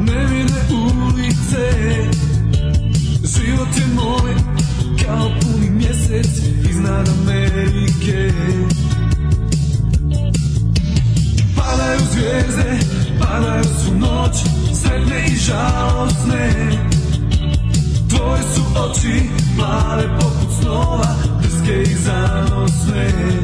nevine ulice Život je moj kao puni mjesec iznad Amerike Padaju zvijezde, padaju su noć, sretne i žalosne Tvoje su oči, plave poput snova, drske i zanosne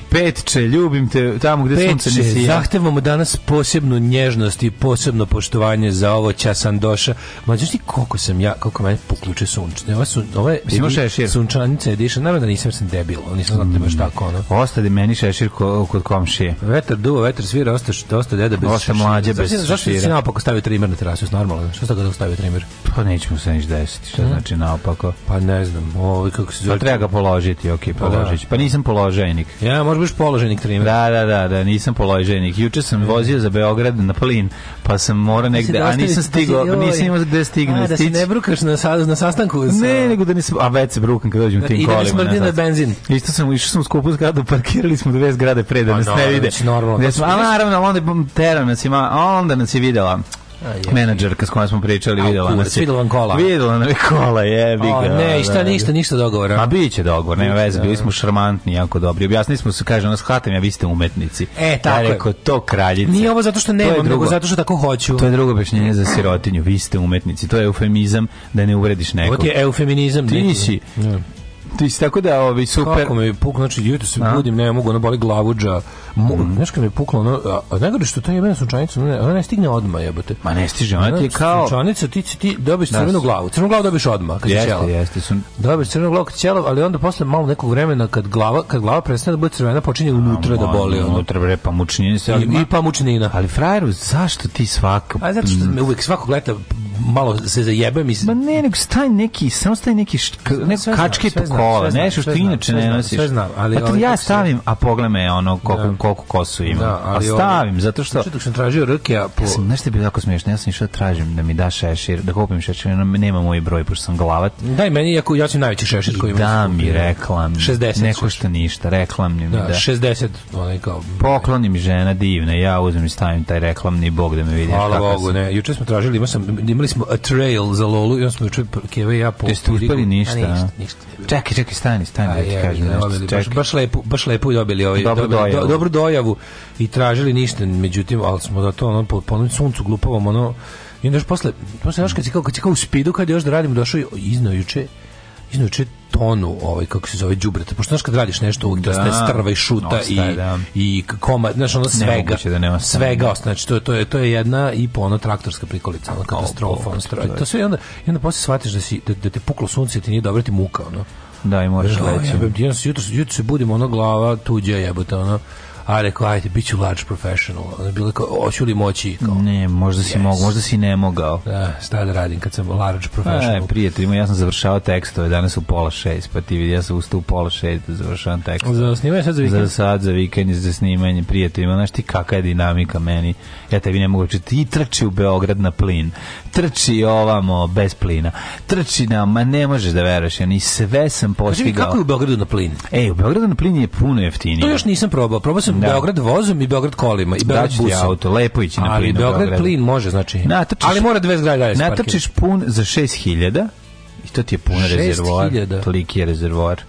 Petče, ljubim te tamo gde Petče, sunce ne sija. Zahtevamo danas posebnu nježnost i posebno poštovanje za ovo Ćasandoša. Ma ti koliko sam ja, koliko mene pokluče sunčne. Ova sun, ova Mislim, edi, šešir. sunčanica ediša. Naravno da nisam sam debil, nisam znao da baš tako. Ono. Ostade meni šešir ko, kod komšije. Vetar duva, vetar svira, ostaš, osta deda bez Osta mlađe bez šešira. Zašto si naopako stavio trimer na terasu? Normalno, što sad da stavio trimer? Pa nećemo se niš desiti, što hm? znači naopako? Pa ne znam, ovo kako se pa zove. Pa treba ga položiti, ok, pa da. položić. Pa nisam položenik. Ja, možda budeš položenik trener. Da, da, da, da, nisam položenik. Juče sam vozio za Beograd na plin, pa sam morao negde, da a nisam stigao, pa nisam imao gde stignem. Da se ne brukaš na, na sastanku? Sa... Ne, nego da nisam, a već se brukam kad dođem da, tim kolima. I da smrdi na benzin. Isto sam, išao sam u skupu zgradu, parkirali smo dve zgrade pre da pa nas ne vide. Znači normalno. A naravno, onda teran nas ima, onda nas je videla menadžerka s kojom smo pričali, videla nas. Videla vam kola. Videla nam je kola, jebi ga. O, ne, i da, šta da, da. ništa, ništa dogovora. Ma biće dogovor, nema veze, bili smo šarmantni, jako dobri. Objasnili smo se, kaže, nas hvatam, ja vi ste umetnici. E, tako ja reko, to kraljica. Nije ovo zato što nemam, nego zato što tako hoću. To je drugo objašnjenje za sirotinju, vi ste umetnici. To je eufemizam da ne uvrediš nekog. Ovo ti je eufeminizam. Ti nisi. Ne. Ti si tako da ovi ovaj, super. Kako me puklo, znači jutro da se budim, ne mogu, ono boli glavuđa. Mo, mm. Znaš kad me puklo, ono, a, najgore što ta jebena sunčanica, ona, ona ne stigne odma, jebote. Ma ne stiže, ona ti je kao sunčanica, ti ti dobiš da, crvenu glavu. Crvenu glavu dobiš odma, kad jeste, ćelo. Jeste, sun... Dobiješ crvenu glavu kad ćelo, ali onda posle malo nekog vremena kad glava, kad glava prestane da bude crvena, počinje unutra da boli, ono. unutra bre pa mučnina se, ali i, i pa mučnina. Ali frajeru, zašto ti svako... A zato što mm. me uvek svakog leta malo da se zajebam iz... Ma ne, nego staj neki, samo staj neki št, neko sve kačke sve po kola, znam, nešto što inače ne znam, nosiš. Sve znam, ali... Pa ja stavim, a pogled me ono koliko, da. koliko kosu ima. Da, ali a ovaj- stavim, ovo, zato što... Znači, dok sam tražio rke, a po... Ja sam, nešto je bilo jako smiješno, ja sam išao da tražim da mi da šešir, da kupim šešir, no, nema moj broj, pošto sam glavat. Daj meni, jako, ja ću najveći šešir koji imam. Da mi da. reklam, 60 neko što ništa, reklamni mi da. da. 60, onaj kao... Pokloni mi žena divna, ja uzmem i stavim taj reklamni bog da me vidi. Hvala Bogu, ne, juče smo tražili, imao sam, imali smo A Trail za Lolu i onda smo juče Keva ja po... Te uspeli ništa. ništa, ništa. Čekaj, čekaj, stani, stani, da ti kažem nešto. baš, baš, lepu, baš lepu dobili ovaj, dobro dojavu. Do, dobru dojavu i tražili ništa, međutim, al smo da to ono, po, suncu glupavom, ono, i onda još posle, posle, znaš, kad si kao, kad si kao u spidu, kad još da radim, došao i iznao juče, iznao juče tonu ovaj kako se zove đubreta pošto znaš kad radiš nešto u da, ostaje da. strva i šuta ostaje, i da. i koma znaš ono svega da nema svega ostaje znači to je to je to je jedna i po ono traktorska prikolica ona katastrofa oh, ono to sve onda i onda posle shvatiš da si da, da te puklo sunce ti nije dobro ti muka ono da i možeš leći ja, ja, ja, jutro, se budimo ona glava tuđa jebote ono A rekao, ajde, bit large professional. Ono je bilo kao, hoću li moći? Kao, ne, možda si yes. mogao, možda si ne mogao. Da, šta da radim kad sam large professional? E, prijateljima, ja sam završao tekstove danas u pola šest, pa ti vidi, ja sam ustao u pola šest da završavam tekstove. Za snimanje sad za vikend? Za sad, za vikend, za snimanje, prijateljima, znaš ti kakva je dinamika meni. Ja tebi ne mogu čiti, ti trči u Beograd na plin trči ovamo bez plina. Trči nam, ma ne možeš da veruješ, ja ni sve sam postigao. kako je u Beogradu na plin? Ej, u Beogradu na plin je puno jeftinije. To još nisam probao. Probao sam da. Beograd vozom i Beograd kolima i Beograd busom. Da auto, lepo ići na plin. Ali Beograd Beogradu. plin može, znači. Natrčiš, ali mora 20 grada dalje. Natrčiš pun za 6000 i to ti je pun rezervoar. Toliki je rezervoar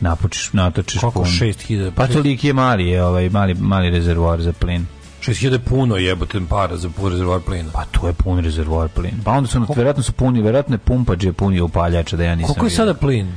napučiš, natočiš Kako, pun. 6000? Pa toliki je mali, je ovaj, mali, mali rezervoar za plin. 6000 puno jebote para za pun rezervoar plina. Pa to je pun rezervoar plina. Pa onda su, Koliko? verovatno su puni, verovatno je pumpađe punio upaljače da ja nisam Koliko je sada plin?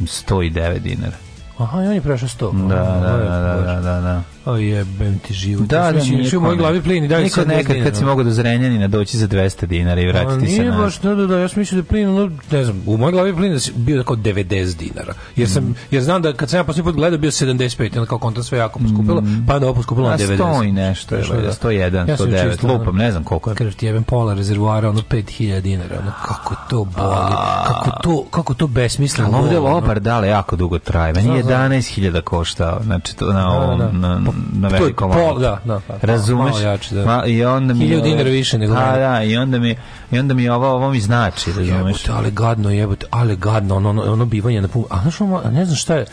109 dinara. Aha, on je prešao 100. Da, da, da, da, da. O jebem ti život. Da, da, da, u mojoj glavi plin i dalje Nikad nekad kad si mogao do Zrenjanina doći za 200 dinara i vratiti se na... Nije baš, da, da, da, ja sam mislio da plin, no, ne znam, u moj glavi plin je bio tako 90 dinara. Jer, sam, jer znam da kad sam ja posljednji put gledao bio 75, onda kao kontant sve jako poskupilo, pa onda ovo poskupilo na 90. 100 i nešto, 101, 109, lupam, ne znam koliko je. Krv ti jebem pola rezervoara, ono 5000 dinara, ono kako to boli, kako to, kako to besmisleno. Ovdje lopar dale jako dugo traje, meni 11.000 košta, znači to na da, da, ovom, da, da. na, na velikom. Po, da, da, pa, pa, Razumeš? Malo jače, da. Ma, i onda mi 1000 dinara više nego. A, pa, da, i onda mi i onda mi ovo ovo mi znači, razumeš? Jebote, ali gadno, jebote, ali gadno, ono ono, ono bivanje na pun. A znaš, ono, ne znam šta je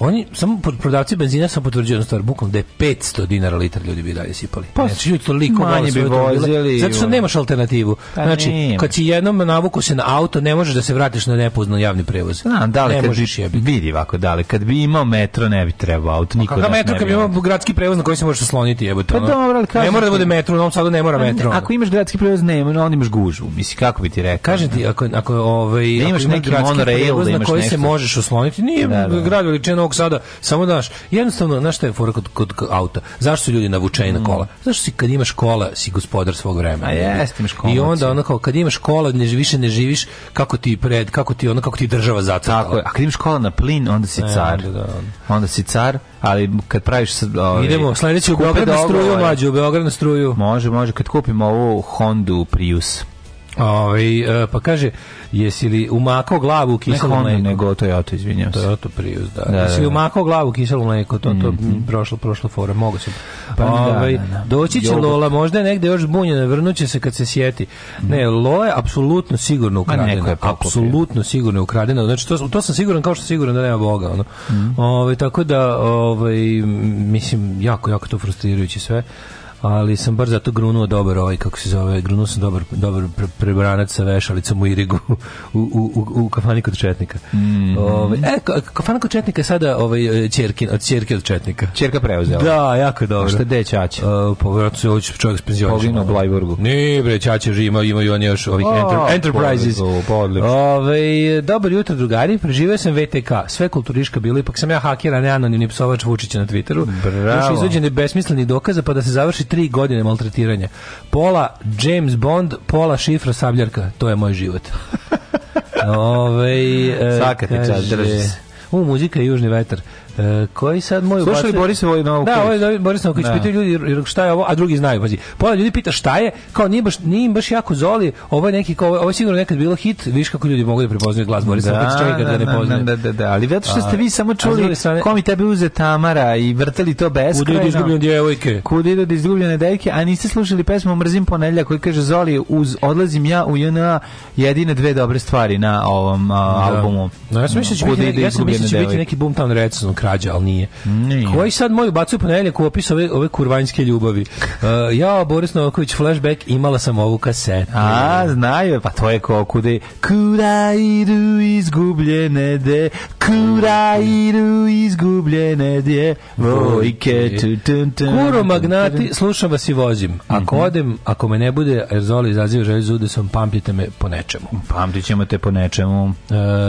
Oni, samo prodavci benzina sam potvrđio jednu stvar, bukom da je 500 dinara litar ljudi bi dalje sipali. Pa, znači, ljudi toliko manje bi vozili. Zato što nemaš alternativu. Pa, znači, nema. kad si jednom navuku se na auto, ne možeš da se vratiš na nepoznan javni prevoz. Da, da li, ne možeš bi, Vidi ovako, da li, kad bi imao metro, ne bi trebao auto. Pa niko Kaka metro, kad bi imao gradski prevoz na koji se možeš osloniti, jebote. Pa dobro, ali Ne mora da bude metro, u ovom Sadu ne mora pa metro. Ako imaš gradski prevoz, nema, onda imaš gužu. Misli, kako bi ti rekao? Kaže ti, ako, ako, ovaj, da imaš neki monorail, da na koji se možeš osloniti, nije da, grad veličina koliko sada, samo daš. Jednostavno, znaš šta je fora kod, kod auta? Zašto su ljudi navučeni na mm. kola? Zašto si kad imaš kola, si gospodar svog vremena? A jeste, imaš kola. I onda ono kao, kad imaš kola, ne, više ne živiš, kako ti pred, kako ti ono, kako ti država zacrtala. Tako je, a kad imaš kola na plin, onda si e, car. E, da, da. Onda si car, ali kad praviš... Ove, ovaj, Idemo, sledeći u Beograd na struju, mlađe, u Beograd na struju. Može, može, kad kupimo ovu Hondu Prius Ove, ovaj, pa kaže, jesi li umakao glavu u kiselo ne, mleko? nego Toyota, izvinjam se. Toyota Prius, da. da. da, jesi li da. umakao glavu u kiselo mleko? To, to mm. prošlo, prošlo fora, mogu se. Pa, da, Ove, ovaj, da, da, Doći će Jogurt. Lola, možda je negde još zbunjena, vrnuće se kad se sjeti. Mm. Ne, mhm. Lola je apsolutno sigurno ukradena. Apsolutno sigurno je ukradena. Znači, to, to sam siguran kao što siguran da nema Boga. Ono. Mm. Ove, ovaj, tako da, ovaj, mislim, jako, jako to frustrirajuće sve ali sam bar zato grunuo dobar ovaj, kako se zove, grunuo sam dobar, dobar pre, prebranac sa vešalicom u Irigu u, u, u, u kafani kod Četnika. Mm -hmm. Ove, ovaj, e, kafana kod Četnika je sada ovaj, čerki, od čerke od Četnika. Čerka preuzela. Da, jako dobro. A šta gde je Čače? Uh, e, po pa, vjerojatno se ovaj čovjek s penzionima. Blajburgu. Nije bre, Čače živ, ima, imaju oni još ovih oh, enterprises. Podlično, pa Ove, ovaj, dobar jutro, drugari, preživio sam VTK, sve kulturiška bilo, ipak sam ja haker, ne anonimni psovač Vučića na Twitteru. Bravo. Još izuđeni besmisleni dokaza, pa da se završi tri godine maltretiranja. Pola James Bond, pola šifra sabljarka. To je moj život. Ove, e, Svaka ti čast, drži se. U, muzika i južni vetar. E, koji sad moj Slušali ubacili... Boris Vojinović. Da, ovaj Boris Vojinović da. pitaju ljudi jer šta je ovo, a drugi znaju, pazi. Pola ljudi pita šta je, kao nije baš nije baš jako zoli, ovo je neki kao ovo je sigurno nekad bilo hit, viš kako ljudi mogu da prepoznaju glas Borisa, da, čovjeka da, ne da, poznaju. Da, da, da, ali zato što ste vi samo čuli strane, ko mi tebe uze Tamara i vrtali to beskrajno. Kuda idu izgubljene djevojke? Kuda idu izgubljene djevojke, a niste slušali pesmu Mrzim ponedjeljak koji kaže Zoli uz odlazim ja u JNA jedine dve dobre stvari na ovom uh, albumu. No, ja sam mislio da će biti da neki Boomtown Reds krađa, ali nije. nije. Koji sad moj ubacuje ponedeljak u opis ove, ove kurvanjske ljubavi? Uh, ja, Boris Novaković, flashback, imala sam ovu kasetu. A, znaju pa to je ko, kuda idu izgubljene de, kuda idu izgubljene de, vojke, tu, tu, tu, Kuro magnati, slušam vas i vozim. Ako mhm. odem, ako me ne bude, Erzoli izaziva želju za da udesom, pamtite me po nečemu. Pamtit ćemo te po nečemu. Uh,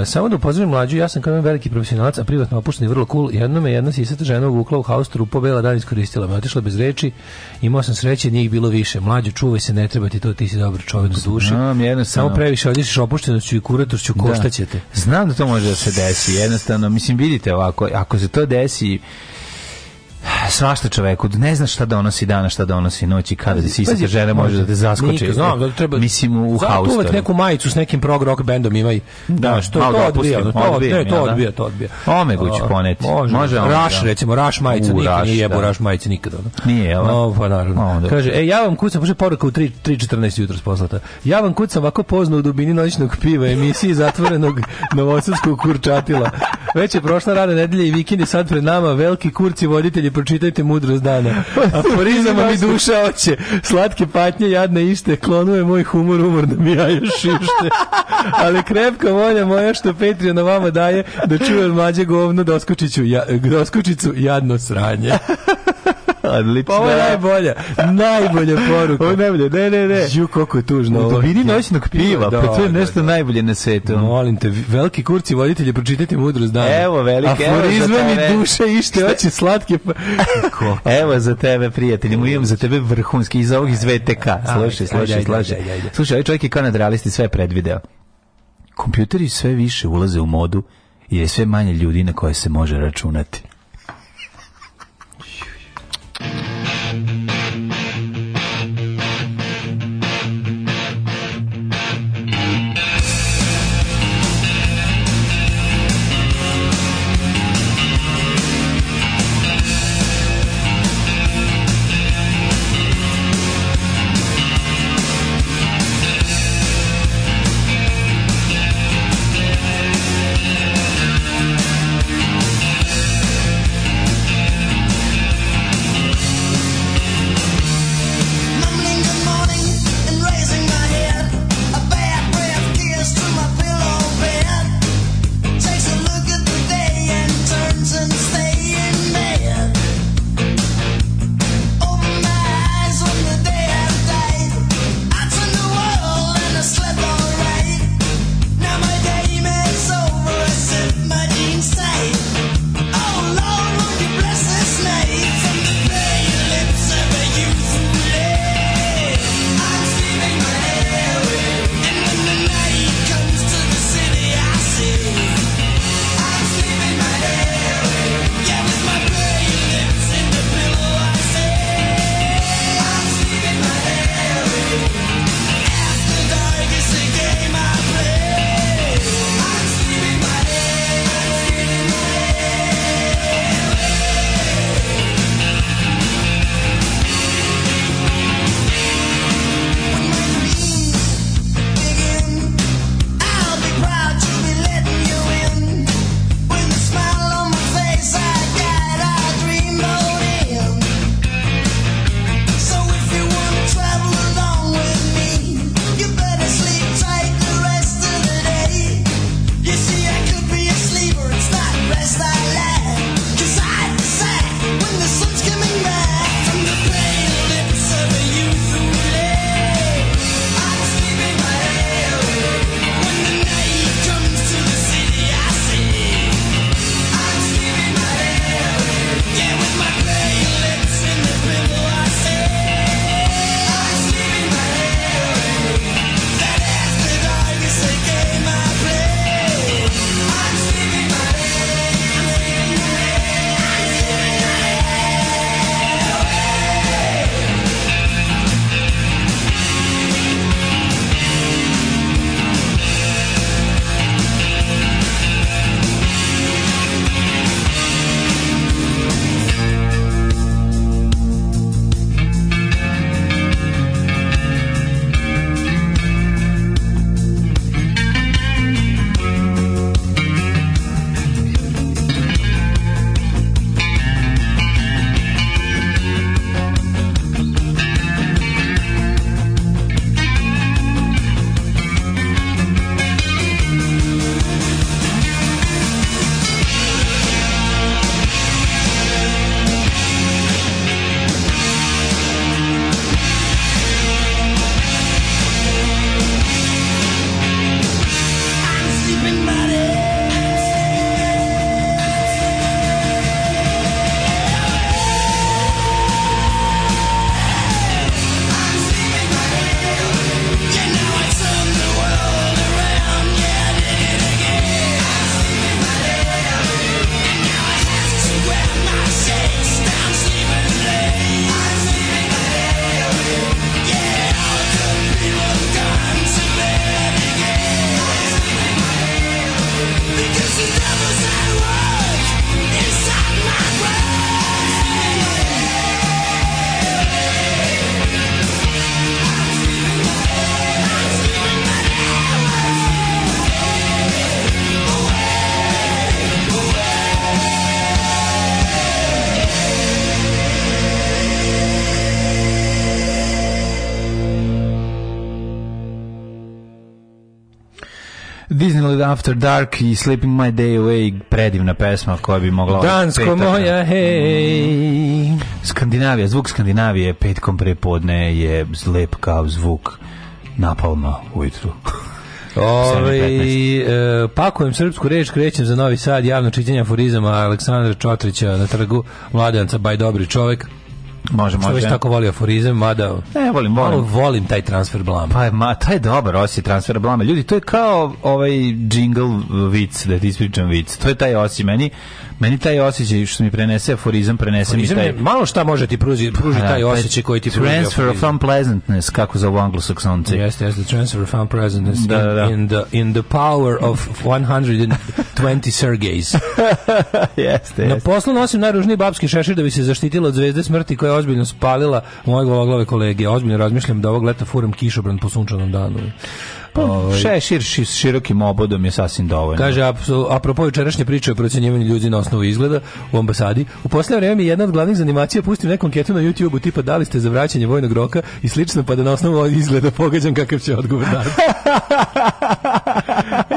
samo da upozorim mlađu, ja sam kao veliki profesionalac, a privatno opušteni vrlo cool Istanbul, jedno me jedna sisata žena uvukla u haus trupo, bela dan iskoristila me, otišla bez reči, imao sam sreće, njih bilo više. Mlađo, čuvaj se, ne treba ti to, ti si dobar čovjek u duši. Znam, Samo previše odješiš opuštenošću i kuratoršću, da. koštaćete. Znam da to može da se desi, jednostavno, mislim, vidite ovako, ako se to desi, svašta čoveku, ne znaš šta donosi dana, šta donosi noći, kada si se žene može da te zaskoči. Nika, znam, da treba, mislim u haustu. uvek neku majicu s nekim prog rock bandom imaj. Da, da što to odbija, to odbija, ne, to odbija, to odbija. Omegu ću poneti. Može, može Raš, recimo, Raš majica, nikad nije jebo da. Raš majice nikada. Nije, jel? No, da? pa naravno. Kaže, e, ja vam kucam, pošto poruka u 3.14 jutro poslata. Ja vam kucam ovako pozno u dubini noćnog piva, emisiji zatvorenog novosadskog kurčatila. Već je prošla rada nedelja i vikend sad pred nama, veliki kurci voditelji i pročitajte mudrost dana. Aforizama mi duša oće. Slatke patnje, jadne iste, klonuje moj humor, umor da mi jaje šište. Ali krepka volja moja što Petrio na vama daje da čujem mlađe govno doskočiću, da ja, doskočicu da jadno sranje odlično. Pa ovo je najbolja, najbolja poruka. Ovo je najbolja, ne, ne, ne. Ju, koliko je tužno. U dobini noćnog piva, da, pred da, nešto da. najbolje na svetu. Molim te, veliki kurci voditelji, pročitajte mudrost dana. Evo, velike, Aforizma evo za tebe. duše ište, oči slatke. Pa- evo za tebe, prijatelji, mu imam za tebe vrhunski iz ovog iz VTK. Slušaj, slušaj, slušaj. Slušaj, ovaj čovjek je kao nadrealisti sve predvideo. Kompjuteri sve više ulaze u modu i je sve manje ljudi na koje se može računati. Disneyland After Dark i Sleeping My Day Away predivna pesma koja bi mogla Dansko moja hej mm. Skandinavija, zvuk Skandinavije petkom prepodne je zlep kao zvuk napalma ujutru Ove, e, pakujem srpsku reč, krećem za Novi Sad, javno čitanje aforizama Aleksandra Čotrića na trgu Mladenca, baj dobri čovek. Može, može. Sve tako voli aforizam, mada... Ne, volim, volim. volim taj transfer blama. Pa, ma, taj je dobar osje transfer blama. Ljudi, to je kao ovaj jingle vic, da ti ispričam vic. To je taj osi meni Meni taj osjećaj što mi prenese aforizam, prenese aforizam mi taj... Ne, malo šta može ti pruži, pruži pa da, taj osjećaj koji ti pruži Transfer of unpleasantness, kako za anglosaksonci. Yes, yes, the transfer of unpleasantness da, da, da. In, the, in the power of 120 Sergejs. yes, jeste. Na poslu nosim najružniji babski šešir da bi se zaštitila od zvezde smrti koja je ozbiljno spalila moje glavoglave kolege. Ozbiljno razmišljam da ovog leta furam kišobran po sunčanom danu. Pa, ovaj, šešir ši, s širokim obodom je sasvim dovoljno. Kaže, apropo jučerašnje priče o procjenjivanju ljudi na osnovu izgleda u ambasadi, u posljednje vreme mi jedna od glavnih zanimacija pustim nekom ketu na YouTube-u tipa da li ste za vraćanje vojnog roka i slično, pa da na osnovu izgleda pogađam kakav će odgovor dati.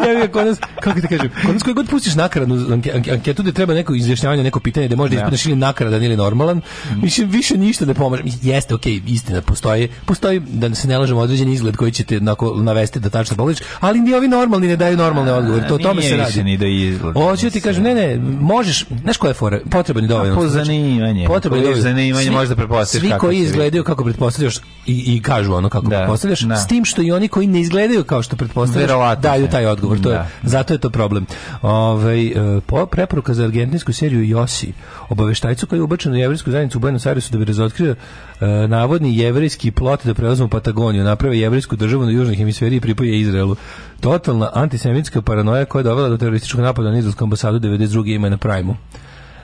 ja bih kod kako ti kažem, kod koji god pustiš nakaradnu anketu gde treba neko izjašnjavanje, neko pitanje da možda ja. ili nakaradan ili normalan, mm. mislim, više ništa ne pomaže. Jeste, okej, okay, istina, postoji, postoji, da se ne lažemo, određen izgled koji ćete navesti da tačno pogledaš, ali ni ovi normalni ne daju normalne odgovore. To o tome se radi. Ni do da Hoću da ti kažem, ne, ne, možeš, znaš koja je fora? Potreban je dovoljno. Da po zanimanje. Potreban je ovaj- zanimanje, možda pretpostavljaš kako. Svi koji izgledaju kako pretpostavljaš i, i kažu ono kako da, pretpostavljaš, da. s tim što i oni koji ne izgledaju kao što pretpostavljaš, Verovatno, daju taj odgovor. To da. je, zato je to problem. Ove, ovaj, po preporuka za argentinsku seriju Josi, obaveštajcu koji je ubačen u jevrijsku zajednicu u Buenos Airesu da bi razotkrio e, navodni jevrijski plot da preuzmu Patagoniju, naprave jevrijsku državu na južnoj hemisferi i pripuje Izraelu. Totalna antisemitska paranoja koja je dovela do terorističkog napada na izraelsku ambasadu 92. ima na Prajmu.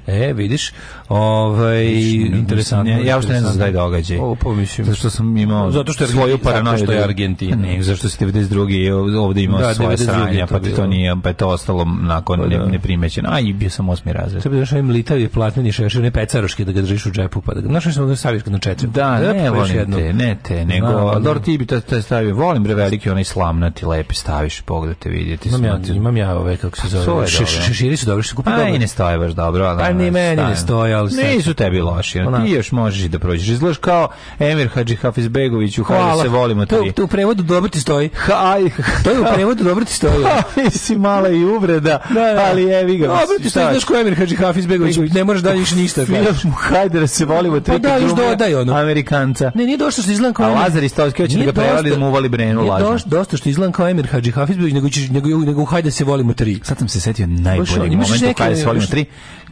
E, vidiš, ovaj interesantno. Ja uopšte ne znam za taj događaj. pa mislim. Zato što sam imao zato što je svoju paranoju što je Argentina. Ne, zašto se 92. ovde ima da, svoje sranja, pa to nije, pa je to ostalo nakon pa da. ne, neprimećeno. A i bio sam osmi razred. To bi došao da ovaj im litav je platneni šešir, ne pecaroški da ga držiš u džepu, pa da ga našao ovaj da staviš kad na četiri. Da, da ne, volim te, ne te, nego pa Dor ti bi to stavio. Volim bre veliki onaj slamnati, lepi staviš, pogledajte, vidite. Imam ja, imam ja ove kako se pa zove. Šeširi su dobri, što kupim. Aj, ne stoje baš dobro, ali Pa ni meni ne stoje, ali sad... Nisu tebi loši, ona. ti još možeš da prođeš. Izgledaš kao Emir Hadži Hafizbegović u Hajde se volimo tri. To, u prevodu dobro ti stoji. Haj, to je u prevodu dobro ti stoji. Mislim, mala i uvreda, da, da, da. ali je ga. Dobro ti stoji, znaš ko Emir Hadži Hafizbegović, ne možeš da više ništa kažeš. Hajde da se volimo tri. Pa da, još dodaj ono. Amerikanca. Ne, nije došto što izgledam kao... A Lazar Istovski hoće da ga prevali da mu uvali brenu lažno. Nije dosta što izgledam kao Emir Hadži Hafizbegović, nego, nego, nego, nego hajde se volimo tri. Sad sam se setio najboljeg momenta, hajde se volimo tri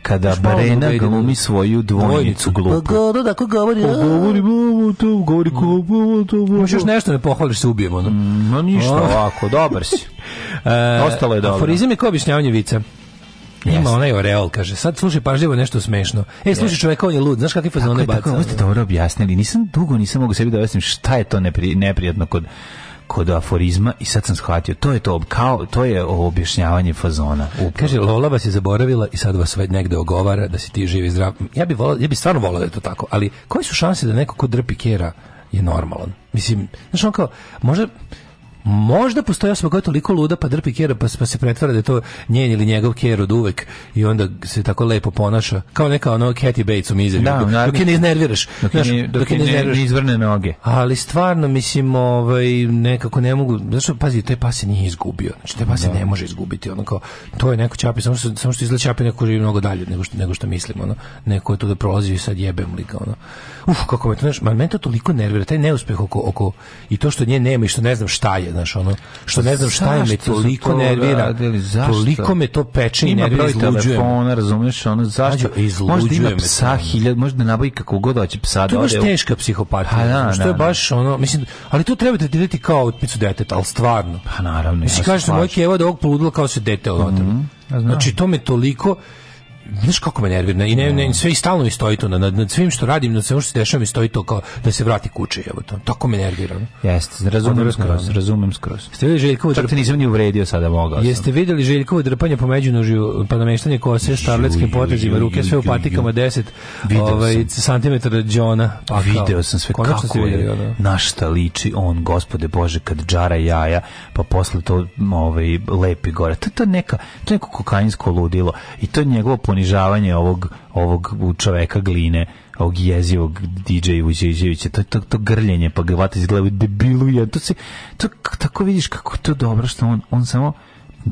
kada Barena da- glumi svoju dvojnicu glupu. Pa kada tako govori, pa a... govori, bovo, to, govori, bovo, mm. to, bovo. Možeš nešto ne da pohvališ, se da ubijemo. ono. Mm, no ništa, oh. ovako, dobar si. E, e, Ostalo je dobro. Aforizam je kao objašnjavanje vica. Yes. Ima onaj oreol, kaže. Sad slušaj pažljivo nešto smešno. Ej, slušaj, yes. čovjek, on je lud. Znaš kakve fazone baca? Tako, ovo ste dobro objasnili. Nisam dugo, nisam mogu sebi da objasnim šta je to nepri, neprijatno kod kod aforizma i sad sam shvatio to je to kao to je objašnjavanje fazona upravo. kaže Lola vas je zaboravila i sad vas sve negde ogovara da si ti živi zdrav ja bih voleo ja bih stvarno voleo da je to tako ali koje su šanse da neko ko drpi kera je normalan mislim znači on kao može možda postoji osoba koja je toliko luda pa drpi kjera pa, pa se pretvara da je to njen ili njegov kjer od uvek i onda se tako lepo ponaša kao neka ono Katy Bates u mizeri da, dok, dok je ne iznerviraš dok, dok, dok je ne, ne, ne izvrne noge ali stvarno mislim ovaj, nekako ne mogu zašto pazi taj pas se nije izgubio znači taj pas se da. ne može izgubiti ono kao to je neko čapi samo što, samo što izgleda čapi neko živi mnogo dalje nego što, nego što mislim ono neko je tu da prolazi i sad jebem lika ono uf, kako me to, znaš, mene to toliko nervira, taj neuspeh oko, oko, i to što nje nema i što ne znam šta je, znaš, ono, što ne znam šta je, me toliko to nervira, radili, toliko me to peče i nervira, izluđuje. Ima broj telefona, razumiješ, ono, zašto? Možda ima psa hiljad, možda nabavi kako god hoće psa da ode. To je da baš teška psihopatija, pa da, znaš, da, je baš, ono, mislim, ali to treba da tretirati kao otpicu deteta, ali stvarno. Pa naravno. Mislim, kažeš, da moj evo da ovog poludila kao se dete odotavlja. Mhm, pa znači, to me toliko, znaš kako me nervira i ne, ne, mm. sve i stalno mi stoji to nad, nad svim što radim na svim što se dešava mi stoji to kao da se vrati kući evo to tako me nervira jeste razumem skroz razumem skroz ste videli Željkovo čak te nisam ni uvredio sada mogao jeste sam. videli Željkovo drpanje po međunožju pa nameštanje kose starletskim potezima ruke sve u patikama 10 ovaj santimetara đona pa video sam sve kako je da. na šta liči on gospode bože kad džara jaja pa posle to ovaj lepi gore to to neka to neko kokainsko ludilo i to je njegovo ponižavanje ovog ovog čoveka gline ovog jezivog DJ Vuđevića, to, to, to grljenje, pa glavata iz glavu, debiluje, to se, to, tako vidiš kako je to dobro, što on, on samo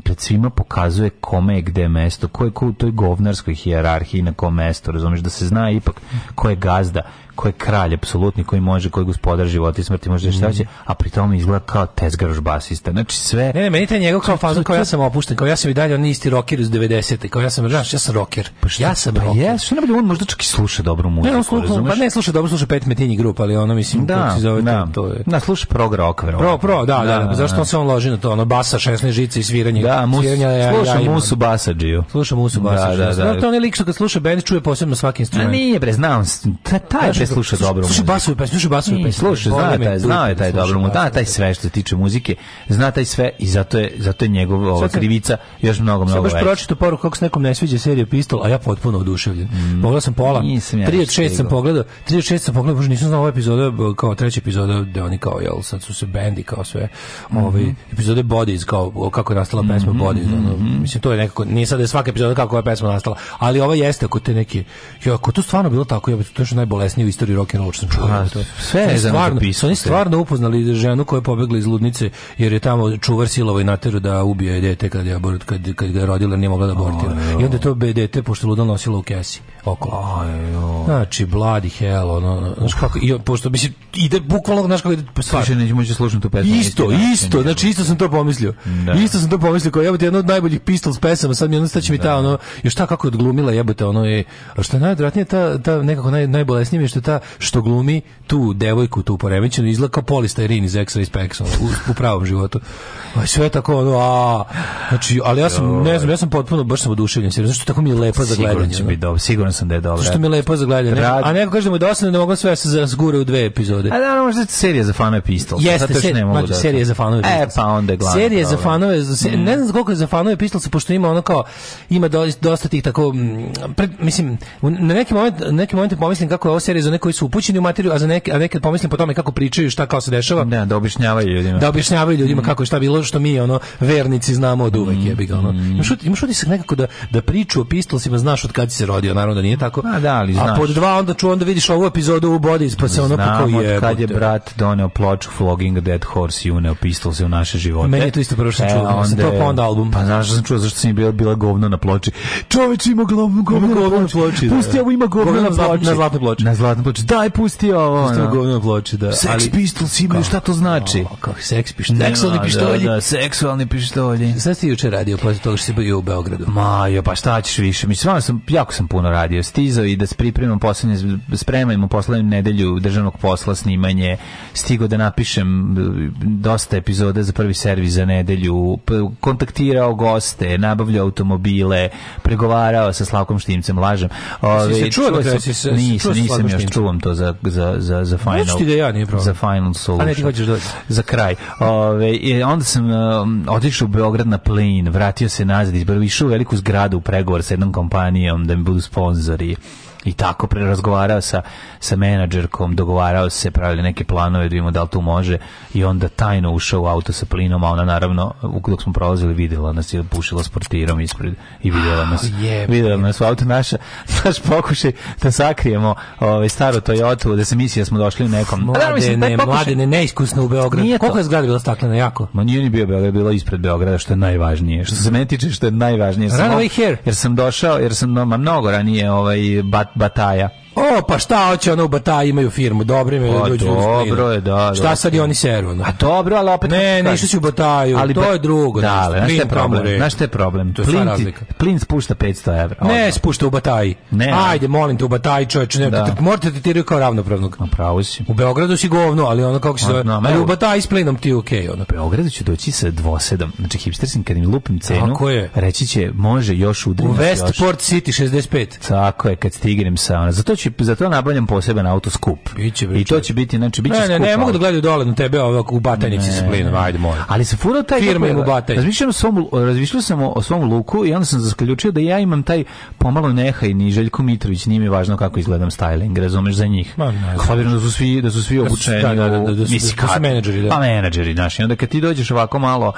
pred svima pokazuje kome je gde mesto, ko je ko u toj govnarskoj hijerarhiji na kom mesto, razumeš, da se zna ipak ko je gazda, ko je kralj apsolutni koji može koji gospodar života i smrti može šta će a pritom izgleda kao tezgaroš basista znači sve ne ne meni taj njegov kao fazon kao ja sam opušten kao ja sam i dalje on isti roker iz 90 kao ja sam znači ja sam roker pa šta, ja sam pa rocker jes ne on možda čak i sluša dobru muziku ne on sluša pa ne sluša dobro sluša pet metinji grupa ali ono mislim da, kako se zove da, to je na sluša prog rock pro pro da, da da, da, da, zašto da. on se on loži na to ono basa 16 žica i sviranje da mus, sviranja, sluša ja, musu basadžiju sluša musu basadžiju da, da, da, to ne lik što kad sluša bend čuje posebno svaki instrument a nije bre znam taj sluša dobro muziku. Sluša basove pesme, sluša basove pesme. Sluša, zna taj, zna je taj da dobro mu, zna taj sve što tiče muzike, zna taj sve i zato je, zato je njegov ova krivica još mnogo, mnogo veća. Sad baš pročito poruku kako se nekom ne sviđa serija Pistol, a ja potpuno oduševljen. Mm. Pogledao sam pola, 3 od 6 sam pogledao, 3 od 6 sam pogledao, bože nisam znao ova epizoda, kao treća epizoda, da oni kao, jel, sad su se bendi kao sve, mhm. ovaj, epizode Bodies, kao, kako je nastala pesma mhm, Bodies, mhm. mislim, to je nekako, nije sad da je svaka epizoda kako je pesma nastala, ali ova jeste, ako te neki, ja, ako to stvarno bilo tako, ja bih to što najbolesnije istoriji rock and roll što sam čuo. A, to. Sve je stvarno, pisao, oni stvarno upoznali ženu koja je pobegla iz ludnice jer je tamo čuvar silovo i nateru da ubije dete kad je abort, kad, kad ga je rodila nije mogla da abortira. I onda to to dete pošto ludo nosilo u kesi okolo. Ajo. Znači bloody hell ono, znaš kako i pošto mislim, ide bukvalno znaš kako ide pa stvar. Više nećemo će da slušati tu pesmu. Isto, da, isto, znači isto sam to pomislio. Da. Isto sam to pomislio kao jebote jedno od najboljih Pistols pesama, sad mi ono staće mi ta da. ono još ta kako je odglumila jebote ono je što je najodvratnije ta ta nekako naj najbolesnije što je puta što glumi tu devojku tu poremećenu izgleda kao polistirin iz X-ray Spexon u, u pravom životu. A sve tako ono, a, znači, ali ja sam, ne znam, ja sam potpuno, baš sam oduševljen, jer zašto tako mi je lepa za gledanje. Sigurno će biti dobro, siguran sam da je dobro. Što mi je lepa za gledanje. A neko kaže da mu je dosadno, ne da mogu sve se zgure u dve epizode. A da, možda serija za fanove pistol. Jeste, se, ne mogu da serija za fanove E, pa onda glavno. Serija za fanove, mm. ne znam koliko je za fanove Pistols, pošto ima ono kao, ima dosta tih tako, pred, mislim, na neki moment, neki moment pomislim kako je ovo serija za one koji su upućeni u materiju, a za neke, a nekad pomislim po tome kako pričaju, šta kao se dešava. Ne, da, da objašnjavaju ljudima. Da objašnjavaju ljudima mm. kako je šta bilo, što mi ono vernici znamo od uvek, mm. jebi ga ono. Imaš, imaš utisak nekako da da priču o pistolsima znaš od kad si se rodio, naravno da nije tako. A, da, ali znaš. A pod dva onda čuo onda vidiš ovu epizodu u Bodies, pa se ono kako je. kad je brat doneo ploču Flogging Dead Horse i uneo pistolse u naše živote. Meni je to isto prvo što e, čuo, onda, sam to pa onda album. Pa znaš što sam čuo, zašto sam bila, bila govno na ploči. Čoveč ima govno, govno, govno na ploči. Pusti, ovo ima govno na ploči. Na zlatnoj ploči. Na zlatnoj na ploči, daj pusti ovo. Pusti ovo govno na ploči, da. Sex ali, pistols imaju, šta to znači? Kao, kao, sex da, pištolji. Seksualni pištolji. Da, da, seksualni pištolji. Sada ste juče radio, posle toga što si bio u Beogradu. Ma, jo, pa šta ćeš više? Mislim, sam, jako sam puno radio. Stizao i da pripremam poslednje, spremajmo poslednju nedelju državnog posla, snimanje. Stigo da napišem eh, dosta epizoda za prvi servis za nedelju. Kontaktirao goste, nabavljao automobile, pregovarao sa Slavkom Štimcem, lažem. Ove, si se ovaj, čuo, čuo da se, nisam, nisam još čuvam to za, za, za, za final. da ja, nije problem. Za final solution. A ne, ti hoćeš doći. Za kraj. Ove, i onda sam um, otišao u Beograd na plin, vratio se nazad, izbrao, išao veliku zgradu u pregovor sa jednom kompanijom da mi budu sponzori i tako prerazgovarao sa, sa menadžerkom, dogovarao se, pravili neke planove da vidimo da li tu može i onda tajno ušao u auto sa plinom, a ona naravno, dok smo prolazili, videla nas je pušila sportirom ispred i videla ah, nas, oh, yeah, videla nas u auto. Naša, naš pokušaj da sakrijemo ovaj, staro Toyota, da se misli da smo došli u nekom... Mladene, da, mislim, ne, pa mladene, neiskusno u Beogradu. Nije Koliko to? je zgrada bila staklena jako? Ma nije ni bio Beograd, bila ispred Beograda, što je najvažnije. Što se mene tiče, što je najvažnije. Run away here. Jer sam došao, jer sam mnogo ranije ovaj, bat, bataja pa šta hoće ono u Bata imaju firmu, dobro imaju ljudi. Pa ljudi dobro je, da, da. Šta sad da. i oni seru? Ono? A dobro, ali opet Ne, nisu se u Bataju, ali to je drugo. Da, ali znaš šta problem? Znaš te problem? To je plin, razlika. plin spušta 500 evra. Odmah. Ne, spušta u Bataji. Ne, Ajde, molim te, u Bataji čovječ, ne, da. Te, morate te tiraju kao ravnopravnog. Na pravu si. U Beogradu si govno, ali ono kako se ali u Bataji s plinom ti je okej. Okay, ono. U Beogradu će doći sa dvosedom. Znači, hipstersin, kad im lupim cenu, Tako je. reći će, može još udrinjati. U Westport City 65. Tako je, kad stignem sa ona. Zato će za to nabavljam poseban auto skup. Biće, biće. I to će biti, znači biće ne, ne, Ne, ne, mogu da gledaju dole na tebe ovako u batajnici sa plinom, ajde moj. Ali se furao taj firma im u bataj. Razmišljam sam, razmišljao sam o, svom luku i onda sam zaključio da ja imam taj pomalo nehajni Željko Mitrović, nije mi važno kako izgledam styling, razumeš za njih. Ma, ne, da su svi da su svi da obučeni, da, da, da, da, su da menadžeri, da. Pa menadžeri, znači onda kad ti dođeš ovako malo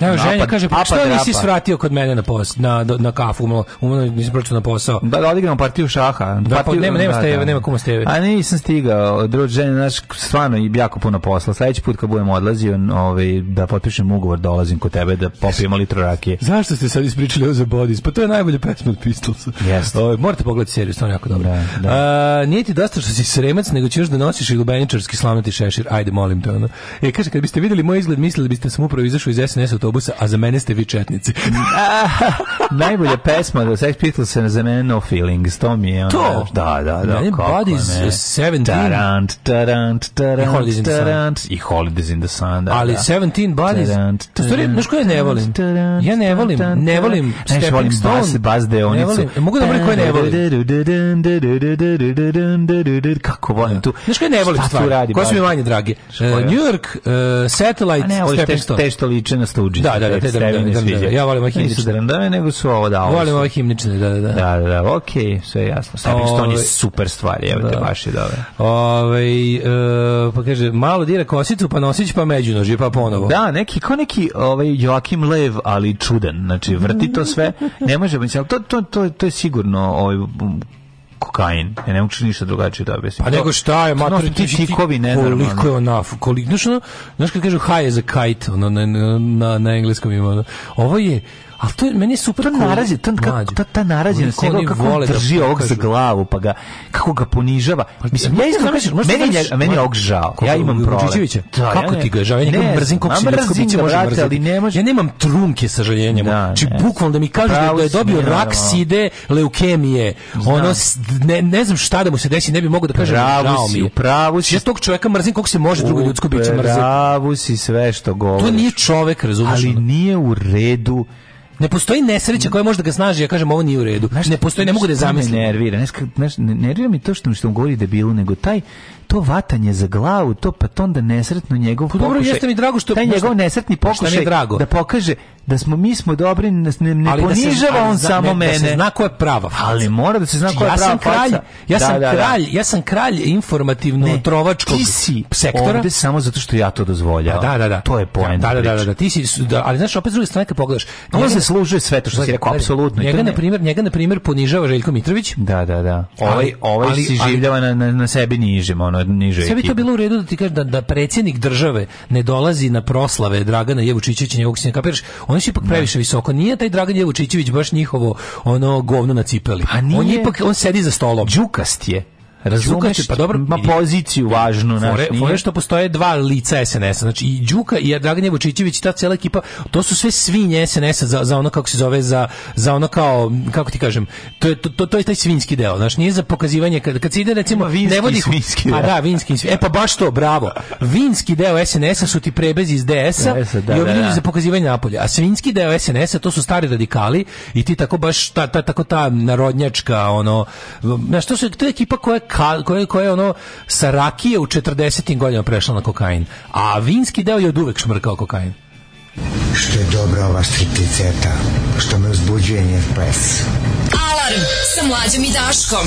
Da, žena kaže, pa što nisi svratio kod mene na, pos, na, na kafu, umalo, umalo nisam pročio na posao. Da, da odigramo partiju šaha. Da, pa partiju, pa, nema, nema, da, steve, da, nema kuma steve. A nisam stigao, drugo žene, znaš, stvarno i jako puno posla. Sljedeći put kad budem odlazio, ovaj, da potpišem ugovor, dolazim kod tebe, da popijemo litru rakije. Zašto ste sad ispričali o The Bodies? Pa to je najbolja pesma od Pistolsa. Yes. Ovaj, morate pogledati seriju, stvarno jako dobro. Da, da. A, nije ti dosta što si sremac, nego ćeš da nosiš i lubeničarski slamnati šešir. Ajde, molim te. Ono. E, kaže, kad biste videli moj izgled, mislili biste da sam upravo izašao iz SNS-a autobusa, a za mene ste vi četnici. Najbolja pesma da Sex Pistols se za mene No Feelings, to mi je... Ona, to? Da, da, da. Mene Bodies 17. Tarant, tarant, tarant, tarant. I Holidays in the Sun, da. Ali 17 da. Bodies... Tarant, tarant, znaš koje ne volim? Ja ne volim, ne volim Stepping Stone. Bas, bas deonicu. Mogu da volim koje ne volim. Kako volim tu? Znaš koje ne volim stvari? Koje su mi manje drage? New York, uh, Satellite, Stepping Stone. Te što liče na Stooge himnične. Da, da, da, te drndave. Ja volim ove himnične. Nisu drndave, nego su ovo da. volim ove himnične, da, da. Da, da, da, da okej, okay, sve jasno. Stepping Stone je ovaj- super stvar, evo te da. baš je dobro. Ove, ovaj, e, pa kaže, malo dira kosicu, pa nosić, pa međunožje, pa ponovo. Da, neki, kao neki ovaj, Joakim Lev, ali čudan. Znači, vrti to sve. Ne može, ali to, to, to, to je sigurno ovaj, kokain. Ja ne mogu ništa drugačije da objasnim. Pa nego šta je, mater, ti, tikovi ne Koliko je ona, koliko, znaš, znaš kad kažu high as a kite, ono, na, na, na, na engleskom ima, ovo je, Ali to je, meni je super to narazi, to, kako, ta, ta narađenost njegov kako on da drži ovog za glavu, pa ga, kako ga ponižava. Pa, Mislim, ja isto kažem, meni, njega, meni je ovog žao. Ja imam problem. Da, kako ti ga žao? Ja njega mrzim kako se ljudsko biće može mrziti. Ja nemam trunke sažaljenja. Da, Či znači, bukvalno da mi kaže da je dobio rak side, leukemije, ono, ne znam šta da mu se desi, ne bi mogo da kažem žao mi je. Pravu si, Ja tog čoveka mrzim kog se može drugo ljudsko biće mrziti. Pravu si sve što govoriš. To nije čovek, razumiješ? Ali nije u redu Ne postoji nesreća koja može da ga snaži, ja kažem ovo nije u redu. ne postoji, ne mogu da zamislim. Nervira, ne, ne, nervira mi to što mi što mu govori debilu, nego taj to vatanje za glavu, to pa to onda nesretno njegov pa, dobro, jeste mi drago što taj njegov nesretni pokušaj drago? da pokaže da smo mi smo dobri, ne, ne ali ponižava da se, on zna, samo ne, mene. Da se zna ko je prava. Faca. Ali mora da se zna ko je znači, ja prava. Sam kralj, faca. ja da, sam da, da, kralj, ja sam kralj informativno ne, trovačkog si sektora. Ovde samo zato što ja to dozvoljavam. Da, da, da. To je poenta. Da, da, da, da, da. ti si da, ali znaš opet s druge strane kad pogledaš, on se služuje sve to što si rekao apsolutno. Njega na primjer, njega na primjer ponižava Željko Mitrović. Da, da, da. Ovaj ovaj si življava na na sebi nižem, ono na ovaj, niže Sve bi to bilo u redu da ti kaže da, da predsjednik države ne dolazi na proslave Dragana Jevučićevića njegovog sina, kapiraš? Oni su ipak da. previše visoko. Nije taj Dragan Jevučićević baš njihovo ono govno na cipeli. Pa nije... On je ipak on sedi za stolom. Đukast je. Razumeš, Đuka, pa dobro, ma poziciju važnu, fore, znaš, fore što postoje dva lica sns znači i Đuka i Dragan Vučićević i ta cela ekipa, to su sve svinje sns za, za ono kako se zove za, za ono kao kako ti kažem, to je to, to, to je taj svinski deo, znači nije za pokazivanje kad kad se ide recimo ne vodi svinski. A pa da, vinski. E pa baš to, bravo. Vinski deo SNS-a su ti prebezi iz DS-a da, i ovi ljudi da, da. za pokazivanje napolja, a svinski deo SNS-a to su stari radikali i ti tako baš ta, ta tako ta narodnjačka ono, znači što se ta ekipa koja ka, koja, ono sa rakije u 40. godinama prešla na kokain. A vinski deo je od uvek šmrkao kokain. Što je dobra ova stripticeta, što me uzbuđuje njen ples. Alarm sa mlađom i Daškom.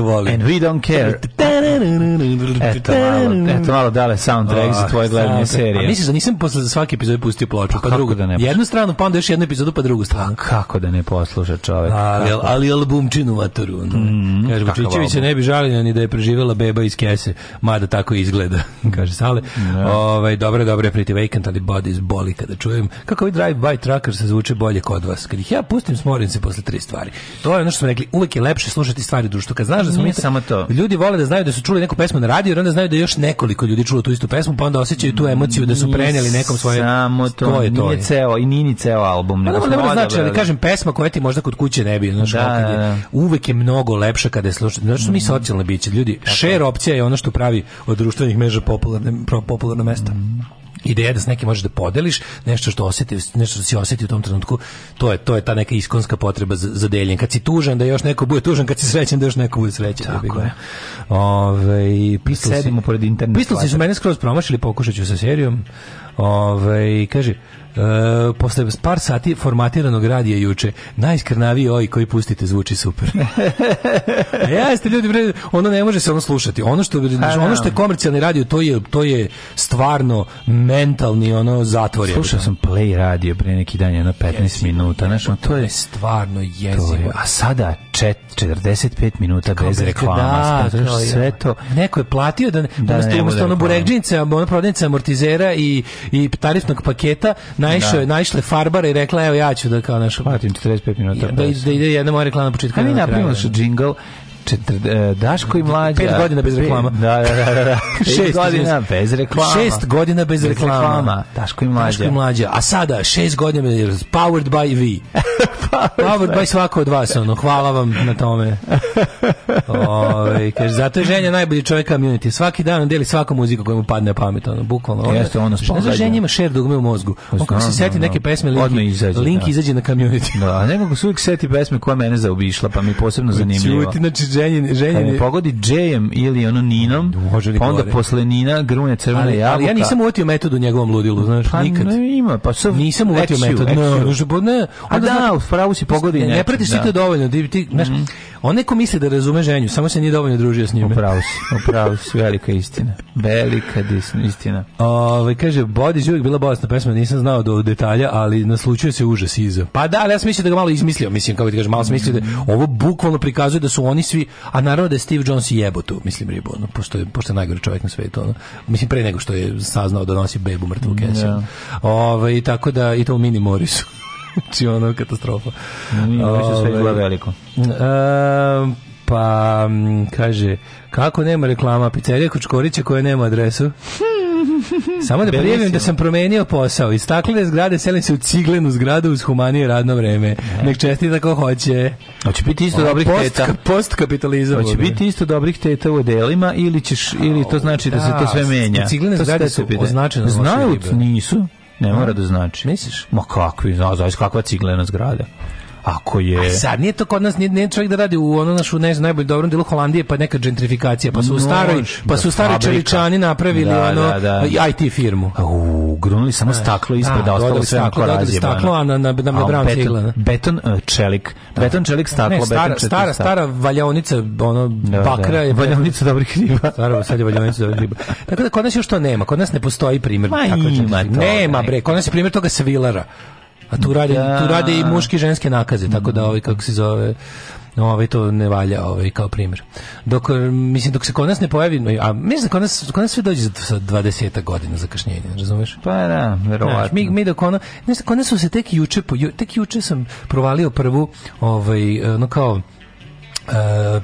volim. And we don't care. Eto malo, eto malo dale soundtrack za ah, tvoje gledanje serije. A misliš da nisam posle za svaki epizod pustio ploču, pa, pa drugu da ne. Jednu stranu, pa onda još jednu epizodu, pa drugu stranu. Pa kako da ne posluša čovjek? Ali, ali mm, album činu maturu. Kaže Vučićević ne bi žalio ni da je preživela beba iz kese, mada tako izgleda, kaže Sale. Da. Ovaj dobro, dobro, pretty vacant, ali bodies boli kada čujem. Kako vi drive by tracker se zvuče bolje kod vas. Kad ih ja pustim smorim se posle tri stvari. To je ono što smo rekli, uvek je lepše slušati stvari društva. Kad znaš da smo mi samo to. Ljudi vole da znaju da su čuli neku pesmu na radiju jer onda znaju da još nekoliko ljudi čulo tu istu pesmu, pa onda osjećaju tu emociju da su prenijeli nekom svoje... Samo to, to je nije to je. ceo, i nije ni ceo album. Ne, pa ne, znači, ali kažem, pesma koja ti možda kod kuće ne bi, znaš, da, je, da. uvek je mnogo lepša kada je slušati. Znači, mi mm. socijalne biće, ljudi, share opcija je ono što pravi od društvenih mreža popularne, popularno mesta. Mm ideja da s nekim možeš da podeliš nešto što osjeti, nešto što si osjeti u tom trenutku, to je to je ta neka iskonska potreba za, za deljenje. Kad si tužan da još neko bude tužan, kad si srećan da još neko bude srećan. Tako je. Ove, Sedimo pored internet. Pistolci su mene skroz promašili, pokušat ću sa serijom. Ove, kaže, Uh, posle par sati formatiranog radija juče, najskrnaviji oj koji pustite zvuči super. A ja e, jeste ljudi bre, ono ne može se ono slušati. Ono što pa ono da. što je komercijalni radio, to je to je stvarno mentalni ono zatvor je. Slušao sam Play radio pre neki dan, jedno 15 jezivo, minuta, znači to, to je stvarno jezivo. Je, a sada čet, 45 minuta bez reklama, da, to sve to. Neko je platio da da, da, da, da ono buregdžince, ono prodavnice amortizera i i tarifnog paketa, naišao je, naišle da. farbara i rekla, evo ja ću da kao naš... Patim 45 minuta. Da, da ide jedna moja reklama na početku. Kada mi napravimo naš džingl, Četr, e, Daško i mlađa. 5 godina bez reklama. Da, da, da, da. 6 da. godina bez reklama. 6 godina bez, bez reklama. reklama. Daško i mlađa. Daško i mlađa. A sada 6 godina powered by vi. powered by svako od vas, ono. Hvala vam na tome. Ove, ovaj, kaže, zato je ženja najbolji čovjek community. Svaki dan deli svaku muziku koja mu padne na pamet, ono, bukvalno. Jeste ono spolzadnje. Znači, ženja ima share dugme u mozgu. On pa kako se seti neke pesme, link, izađe, link da. izađe na community. Da, nekako se uvijek seti pesme koja mene zaobišla, pa mi posebno zanimljivo. Ćuti, znači, ženjen, ženjen. Kad pogodi džejem ili ono ninom, Može pa onda posle nina grune crvene ali, jabuka. Ali ja nisam uvatio metodu njegovom ludilu, pa znaš, pa, nikad. Ne, ima, pa sad nisam uvatio metodu. Ne, ne, onda, A da, u pravu si pogodi. Ne, ne pratiš ti da. to dovoljno, ti, ti, znaš, mm -hmm Onaj ko misli da razume ženju, samo se nije dovoljno družio s njime. Upravo si, upravo si, velika istina. Velika istina. Ove, ovaj, kaže, Bodić uvijek bila bolestna pesma, nisam znao do detalja, ali naslučuje se užas iza. Pa da, ali ja sam mislio da ga malo izmislio, mislim, kako ti da kažeš, malo sam mislio da mm. ovo bukvalno prikazuje da su oni svi, a naravno da je Steve Jones i jebo mislim, ribu, ono, pošto je, pošto je najgori čovjek na svetu, ono. mislim, pre nego što je saznao da nosi bebu mrtvu da. kesu. Yeah. Ove, ovaj, tako da, i to u mini Morisu znači ono katastrofa. Nije, više sve ovaj, izgleda veliko. A, pa, kaže, kako nema reklama pizzerija Kučkorića koja nema adresu? Samo da prijavim da sam promenio posao. Iz staklene da zgrade selim se u ciglenu zgradu uz humanije radno vreme. Nek čestita ko hoće. Hoće biti isto o, dobrih post, teta. Post kapitalizam. Hoće biti isto dobrih teta u delima ili ćeš ili to znači da, da se to da, sve menja. Ciglene zgrade su označene. Znaju, nisu. Ne mora da znači. Misliš? Ma kakvi, znaš, kakva ciglena zgrada. Ako je A sad nije to kod nas nije, nije čovjek da radi u ono našu ne znam najbolje dobrom delu Holandije pa neka gentrifikacija pa su u staroj pa su da, stari čeličani napravili da, ono da, da. IT firmu. U grunuli samo staklo ispred da, ostalo sve onako razjebano. Staklo a na na na, na bram beton, da. e, da. beton čelik, beton čelik staklo, ne, stara, beton čelik. Stara stara valjaonica ono bakra je valjaonica dobrih riba. Stara sad je valjaonica dobrih riba. Tako da kod nas još to nema, kod nas ne postoji primjer tako Nema bre, kod nas je primjer toga svilara. A tu radi, da. tu rade i muški i ženske nakaze, tako da ovaj, kako se zove, ovaj to ne valja ovaj kao primjer. Dok eh, mislim dok se kod nas ne pojavi, a mislim kod nas kod nas sve dođe za 20 godina zakašnjenja, razumeš? Pa da, verovatno. Znaš, mi mi dok ono, ne znam, kod nas su se tek juče tek juče sam provalio prvu ovaj eh, no kao Uh,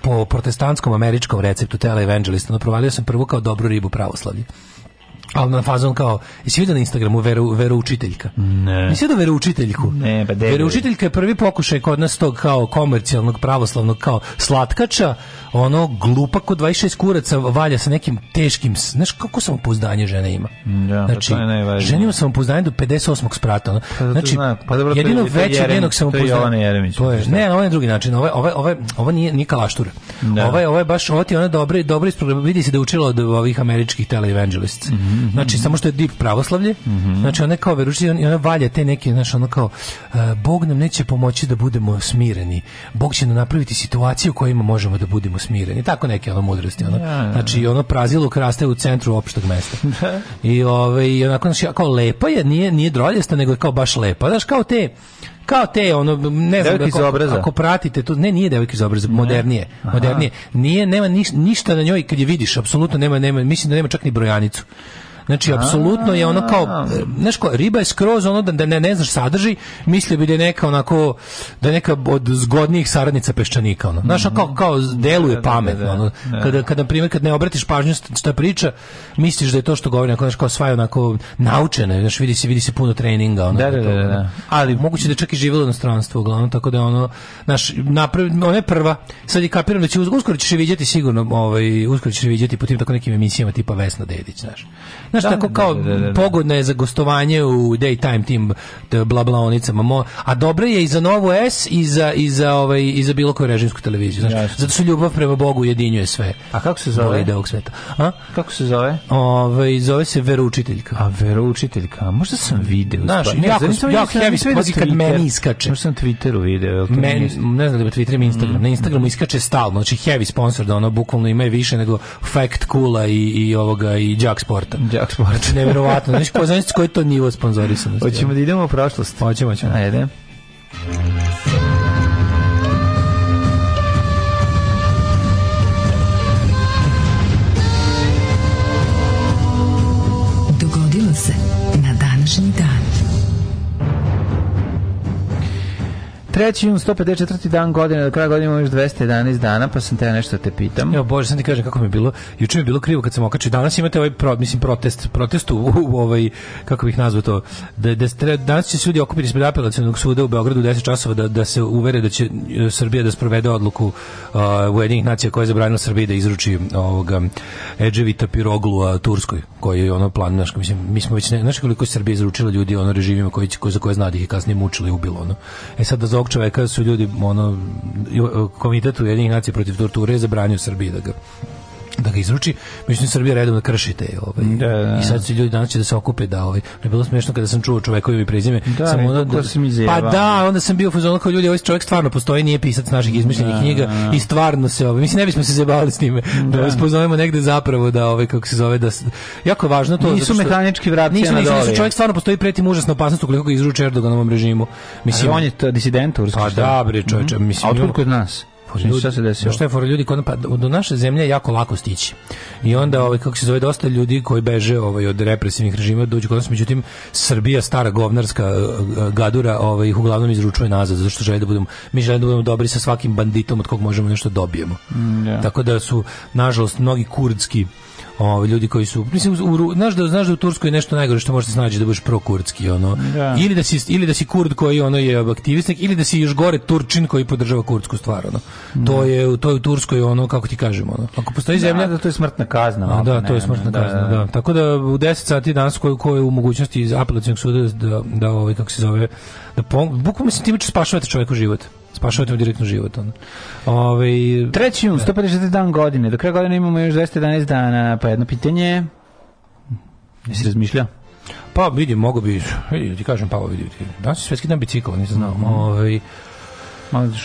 po protestantskom američkom receptu Tele televangelista, no provalio sam prvu kao dobru ribu pravoslavlje. Ali na fazon kao, jesi vidio na Instagramu veru, veroučiteljka? Ne. Nisi da veroučiteljku? Ne, pa Veroučiteljka je prvi pokušaj kod nas tog kao komercijalnog, pravoslavnog, kao slatkača, ono glupa kod 26 kuraca valja sa nekim teškim, znaš kako samopouzdanje žene ima? Ja, da, pa znači, pa to je najvažnije. žene ima samopouzdanje do 58. sprata. Ono. Pa znači, pa, pa, dobro, jedino to, veće Jerem, njenog samopouzdanje. Jeremić. To je, da. ne, ovo ovaj je drugi način. Ovo, ovo, ovaj- ovo, ovo nije, nije kalaštura. Da. Ovo, ovo je baš, ovo ti je ona dobra, dobra isprogram. Vidi se da učila od ovih američkih televangelists. Mm -hmm -hmm. Znači, samo što je div pravoslavlje, mm -hmm. znači ona kao veruči, i ona valje te neke, znači ono kao, uh, Bog nam neće pomoći da budemo smireni, Bog će nam napraviti situaciju u kojima možemo da budemo smireni, tako neke ono mudrosti, ono. Ja, znači, ono prazilo kraste u centru opštog mesta. Da. I, ovaj, i onako, znači, kao lepa je, nije, nije droljesta, nego je kao baš lepa, znaš, kao te, kao te ono ne znam ako, ako pratite to ne nije devojka iz obraza modernije Aha. modernije nije nema niš, ništa na njoj kad je vidiš apsolutno nema nema mislim da nema čak ni brojanicu Znači, apsolutno je ono kao, e, znaš ko, riba je skroz ono da, da, ne, ne znaš sadrži, mislio bi da je neka onako, da neka od zgodnijih saradnica peščanika. Ono. Znaš, kao, kao deluje da, da, pametno. Ono. Kada, kada, primjer, kad ne obratiš pažnju šta priča, misliš da je to što govori, onako, znaš, kao sva je onako naučena, znaš, vidi se, vidi se puno treninga. Ono, da, da, da, da. Ali moguće da čak i živjelo na stranstvu, uglavnom, tako da ono, naš, napravi, ona je prva, sad je kapiram da će uskoro ćeš vidjeti sigurno, ovaj, uskoro ćeš vidjeti po tim tako nekim emisijama tipa Vesna Dedić, znaš znaš da, tako kao da da, da, da, pogodno je za gostovanje u daytime tim blablaunicama a dobro je i za Novo S i za, i za, ovaj, i za bilo koju režimsku televiziju znaš, Jasne. zato što ljubav prema Bogu ujedinjuje sve a kako se zove? ideog sveta. A? Kako se zove? ovaj zove se Veroučiteljka a Veroučiteljka, možda sam video znaš, pa- ne, jako, jako, jako da heavy pazi kad meni iskače možda sam Twitteru video Men, ne znam da bi Twitter ima Instagram, na Instagramu iskače stalno znači heavy sponsor da ono bukvalno ima više nego fact coola i, i ovoga i jack sporta. Tatmort. Neverovatno. Znači, pozvanicu koji je to nivo sponzorisanosti. Hoćemo da idemo u prošlost. Hoćemo, hoćemo. Ajde. Ajde. 153. jun, 154. dan godine, do kraja godine imamo još 211 dana, pa sam te nešto te pitam. Evo, Bože, sam ti kažem kako mi je bilo, juče mi je bilo krivo kad sam okačio, danas imate ovaj, pro, mislim, protest, protest u, u ovaj, kako bih nazvao to, da, da, danas će se ljudi okupiti ispred apelacijalnog suda u Beogradu u 10 časova da, da se uvere da će e, Srbija da sprovede odluku e, uh, jednih nacija koja je zabranila Srbiji da izruči ovoga Edževita Piroglua Turskoj koji je ono plan naš mislim mi smo već ne, znaš koliko je Srbija izručila ljudi ono režimima koji koji za koje zna da ih kasnije mučili i ubilo ono e sad da za ovog čoveka su ljudi ono komitetu jedinih nacija protiv torture zabranio Srbiji da ga da ga izruči, mislim Srbija redovno da kršite ovaj. Da, da, da. I sad su ljudi danas će da se okupe da ovaj. Ne bilo smešno kada sam čuo čovekovo ime i prezime, da, samo onda da, sam Pa da, onda sam bio fuzon kao ljudi, ovaj čovjek stvarno postoji, nije pisac naših da. izmišljenih da, knjiga da, i stvarno se ovaj. Mislim ne bismo se zabavili s time. Da, vas pozovemo negde zapravo da ovaj kako se zove da jako važno to nisu što, mehanički vrapci nisu, nisu, nisu, čovjek stvarno postoji preti užasna opasnost ukoliko ga izruči Erdoganovom režimu. Mislim Ali on je disident Pa da, bre, čovječe, mm -hmm. mislim. A od nas? Ljudi, šta se desilo? Šta je for ljudi kod pa do naše zemlje jako lako stići. I onda ovaj kako se zove dosta ljudi koji beže ovaj od represivnih režima dođu da kod nas međutim Srbija stara govnarska e, e, gadura ovaj ih uglavnom izručuje nazad zato što žele da budemo mi želimo da budemo dobri sa svakim banditom od kog možemo nešto da dobijemo. Mm, yeah. Da. Tako da su nažalost mnogi kurdski Ovi ljudi koji su mislim u, znaš da znaš da u Turskoj nešto najgore što možeš da snaći da budeš kurdski ono da. ili da si ili da si kurd koji ono je aktivistnik ili da si još gore turčin koji podržava kurdsku stvar ono. Da. To je u toj Turskoj ono kako ti kažemo ono. Ako postoji da, zemlja da to je smrtna kazna. A, da, ne, to je smrtna da, kazna, da. da. Tako da u 10 sati danas koji koji je u mogućnosti iz apelacionog suda da da ovaj kako se zove da bukvalno mislim time ćeš spašavati čoveku život spašavate mu direktno život. Onda. Ovaj Treći, um, 150. Da. dan godine. Do kraja godine imamo još 211 dana, pa jedno pitanje. Jesi razmišljao? Pa vidi, mogu bi, vidi, ti kažem, pa vidi, Da se svetski dan bicikla, ne znam. Mm -hmm. Ove,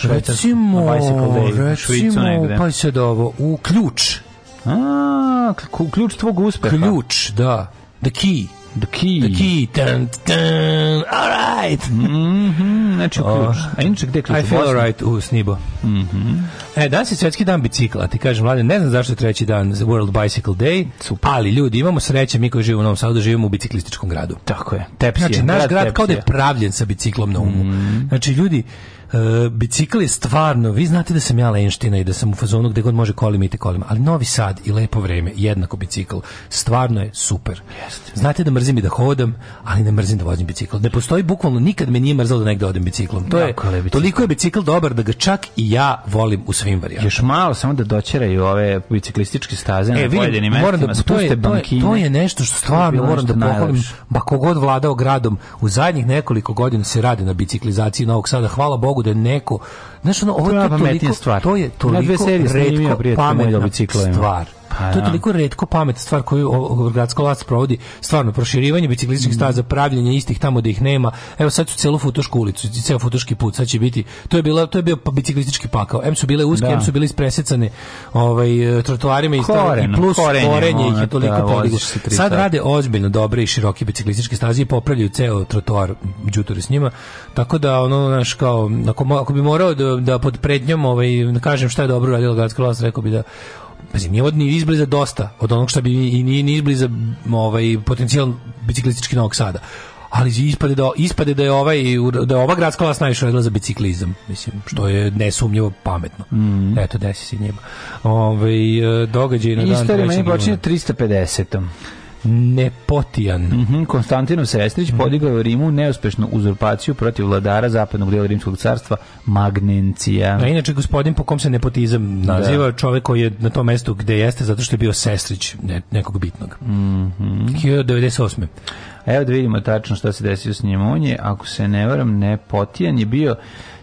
recimo, recimo, pa se da ovo, u ključ. A, ključ tvog uspeha. Ključ, da. The key. The Key. The Key. Dun, dun. All right. Mm -hmm. Znači u ključ. Oh. A inače gde ključ? I feel all right u Snibo. Mm -hmm. E, danas je svetski dan bicikla. Ti kažem, mladen, ne znam zašto je treći dan World Bicycle Day, Super. ali ljudi, imamo sreće, mi koji živimo u Novom Sadu, živimo u biciklističkom gradu. Tako je. Tepsije. Znači, naš grad, grad kao da je pravljen sa biciklom na umu. Mm -hmm. Znači, ljudi, Uh, bicikl je stvarno, vi znate da sam ja lenština i da sam u fazonu gde god može kolima ite kolima, ali Novi Sad i lepo vreme, jednako bicikl, stvarno je super. Jeste. Znate da mrzim i da hodam, ali ne mrzim da vozim bicikl. Ne postoji bukvalno, nikad me nije mrzalo da negde odem biciklom. To je, je toliko je bicikl dobar da ga čak i ja volim u svim varijama. Još malo samo da dočeraju ove biciklističke staze e, na vidim, pojedinim moram da, to je, to, je, to je nešto što stvarno moram da pohvalim. Ba kogod vladao gradom, u zadnjih nekoliko godina se radi na biciklizaciji Novog Sada. Hvala Bogu nauku da neko znaš ono ovo to je toliko stvar. to je toliko retko pametna stvar Pa, to je da. toliko retko pamet stvar koju gradska vlast provodi, stvarno proširivanje biciklističkih mm. staza, pravljenje istih tamo da ih nema. Evo sad su celu futošku ulicu, ceo futoški put, sad će biti. To je bilo to je bio pa biciklistički pakao. Em su bile uske, da. em su bile ispresecane ovaj trotoarima i stvari plus korenje ih je toliko da, podiglo. Sad rade ozbiljno dobre i široke biciklističke staze i popravljaju ceo trotoar đutori s njima. Tako da ono znaš kao ako, ako bi morao da, da pod prednjom ovaj kažem šta je dobro radila gradska vlast, rekao bi da pazi, nije od ni izbliza dosta od onog što bi i nije ni izbliza ovaj, potencijal biciklistički Novog Sada. Ali ispade da, ispade da je ovaj da je ova gradska vlast najviše radila za biciklizam, mislim, što je nesumnjivo pametno. Mm. Eto, desi se njima. Ovaj e, događaj na dan 3. Istorija meni počinje 350 nepotijan. Mm -hmm. Konstantinov Sestrić mm podigao je Rimu neuspešnu uzurpaciju protiv vladara zapadnog dijela Rimskog carstva Magnencija. A inače, gospodin po kom se nepotizam da. naziva, da. čovjek koji je na tom mestu gde jeste zato što je bio Sestrić ne, nekog bitnog. Mm -hmm. 1998. Evo da vidimo tačno šta se desio s njim. On je, ako se ne varam, nepotijan je bio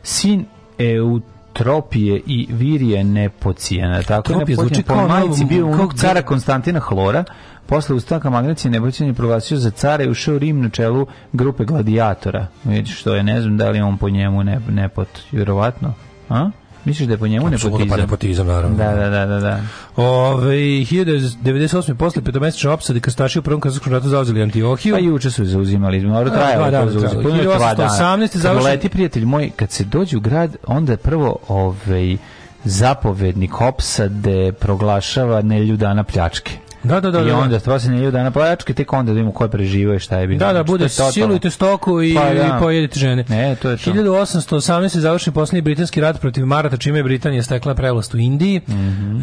sin Eut Tropije i Virije Nepocijena. Tako Tropije zvuči kao, kao, bio unuk cara Konstantina Hlora, Posle ustanka Magnacija Nebućan je proglasio za cara i ušao Rim na čelu grupe gladijatora. Vidiš što je, ne znam da li on po njemu ne, nepot, vjerovatno. A? Misliš da je po njemu pa nepotizam? Pa nepotizam, naravno. Da, da, da, da. da. Ove, 1998. posle petomesečne opsade krstaši u prvom kazanskom ratu zauzeli Antiohiju. Pa juče su zauzimali, mora trajalo da, to da, zauzeli. Da. 1818. završen... leti, prijatelj moj, kad se dođe u grad, onda prvo ovaj, zapovednik opsade proglašava nelju dana pljačke. Da, da, da. I da. Pa onda da. se ne dana plajačke, tek onda vidimo ko je preživio i šta je bilo. Da, da, znači, bude silujte stoku i, pa, da. i pojedite žene. Ne, to je to. 1818 se završi posljednji britanski rat protiv Marata, čime je Britanija stekla prevlast u Indiji. Mm -hmm.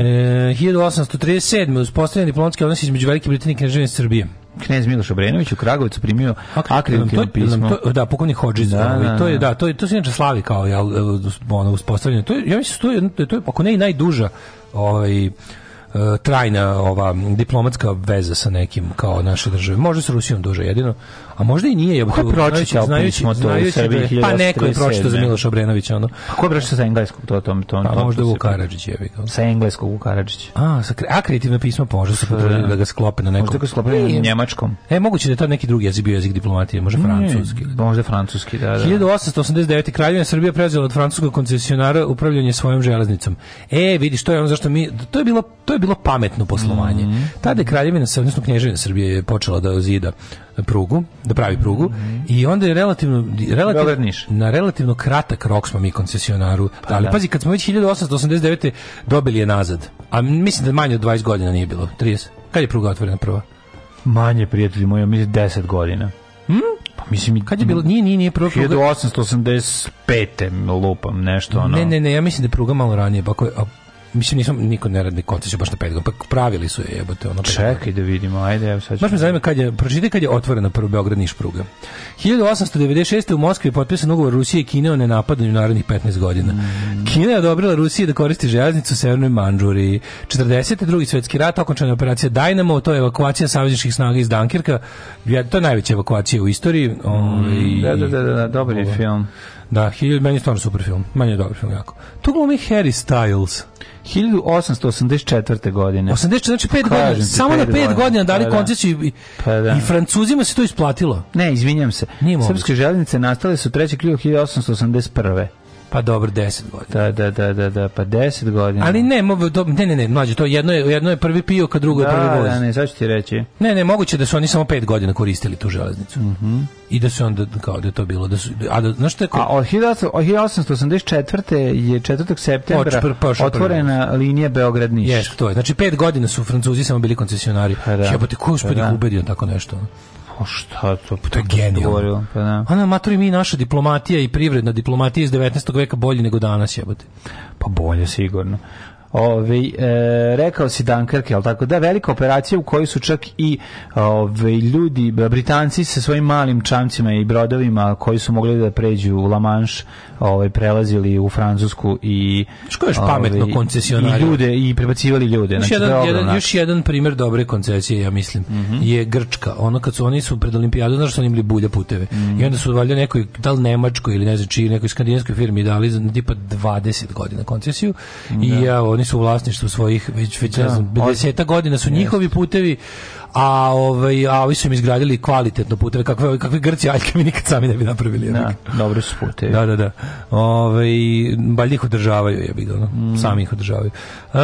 e, 1837. uspostavljen diplomatski odnos između Velike Britanije i Kneževine Srbije knez Miloš Obrenović u Kragovicu primio akreditivno pismo. da, pokojni Hodžić. Da da, da, da, to je da, to je to se inače slavi kao ja ono uspostavljanje. To je ja mislim to je, to je ako ne i najduža ovaj E, trajna ova diplomatska veza sa nekim kao naše države. Može sa Rusijom duže jedino, A možda i nije, jebote. Ko je pročitao da znajući, smo to u Srbiji Pa neko je pročitao za Miloša Obrenovića, ono. A ko je pročitao za engleskog to tom to Pa možda Vuk Karadžić je vidio. Sa engleskog Vuk Karadžić. A, sa a kreativno pismo možda su potrudili da. da ga sklope na nekom. Možda ga sklope na njemačkom. E, moguće da je to neki drugi jezik bio jezik diplomatije, može francuski. Možda francuski, da, da. 1889. Kraljevina Srbija preuzela od francuskog koncesionara upravljanje svojom železnicom. E, vidi što je ono zašto mi to je bilo to je bilo pametno poslovanje. Mhm. Tada je Kraljevina odnosno Knježevina Srbije počela da zida prugu da pravi prugu mm -hmm. i onda je relativno relativno na relativno kratak rok smo mi koncesionaru pa, ali da. pazi kad smo već 1889 dobili je nazad a mislim da manje od 20 godina nije bilo 30 kad je pruga otvorena prva manje prijatelji moji mislim 10 godina hm pa mislim kad je bilo nije nije nije prva pruga 1885 lupam nešto ono ne ne ne ja mislim da je pruga malo ranije pa ako mislim nisam niko ne radi koncesiju baš na pet godina. Pa pravili su je jebote ono. Čekaj da vidimo. Ajde, evo sad. Baš me zanima kad je pročitaj kad je otvorena prva Beograd Niš pruga. 1896 u Moskvi je potpisan ugovor Rusije i Kine o nenapadanju narednih 15 godina. Mm. Kina je odobrila Rusiji da koristi željeznicu u Severnoj Mandžuriji. 42. svetski rat okončana operacija Dynamo, to je evakuacija savezničkih snaga iz Dunkirka. Ja, to je najveća evakuacija u istoriji. Mm. i, da, da, da, da, dobar je film. Da, hilj, meni je stvarno super film. Meni je dobar film jako. To glumi Harry Styles. 1884. godine. 84, znači 5 godina. Samo na 5 godina dali pa, da. koncesiju i, pa, da. i Francuzima se to isplatilo. Ne, izvinjam se. Nije Srpske željeznice nastale su 3. kriju 1881. Pa dobro, 10 godina. Da, da, da, da, da, pa 10 godina. Ali ne, ne, ne, ne, mlađe, to jedno je, jedno je prvi pio, kad drugo da, je prvi voz. Da, ne, sad ću ti reći. Ne, ne, moguće da su oni samo 5 godina koristili tu železnicu. Mm I da su onda, kao da je to bilo, da su, a da, znaš što je... Ko... A od 1884. je 4. septembra Oč, pr, pa, otvorena linija Beograd-Niš. Jes, to je. Znači, 5 godina su Francuzi samo bili koncesionari. Pa da. Jebote, ko uspedi pa da. ubedio tako nešto? O šta to? Pa to je genijalno. Pa da. Ona maturi mi naša diplomatija i privredna diplomatija iz 19. veka bolji nego danas jebote. Pa bolje sigurno. Ove, ovaj, e, rekao si Dunkerke, ali tako da, velika operacija u kojoj su čak i ove, ovaj, ljudi, Britanci sa svojim malim čamcima i brodovima koji su mogli da pređu u La Manche, ove, ovaj, prelazili u Francusku i što je pametno koncesionari i ljude i prebacivali ljude. Još, znači, jedan, je jedan, još jedan primer dobre koncesije, ja mislim, mm -hmm. je Grčka. Ono kad su oni su pred olimpijadu, znaš što da oni imali bulja puteve. Mm -hmm. I onda su valjda nekoj, da li Nemačkoj ili ne znam čiji, nekoj skandinavskoj firmi dali za tipa 20 godina koncesiju. Mm I da. ja oni su u vlasništvu svojih već već ne da. znam 50 godina su njihovi putevi a ovaj a ovi su im izgradili kvalitetno puteve kakve kakve Grci aljke mi nikad sami ne bi napravili da, dobro su putevi da da da ovaj baljih ih održavaju je bilo no? mm. sami ih održavaju e,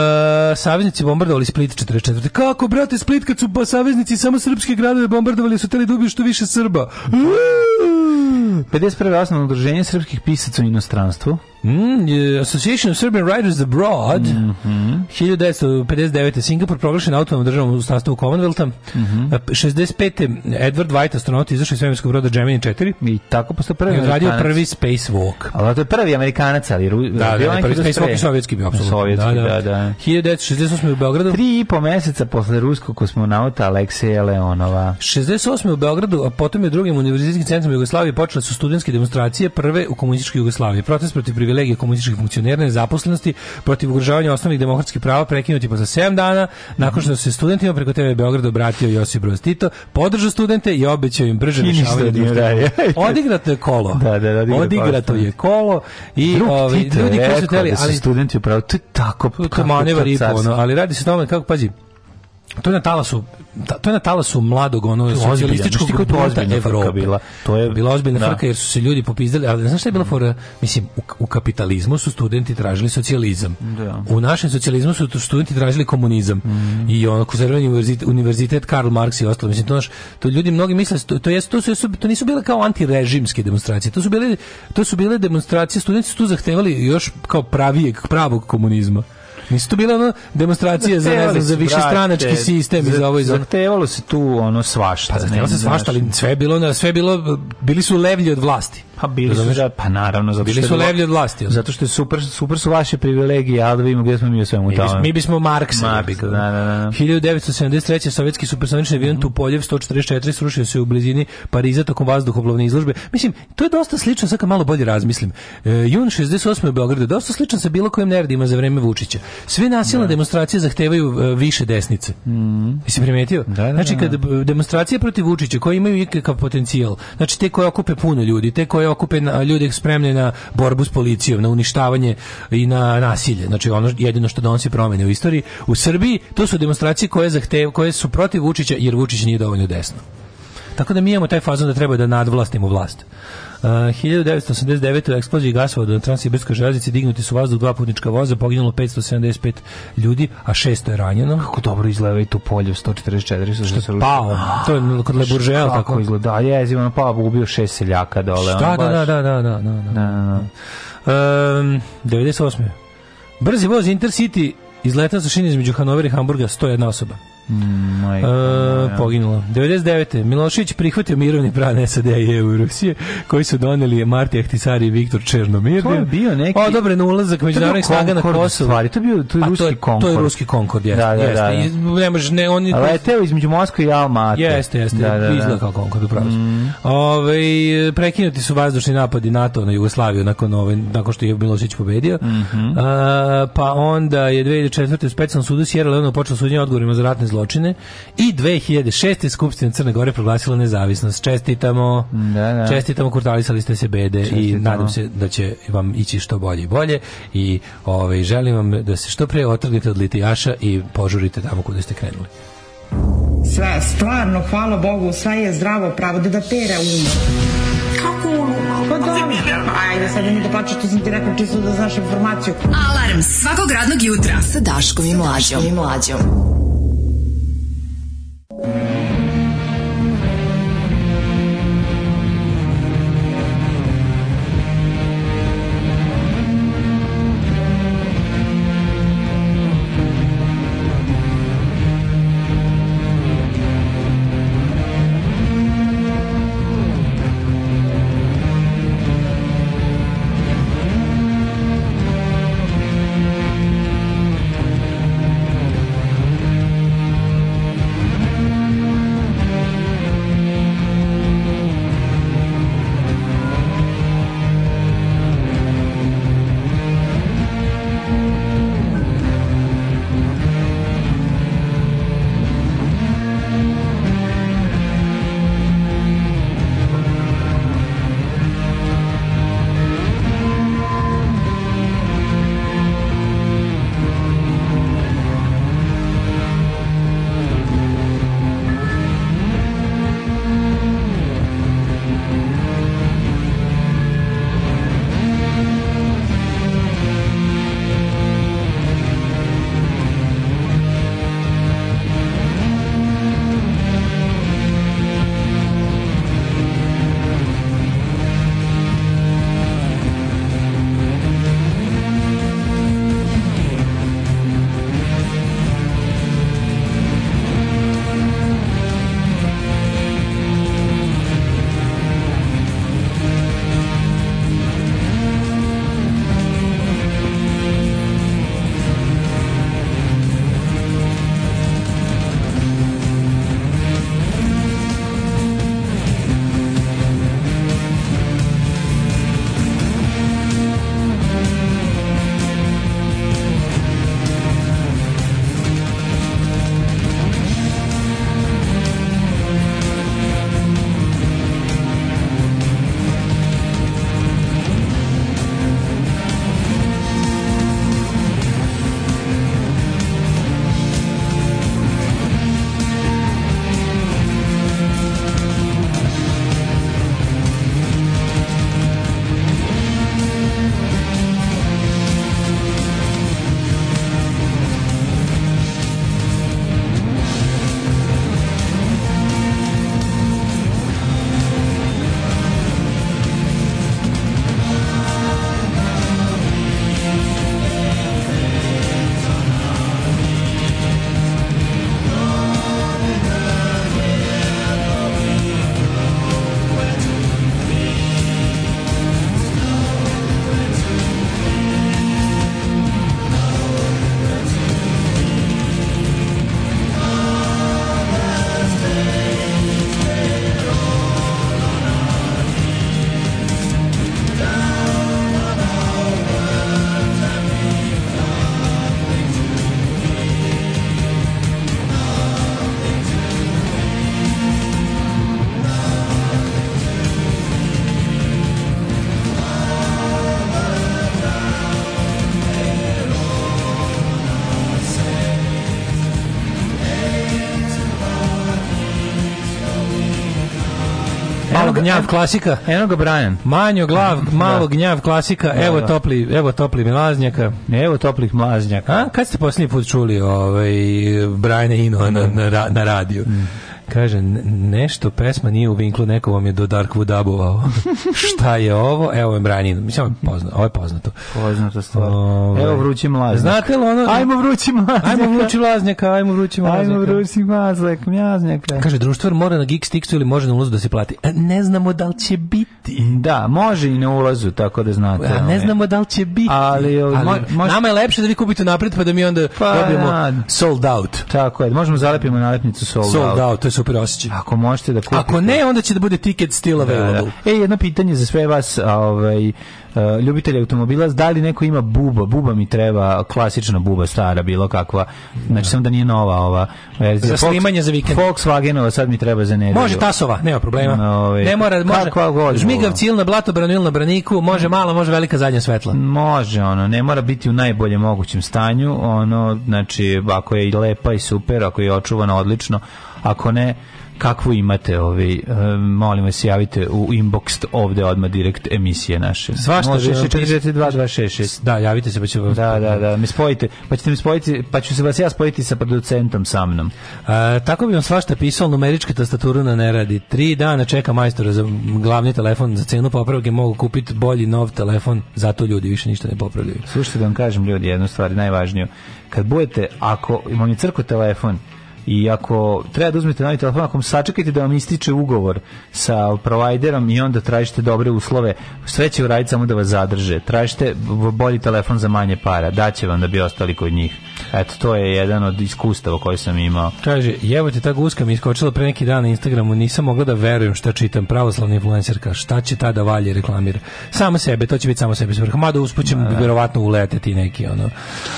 saveznici bombardovali Split 44 kako brate Split kad su ba, saveznici samo srpske gradove bombardovali su teli dobiju da što više Srba 51. osnovno udruženje srpskih pisaca u inostranstvu Mm, Association of Serbian Writers Abroad mm -hmm. 1959. Singapur proglašen autonomnom državom u sastavu Commonwealtha. Mm -hmm. 65. Edward White astronaut izašao iz svemirskog broda Gemini 4 i tako posle prvi radio prvi space walk. Ali to je prvi Amerikanac, ali ru, da, da bio da, prvi space i sovjetski bio apsolutno. Sovjetski, da, da. da, da. 1968. u Beogradu. 3 i po meseca posle ruskog kosmonauta Alekseja Leonova. 68. u Beogradu, a potom je drugim univerzitetskim centrom Jugoslavije počele su studentske demonstracije prve u komunističkoj Jugoslaviji. Protest protiv privilegije komunističkih funkcionera nezaposlenosti protiv ugrožavanja osnovnih demokratskih prava prekinuti posle 7 dana nakon što se studentima preko TV Beograd obratio Josip Broz Tito, podržao studente i obećao im brže rešavanje. Odigrato je kolo. Da, da, da, odigrato je kolo i ovaj ljudi koji su teli, da ali studenti upravo to je tako, tako manevar i ali radi se o tome kako pazi to je na talasu to je na talasu mladog ono socijalističkog gruta Evrope bila to je bila ozbiljna da. frka jer su se ljudi popizdali ali znaš šta je bila fora mislim u, u kapitalizmu su studenti tražili socijalizam da. u našem socijalizmu su studenti tražili komunizam mm. i ono konzervativni univerzitet, univerzitet Karl Marx i ostalo mislim to naš to ljudi mnogi misle to, to jest to su to nisu bile kao antirežimske demonstracije to su bile to su bile demonstracije studenti su tu zahtevali još kao pravijeg pravog komunizma Nisu to bile ono demonstracije za, ne znam, za višestranački sistem i za ovo i za Zahtevalo se tu ono svašta. Pa zahtevalo se svašta, ali sve bilo, sve bilo, bili su levlji od vlasti. Pa bili su, da, pa naravno. Zato bili su levlji od vlasti. Zato što je super, super su vaše privilegije, ali da vidimo gdje smo mi u svemu tome. Mi bismo Marks. Marks, da, da, da. 1973. Da. sovjetski supersonični avion mm -hmm. Tupoljev 144 srušio se u blizini Pariza tokom vazduhoplovne izložbe. Mislim, to je dosta slično, sad kad malo bolje razmislim. E, jun 68. u Beogradu, dosta slično sa bilo kojim nerdima za vreme Vučića. Sve nasilne da. demonstracije zahtevaju uh, više desnice. Mm. -hmm. primetio? Da, da, znači, da, kad da. demonstracije protiv Vučića, koje imaju ikakav potencijal, znači te koje okupe puno ljudi, te koje okupe na, ljude spremne na borbu s policijom, na uništavanje i na nasilje. Znači ono jedino što donosi promene u istoriji. U Srbiji to su demonstracije koje zahtev, koje su protiv Vučića jer Vučić nije dovoljno desno. Tako da mi imamo taj fazon da treba da nadvlastimo vlast. Uh, 1989. u eksploziji gasova na Transsibirskoj železnici dignuti su vazduh dva putnička voza, poginulo 575 ljudi, a 600 je ranjeno. Kako dobro izgleda i to polje 144 što se pao. To je kod Le tako. Kako izgleda? Je, zima pao, ubio šest seljaka dole. Šta, da da, da, da, da, da, da, da, da. Um, da, 98. Brzi voz Intercity izletao sa šine između Hanovera i Hamburga 101 osoba. Mm, e, poginula. 99. Milošević prihvatio mirovni plan SAD i EU Rusije, koji su doneli Marti Ahtisari i Viktor Černomir. To je bio neki... Odobren ulazak međunarodnih snaga na Kosovo. Stvari. To je bio to je ruski to je, Konkord. To je ruski Konkord, jeste. Da, da, jeste. Da, da. I, ne, može, ne, oni... on je... Leteo između Moskve i Almate. Jeste, jeste. Da, da, Izgleda da. kao Konkord, upravo. Mm. Ove, prekinuti su vazdušni napadi NATO na Jugoslaviju nakon, ove, nakon što je Milošić pobedio. Mm -hmm. E, A, pa onda je 2004. u specijalnom sudu Sierra Leone počelo suđenje odgovorima za ratne zločine i 2006. Skupština Crne Gore proglasila nezavisnost. Čestitamo. Da, da. Čestitamo, kurtalisali ste se bede Čestitamo. i nadam se da će vam ići što bolje i bolje i ovaj, želim vam da se što pre otrgnete od litijaša i požurite tamo kude ste krenuli. Sve, stvarno, hvala Bogu, sve je zdravo pravo, da da pere um. Kako um? Pa dobro, ajde sad mi da plaću što sam ti rekao, čisto da znaš informaciju. Alarm svakog radnog jutra sa Daškom i Mlađom. Daškom i Mlađom. Thank you. gnjav klasika. Eno ga Brian. Manjo glav, da. malo gnjav klasika. Da, evo da. topli, evo topli mlaznjaka. Evo toplih mlaznjaka. A kad ste poslednji put čuli ovaj Brian Eno na, na, na radiju? Mm. Kaže, nešto pesma nije u vinklu, neko vam je do Darkwood dubovao Šta je ovo? Evo je Mranjin. Mislim, poznato, ovo je poznato. Poznato stvar. Ovaj, Evo vrući mlaznjak. Znate li ono? Ajmo vrući mlaznjaka. Ajmo vrući mlaznjaka, ajmo vrući mlaznjaka. Ajmo vrući mlazak, mlaznjaka. Kaže, društvar mora na gig stiksu ili može na ulazu da se plati. E, ne znamo da li će biti. Da, može i na ulazu, tako da znate. A ne znamo da li će biti. Ali, ali mo, mož... nama je lepše da vi kupite napred pa da mi onda pa, dobijemo sold out. Tako je, možemo zalepimo nalepnicu sold, sold out. out. To je super osjećaj. Ako možete da kupite. Ako ne, onda će da bude ticket still available. Da, da. E, jedno pitanje za sve vas, ovaj, eh, ljubitelji automobila, da li neko ima buba? Buba mi treba, klasična buba, stara, bilo kakva. Znači, samo da nije nova ova verzija. Za snimanje za vikend. Volkswagenova sad mi treba za nedelju. Može tasova, nema problema. No, ovaj, ne mora, može. Kakva žmigavci ili na blatobranu ili na braniku, može malo, može velika zadnja svetla. Može, ono, ne mora biti u najboljem mogućem stanju, ono, znači, ako je i lepa i super, ako je očuvana odlično, Ako ne, kakvu imate, ovaj, eh, molim vas javite u inbox ovde odmah direkt emisije naše. Svašta vi da, da, javite se pa ću Da, da, da, mi spojite, pa ćete mi spojiti, pa ću se vas ja spojiti sa producentom sa mnom. A, eh, tako bi vam svašta pisao, numerička tastatura na ne radi. Tri dana čeka majstora za glavni telefon za cenu popravke, mogu kupiti bolji nov telefon, zato ljudi više ništa ne popravljaju. Slušajte da vam kažem ljudi jednu stvar najvažniju. Kad budete, ako imam crko telefon, i ako treba da uzmete novi telefon, ako sačekajte da vam ističe ugovor sa providerom i onda tražite dobre uslove, sve će uraditi samo da vas zadrže. Tražite bolji telefon za manje para, daće vam da bi ostali kod njih. Eto, to je jedan od iskustava koje sam imao. Kaže, jevo te ta guska mi iskočila pre neki dan na Instagramu, nisam mogla da verujem šta čitam, pravoslavna influencerka, šta će tada valje reklamira. Samo sebe, to će biti samo sebe svrha. Mada uspućem, da. verovatno uleteti neki, ono.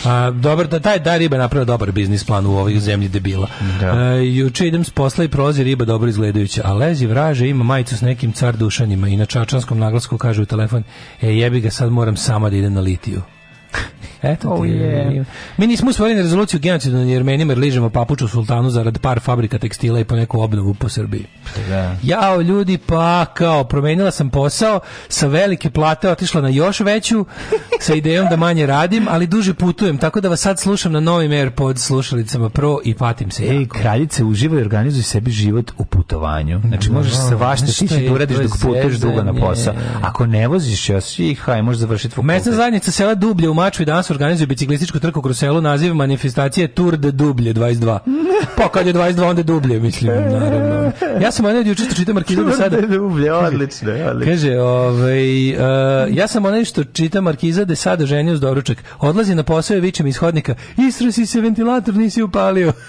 A, dobar, da, taj, da riba napravila dobar biznis plan u ovih zemlji debila. Da. A, e, juče idem s posla i prolazi riba dobro izgledajuća, a lezi vraže, ima majicu s nekim car dušanima i na čačanskom naglasku kaže u telefon, e jebi ga, sad moram sama da idem na litiju. Eto oh, ti. Je. Mi nismo usvojili rezoluciju genocidu na Jermenima jer ližemo papuču sultanu zarad par fabrika tekstila i po neku obnovu po Srbiji. Da. Jao, ljudi, pa kao, promenila sam posao, sa velike plate otišla na još veću, sa idejom da manje radim, ali duže putujem, tako da vas sad slušam na novim AirPod slušalicama Pro i patim se. Ej, jako. kraljice, uživaj i organizuj sebi život u putovanju. Znači, da, možeš da, se vašta ti će da uradiš dok putuješ dugo na posao. Ako ne voziš, ja svi, haj, možeš završiti fakultet. Mesna zajednica sela Dublje u Maču i danas organizuje biciklističku trku kroz selo naziv manifestacije Tour de Dublje 22. Pa kad je 22 onda Dublje, mislim, naravno. Ja sam onaj juče čitam Markiza do sada. Tour de Dublje, odlično, odlično. Kaže, ovaj, uh, ja sam onaj što čita Markiza de sada ženio s doručak. Odlazi na posao i viče mi iz hodnika, istrasi se ventilator, nisi upalio.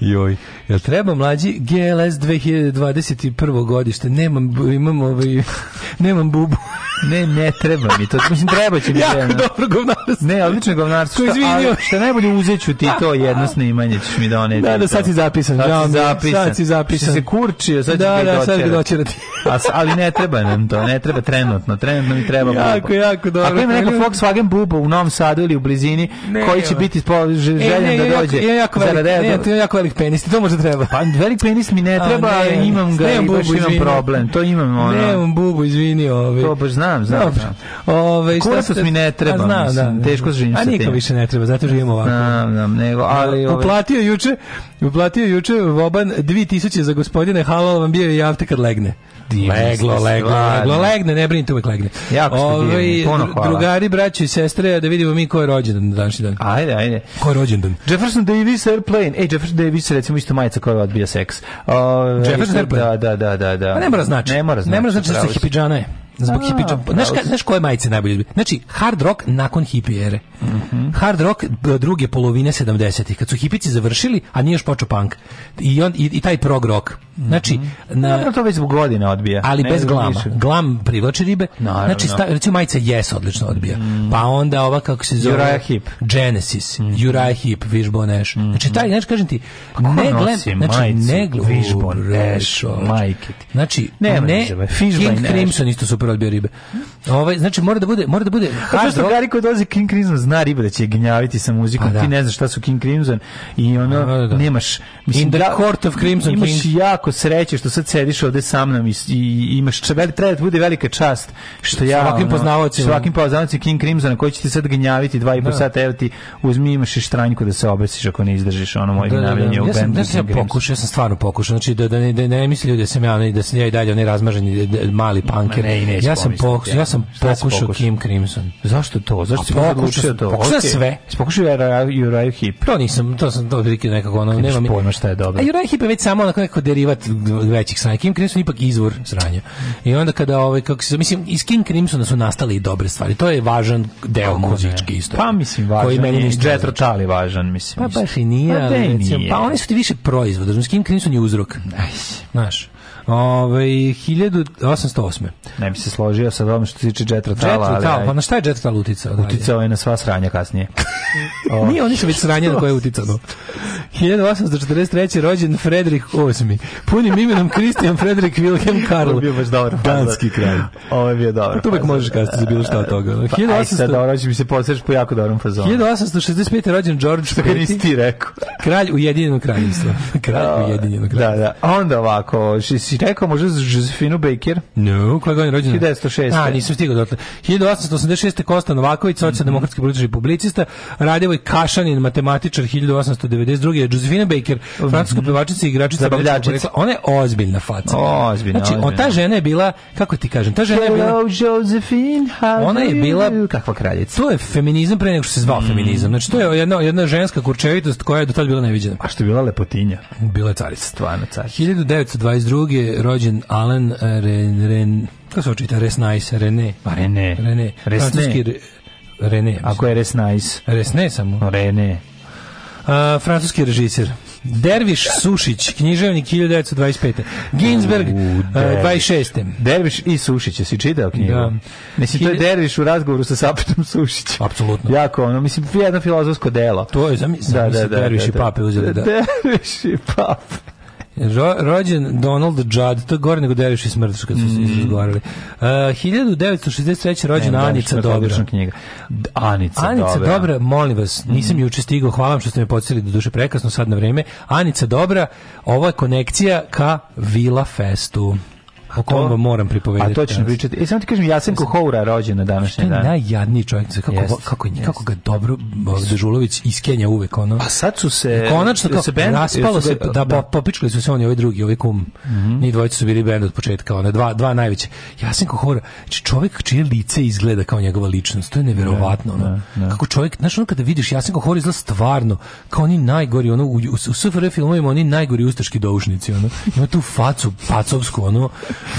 Joj. Jel treba mlađi GLS 2021. godište? Nemam, imam ovaj, nemam bubu. ne, ne treba mi to. Mislim, treba će mi jako žena. dobro govnarstvo. Ne, odlično govnarstvo. Što, ali, što najbolje uzet ću ti to jedno snimanje, ćeš mi doneti. Da, da, sad si zapisan. Sad si zapisan. Sad si zapisan. Što se kurčio, sad da, ćeš da, da, sad dočerati. ali ne treba nam to, ne treba trenutno. Trenutno mi treba jako, Jako, jako dobro. Ako ima neko Volkswagen bubo u Novom Sadu ili u blizini, ne, koji će biti e, željen e, ne, da dođe. Ja jako, jako, jako, jako velik penis, to može treba. Pa velik penis mi ne treba, A, ne, imam ga imam i baš bubu, imam problem. To imam ono. Nemam bubu, izvini. ovaj. To baš znam, znam. Dobre. Ove, šta ste... mi ne treba, znam, mislim, da, da. teško živim sa tim. A nikako više ne treba, zato živimo ovako. Znam, znam, nego, da, ali... Ove... Uplatio juče, uplatio juče Voban 2000 za gospodine, halal vam bio i javte kad legne. Divno, leglo, leglo, leglo, legne, ne brinite, uvek legne. Jako Ove, ovaj, puno Drugari, braći i sestre, da vidimo mi ko je rođendan na današnji dan. Ajde, ajde. Ko je rođendan? Jefferson Davis Airplane. Ej, Jefferson Davis, recimo, isto majica koja odbija seks. Ove, Jefferson Airplane? Da, da, da, da. da. Pa ne mora znači. Ne mora znači. Ne mora znači, znači da se hipidžana je. Zbog ah, hippie Znaš, znaš koje majice najbolje izbili? Znači, hard rock nakon hipijere. Mm -hmm. Hard rock e, druge polovine 70-ih, kad su hipici završili, a nije još počeo punk. I, on, i, i taj prog rock. Mhm. Znači, mm -hmm. na, to već zbog godina odbija. Ali ne bez glama. Više. Glam privlači ribe. Naravno. Znači, sta, recimo majice Yes odlično odbija. Mm. Pa onda ova, kako se zove... Uriah Heep. Genesis. Mm. Uriah Heep, Wishbone Ash. Mhm. Znači, taj, znači, kažem ti, pa ne glem... Znači, ne glem... Wishbone Ash, majke ti. Znači, ne, ne, King Crimson isto super Konrad bio ribe. Ovaj znači mora da bude, mora da bude pa hard rock. Zato što Gari koji dolazi King Crimson zna ribe da će gnjaviti sa muzikom. Pa, da. Ti ne znaš šta su King Crimson i ono da, da, da. nemaš mislim, In the court of Crimson imaš King. jako sreće što sad sediš ovde sa mnom i, i imaš treba da bude velika čast što ja svakim poznavaocima svakim poznavaocima King Crimsona koji će ti sad gnjaviti 2 i po da. sata evo ti uzmi imaš i štranjku da se obesiš ako ne izdržiš ono moje da, gnjavljenje u bendu. Ja sam pokušao, ja sam stvarno pokušao, znači da da ne da ne misli ljudi da sam ja da sam ja i dalje onaj razmaženi mali panker. Ne, neće ja sam pokus, ja sam pokušao Kim Crimson. Zašto to? Zašto si pokušao to? Da pokušao sve. Pokušao ja Juraju Hip. To nisam, to sam to prilike nekako ono nema mi pojma šta je dobro. A Juraju Hip je već samo onako neko derivat većih sranja. Kim Crimson ipak izvor sranja. I onda kada ovaj kako se mislim iz Kim Crimsona su nastale i dobre stvari. To je važan deo muzičke istorije. Pa mislim važan. Koji meni nije Jet znači. Rotal važan mislim. Pa baš i pa nije. Pa oni su ti više proizvod. Kim Crimson je uzrok. Znaš. Ove, ovaj, 1808. Ne bi se složio sa ovom što se tiče Jet Ratala. Jet Ratal, pa na šta je Jet Ratal uticao? Uticao je na sva sranja kasnije. oh. Nije oni su već sranje na koje je uticano. 1843. rođen Frederik VIII. Punim imenom Kristijan Frederik Wilhelm Karl. Ovo je bio baš dobro. Pa Danski da. kralj. Ovo je bio dobro. Tu uvek pa da. možeš kasniti za bilo šta od toga. Pa, 1800... Aj sad, dobro, mi se posreći po jako dobrom fazonu. 1865. rođen George V. Što ga nisi ti rekao? kralj Ujedinjenog kraljevstva. Kralj da, Ujedinjenog kraljevstva. Da, da. Onda ovako, si rekao možda za Josefinu Baker? No, koja godina rođena? 1906. A, nisam stigao dotle. 1886. Kosta Novaković, socijaldemokratski mm -hmm. politički publicista, Radevoj Kašanin, matematičar 1892. Josefina Baker, mm -hmm. francuska mhm. pevačica i igračica. Zabavljačica. Ona je ozbiljna faca. O, ozbiljna, znači, ozbiljna. ta žena je bila, kako ti kažem, ta žena je bila... Hello, Josephine, how Ona je bila... Kakva kraljica? To je feminizam pre nego što se zvao mm. feminizam. Znači, to je jedna, jedna ženska kurčevitost koja je do tada bila neviđena. A što je bila lepotinja? Bila je carica. Stvarno carica. 1922 je rođen Alan Ren... Ren kako se očita? Resnais, René. Pa René. René. Francuski re, René. Ako je Resnais. Resne samo. René. A, francuski režisir. Derviš Sušić, književnik 1925. Ginsberg, U, Derviš. 26. Derviš i Sušić, jesi čitao knjigu? Da. Mislim, to je Derviš u razgovoru sa Sapetom Sušićem. Apsolutno. Jako, ono, mislim, jedno filozofsko delo. To je, zamisli, da, da, da, Derviš da, da. i pape uzeli. Da. Derviš i pape. Ro, rođen Donald Judd, to je gore nego Deriš i smrt, kad su se mm. izgovarali. E, uh, 1963. rođena Anica Dobra. Knjiga. Anica, Anica Dobra. Dobra, molim vas, mm. nisam mm. juče stigao, hvala vam što ste me podsjetili do duše prekasno, sad na vreme. Anica Dobra, ovo je konekcija ka Vila Festu o kom vam moram pripovedati. A to ćeš pričati. E, samo ti kažem, Jasenko Houra rođena današnji dan. najjadniji čovjek, kako, yes, kako, yes. kako ga dobro Dežulović iz iskenja uvek, ono. A sad su se... Konačno, kako, se band, raspalo se, da, da. Po, popičkali su se oni ovi drugi, ovi kum. Mm -hmm. Ni dvojica su bili bend od početka, ona dva, dva najveće. Jasenko Houra, znači čovjek čije lice izgleda kao njegova ličnost, to je neverovatno, da, ono. Ne, da, ne. Da. Kako čovjek, znaš, ono kada vidiš Jasenko Houra izgleda stvarno, kao oni najgori, ono, u, u, u SFRJ filmovima oni najgori ustaški doušnici, ono. Ima tu facu, pacovsku, ono,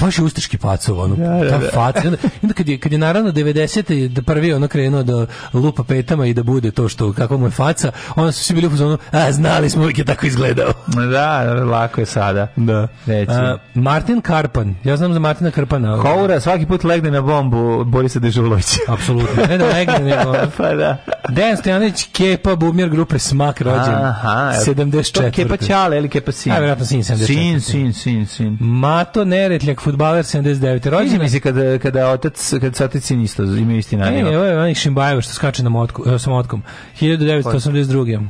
baš je ustaški pacov, ono, da, da, ta faca. Onda, onda kad, je, kad je naravno 90. da prvi ono krenuo da lupa petama i da bude to što, kako mu je faca, onda su svi bili u a znali smo uvijek je tako izgledao. Da, lako je sada. Da. Reći. A, Martin Karpan, ja znam za Martina Karpana. Koura svaki put legne na bombu Borisa Dežulovića. Apsolutno, ne da legne, nego... pa da. Dejan Stojanović, Kepa, bubnjar grupe Smak rođen. Aha, 74. To Kepa Ćale ili Kepa Sin? A, vjerojatno Sin, 74. Sin, Sin, Sin, Sin. Mato Neretlja, Krk, futbaler 79. Rođen mi se kada, kada otac, kada se otac isto, imaju isti e, nadjeva. Ne, ovo je Manik Šimbajeva što skače na motku, e, sa motkom. 1982.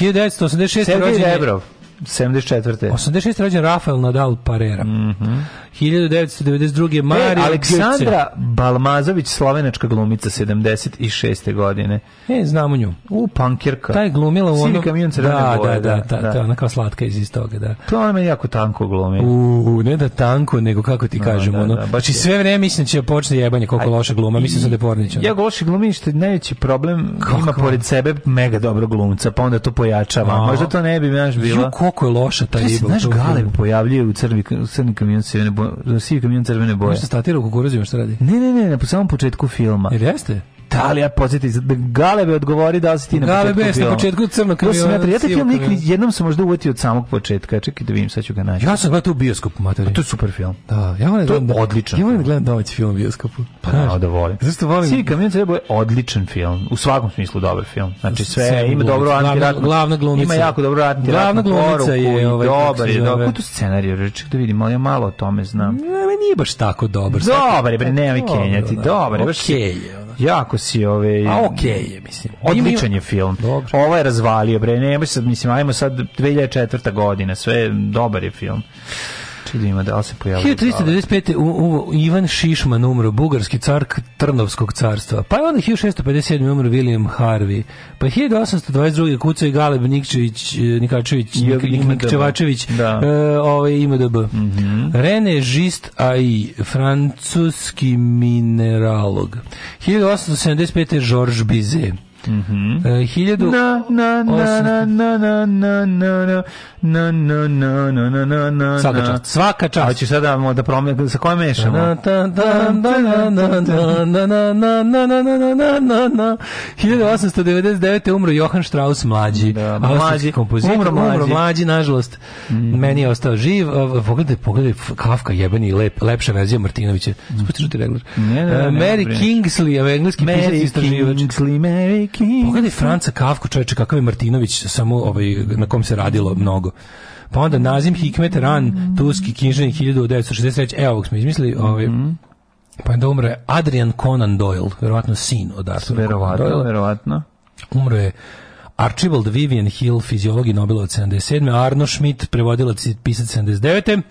1986. Sergej Debrov. 74. 86. rođen Rafael Nadal Parera. Mm 1992. Marija e, Aleksandra Gece. Balmazović, slovenačka glumica 76. godine. E, znamo nju. U, pankirka. Ta je glumila u onom... Sivi kamion da, da, Da, da, da, da, to je ona kao slatka iz iz da. To ona me jako tanko glumila. U, ne da tanko, nego kako ti no, da, da, ono. Da, baš znači, sve vreme mislim da će počne jebanje koliko loša gluma, mislim sam da je porničan. Ja loše glumi, što je najveći problem, kako? ima pored sebe mega dobro glumca, pa onda to pojačava. No. Možda to ne bi naš bilo. Juko, koliko je loša ta riba. Znaš, gale pojavljuje u crni, crni kamion crvene boje, sivi kamion crvene boje. Šta statira u kukuruzima, šta radi? Ne, ne, ne, na samom početku filma. Jer jeste? Italija, podsjeti, Galebe odgovori da li si ti na Galebe početku Galebe na početku crno kamion. Ja taj film nikli, jednom sam možda uvetio od samog početka, čekaj da vidim, sad ću ga naći. Ja sam gledao u bioskopu, materiju. Pa to je super film. Da, ja volim to je da, odličan. Ja volim da gledam domaći film u bioskopu. Pa da, da volim. Zašto volim? Svi kamion treba je odličan film, u svakom smislu dobar film. Znači sve, ima dobro antiratnu. Glavna glumica. Ima jako dobro antiratnu. Glavna glumica je ovaj dobar, je dobar. Kako scenarij, reček da vidim, ali ja malo o tome znam. Ne, nije baš tako dobar. Dobar je, bre, nema mi kenjati. Dobar je, baš Jako si ove... A okej okay je, mislim. Odličan je film. Dobro. Ovo je razvalio, bre, nemoj sad, mislim, ajmo sad 2004. godina, sve dobar je film ima da se pojavljaju. 1395. U, u, Ivan Šišman umro, bugarski car Trnovskog carstva. Pa je onda 1657. umro William Harvey. Pa 1822. kuca i Galeb Nikčević, e, Nikačević, Nik, Nikčevačević, da. E, ovaj ima DB. Mm -hmm. René Gist AI, francuski mineralog. 1875. Georges Bizet. Mhm. 1000 na na na da na na na na na na na na na na da promenimo sa kojom mešamo? Na na na na na na na na na na na umro Johann Strauss mlađi. Da, mlađi kompozitor. Umro mlađi. Umro mlađi, nažalost. Meni je ostao živ. Pogledaj, pogledaj Kafka jebeni lep, lepša verzija Martinovića. Spustiš ti regler. Mary Kingsley, engleski pisac istraživač. Mary Kingsley, Mary king. Pogledaj Franca Kafka, čoveče, kakav je Martinović, samo ovaj, na kom se radilo mnogo. Pa onda Nazim Hikmet Ran, Turski Kinženi, 1963. Evo ovog smo izmislili, ovaj, mhm. pa onda umre Adrian Conan Doyle, verovatno sin od Arthur verovatno, Conan Doyle. Verovatno, Umro je Archibald Vivian Hill, fiziolog i Nobelovac 77. Arno Schmidt, prevodilac i pisac 79.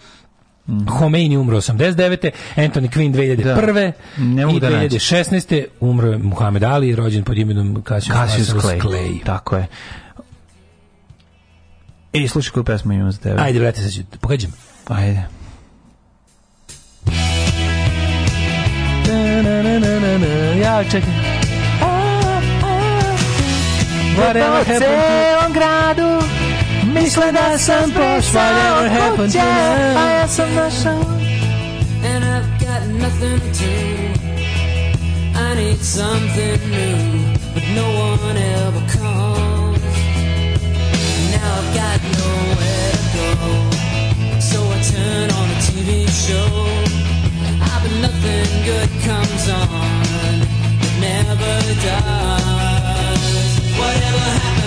Mm. Khomeini umro 89. Anthony Quinn 2001. Da. I 2016. umro Muhammed Ali, rođen pod imenom Cassius, Cassius Clay. Clay. Tako je. E, slušaj koju pesmu imam za tebe. Ajde, vrati, sad ću, pokađem. Ajde. Na, na, na, na, na, ja čekam. Whatever happened to... gradu Misle da sam prošla Never happened to them? A ja sam našao And I've got nothing to I need something new But no one ever calls. Now I've got nowhere to go So I turn on a TV show Ah, but nothing good comes on It never does Whatever happened?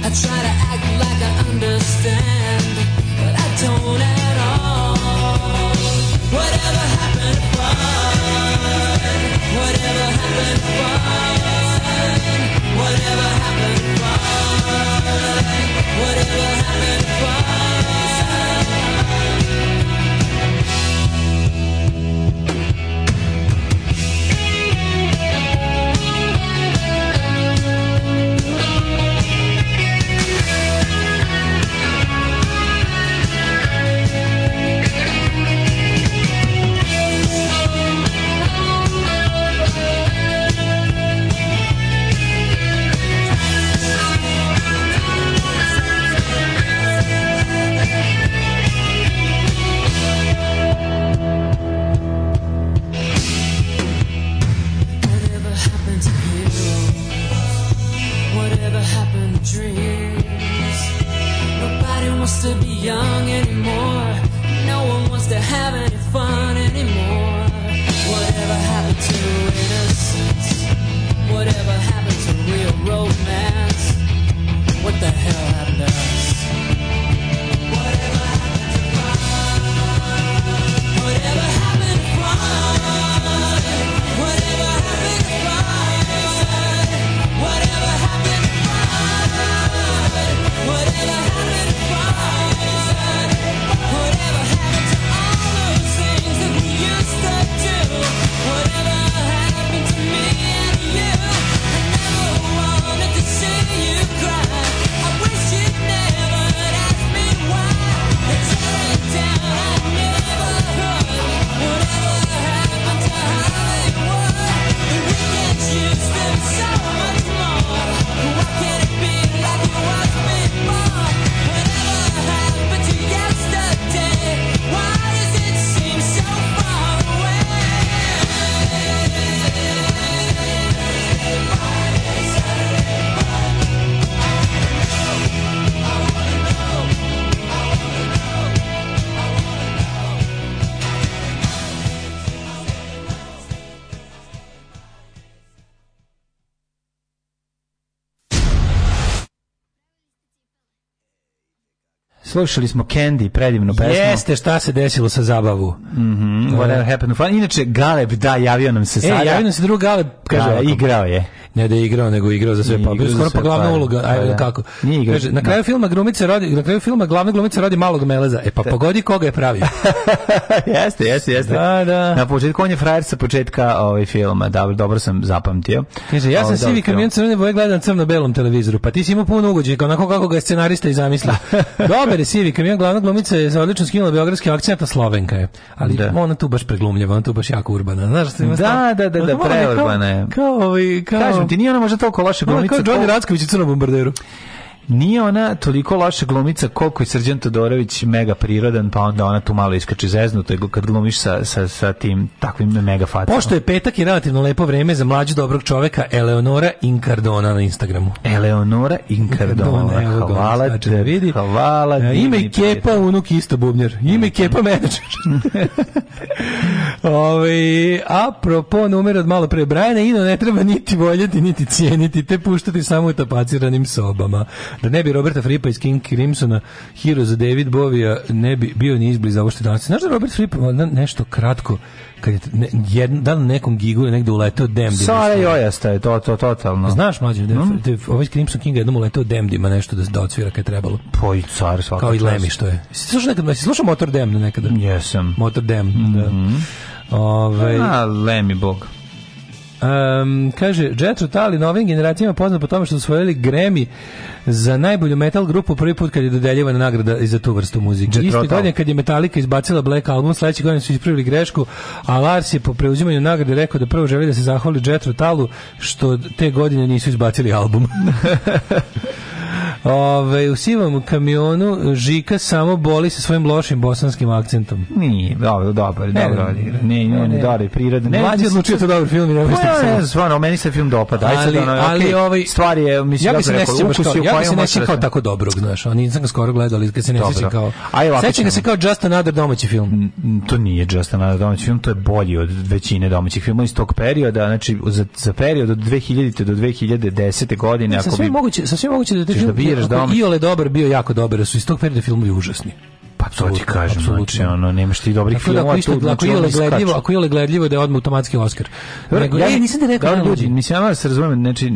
I try to act like I understand, but I don't at all. Whatever happened to fun? Whatever happened to fun? Whatever happened to fun? Whatever happened to fun? to be young anymore. No one wants to have any fun anymore. Whatever happened to innocence? Whatever happened to real romance? What the hell happened to us? slušali smo Candy, predivnu pesmu. Jeste, šta se desilo sa zabavu. Mm -hmm, whatever da. happened Inače, Galeb, da, javio nam se e, sada. E, javio nam se drugi Galeb, da, kaže da, igrao je. Ne da je igrao, nego igrao za sve pa. Bio skoro pa glavna uloga, pa ajde da. kako. Nije igrao. Kaže, da. na kraju filma glumica radi, na kraju filma glavna glumica radi malog Meleza. E pa da. pogodi koga je pravio. jeste, jeste, jeste. Da, da. Na početku on je frajer sa početka ovaj filma, da, dobro sam zapamtio. Kaže, ja sam ovaj, sivi kamion crvene boje gledam crno-belom televizoru, pa ti si imao puno ugođaja, onako kako ga je scenarista i zamislio. Dobar je sivi kamion, glavna glumica je za odlično skinula beogradski akcent, a Slovenka je. Ali da. ona tu baš preglumljava, ona tu baš jako urbana. Znaš, da, da, da, da, da, da preurbana je. Kao, kao, ovaj- kao, Kažem ti, nije ona možda toliko loša glumica. Ona kao Johnny Racković i crno bombarderu nije ona toliko loša glumica koliko je Srđan Todorović mega prirodan, pa onda ona tu malo iskače zeznuto kad glumiš sa, sa, sa tim takvim mega fatima. Pošto je petak i relativno lepo vreme za mlađu dobrog čoveka Eleonora Inkardona na Instagramu. Eleonora Inkardona, hvala znači, te, da vidi. hvala e, Ime i Kepa, prijeta. unuk isto bubnjer. Ime i Kepa menadžer. Ove, apropo numer od malo pre Brajana, Ino ne treba niti voljeti, niti cijeniti, te puštati samo u tapaciranim sobama. Da ne bi Roberta Fripa iz King Crimsona, Hero za David Bovija, ne bi bio ni izbliza ovo što danas. Znaš da Robert Fripa nešto kratko, kad je ne, jedan, dan li nekom gigu je negde uletao demdi. Sara Jojasta je to, to, totalno. Znaš, mlađe, da mm. da, ovaj Crimson King je jednom uletao demdima nešto da, da odsvira kad je trebalo. Pa i car svaka Kao i Lemi što je. Slušao nekad, slušao Motor Dem nekada? Jesam. Motor Dem, mm -hmm. da. Mhm. Ove, ovaj- A, Lemi Bog. Um, kaže, Jet Tali novim generacijama poznat po tome što su osvojili Grammy za najbolju metal grupu prvi put kad je dodeljivana nagrada i za tu vrstu muzike. Isti godine kad je Metallica izbacila Black Album, sledeće godine su ispravili grešku, a Lars je po preuzimanju nagrade rekao da prvo želi da se zahvali Jet Talu što te godine nisu izbacili album. Ove, u sivom kamionu Žika samo boli sa svojim lošim bosanskim akcentom. Nije, dobro, dobro, dobro. Ne, ne, ne, dobro, prirodno. Ne, Mlađi odlučio to dobar film i ne mislim. Pa ne, ne, stvarno, meni se film dopada. Ajde, ali, ono, ali okay, ovaj, stvar je, mislim, ja da bi se ne sjećao baš kao, ja bi se ne kao tako dobrog, znaš, oni nisam ga skoro gledali, ali kad se ne sjećam kao, sjećam ga se kao Just Another domaći film. To nije Just Another domaći film, to je bolji od većine domaćih filmova iz tog perioda, znači, za, za period od 2000. do 2010. godine. Ako bi, Sa sve moguće, sa sve moguće da, da, da, iole dobar bio jako dobar, su iz tog perioda filmovi užasni. Pa to ti kažem, znači ono nemaš ti dobrih dakle, filmova tu. Znači, ako je legledljivo, ako je gledljivo da je odmah automatski Oskar. Nego, ja, e, nisam ti rekao da ljudi, mislim ja se razumem, znači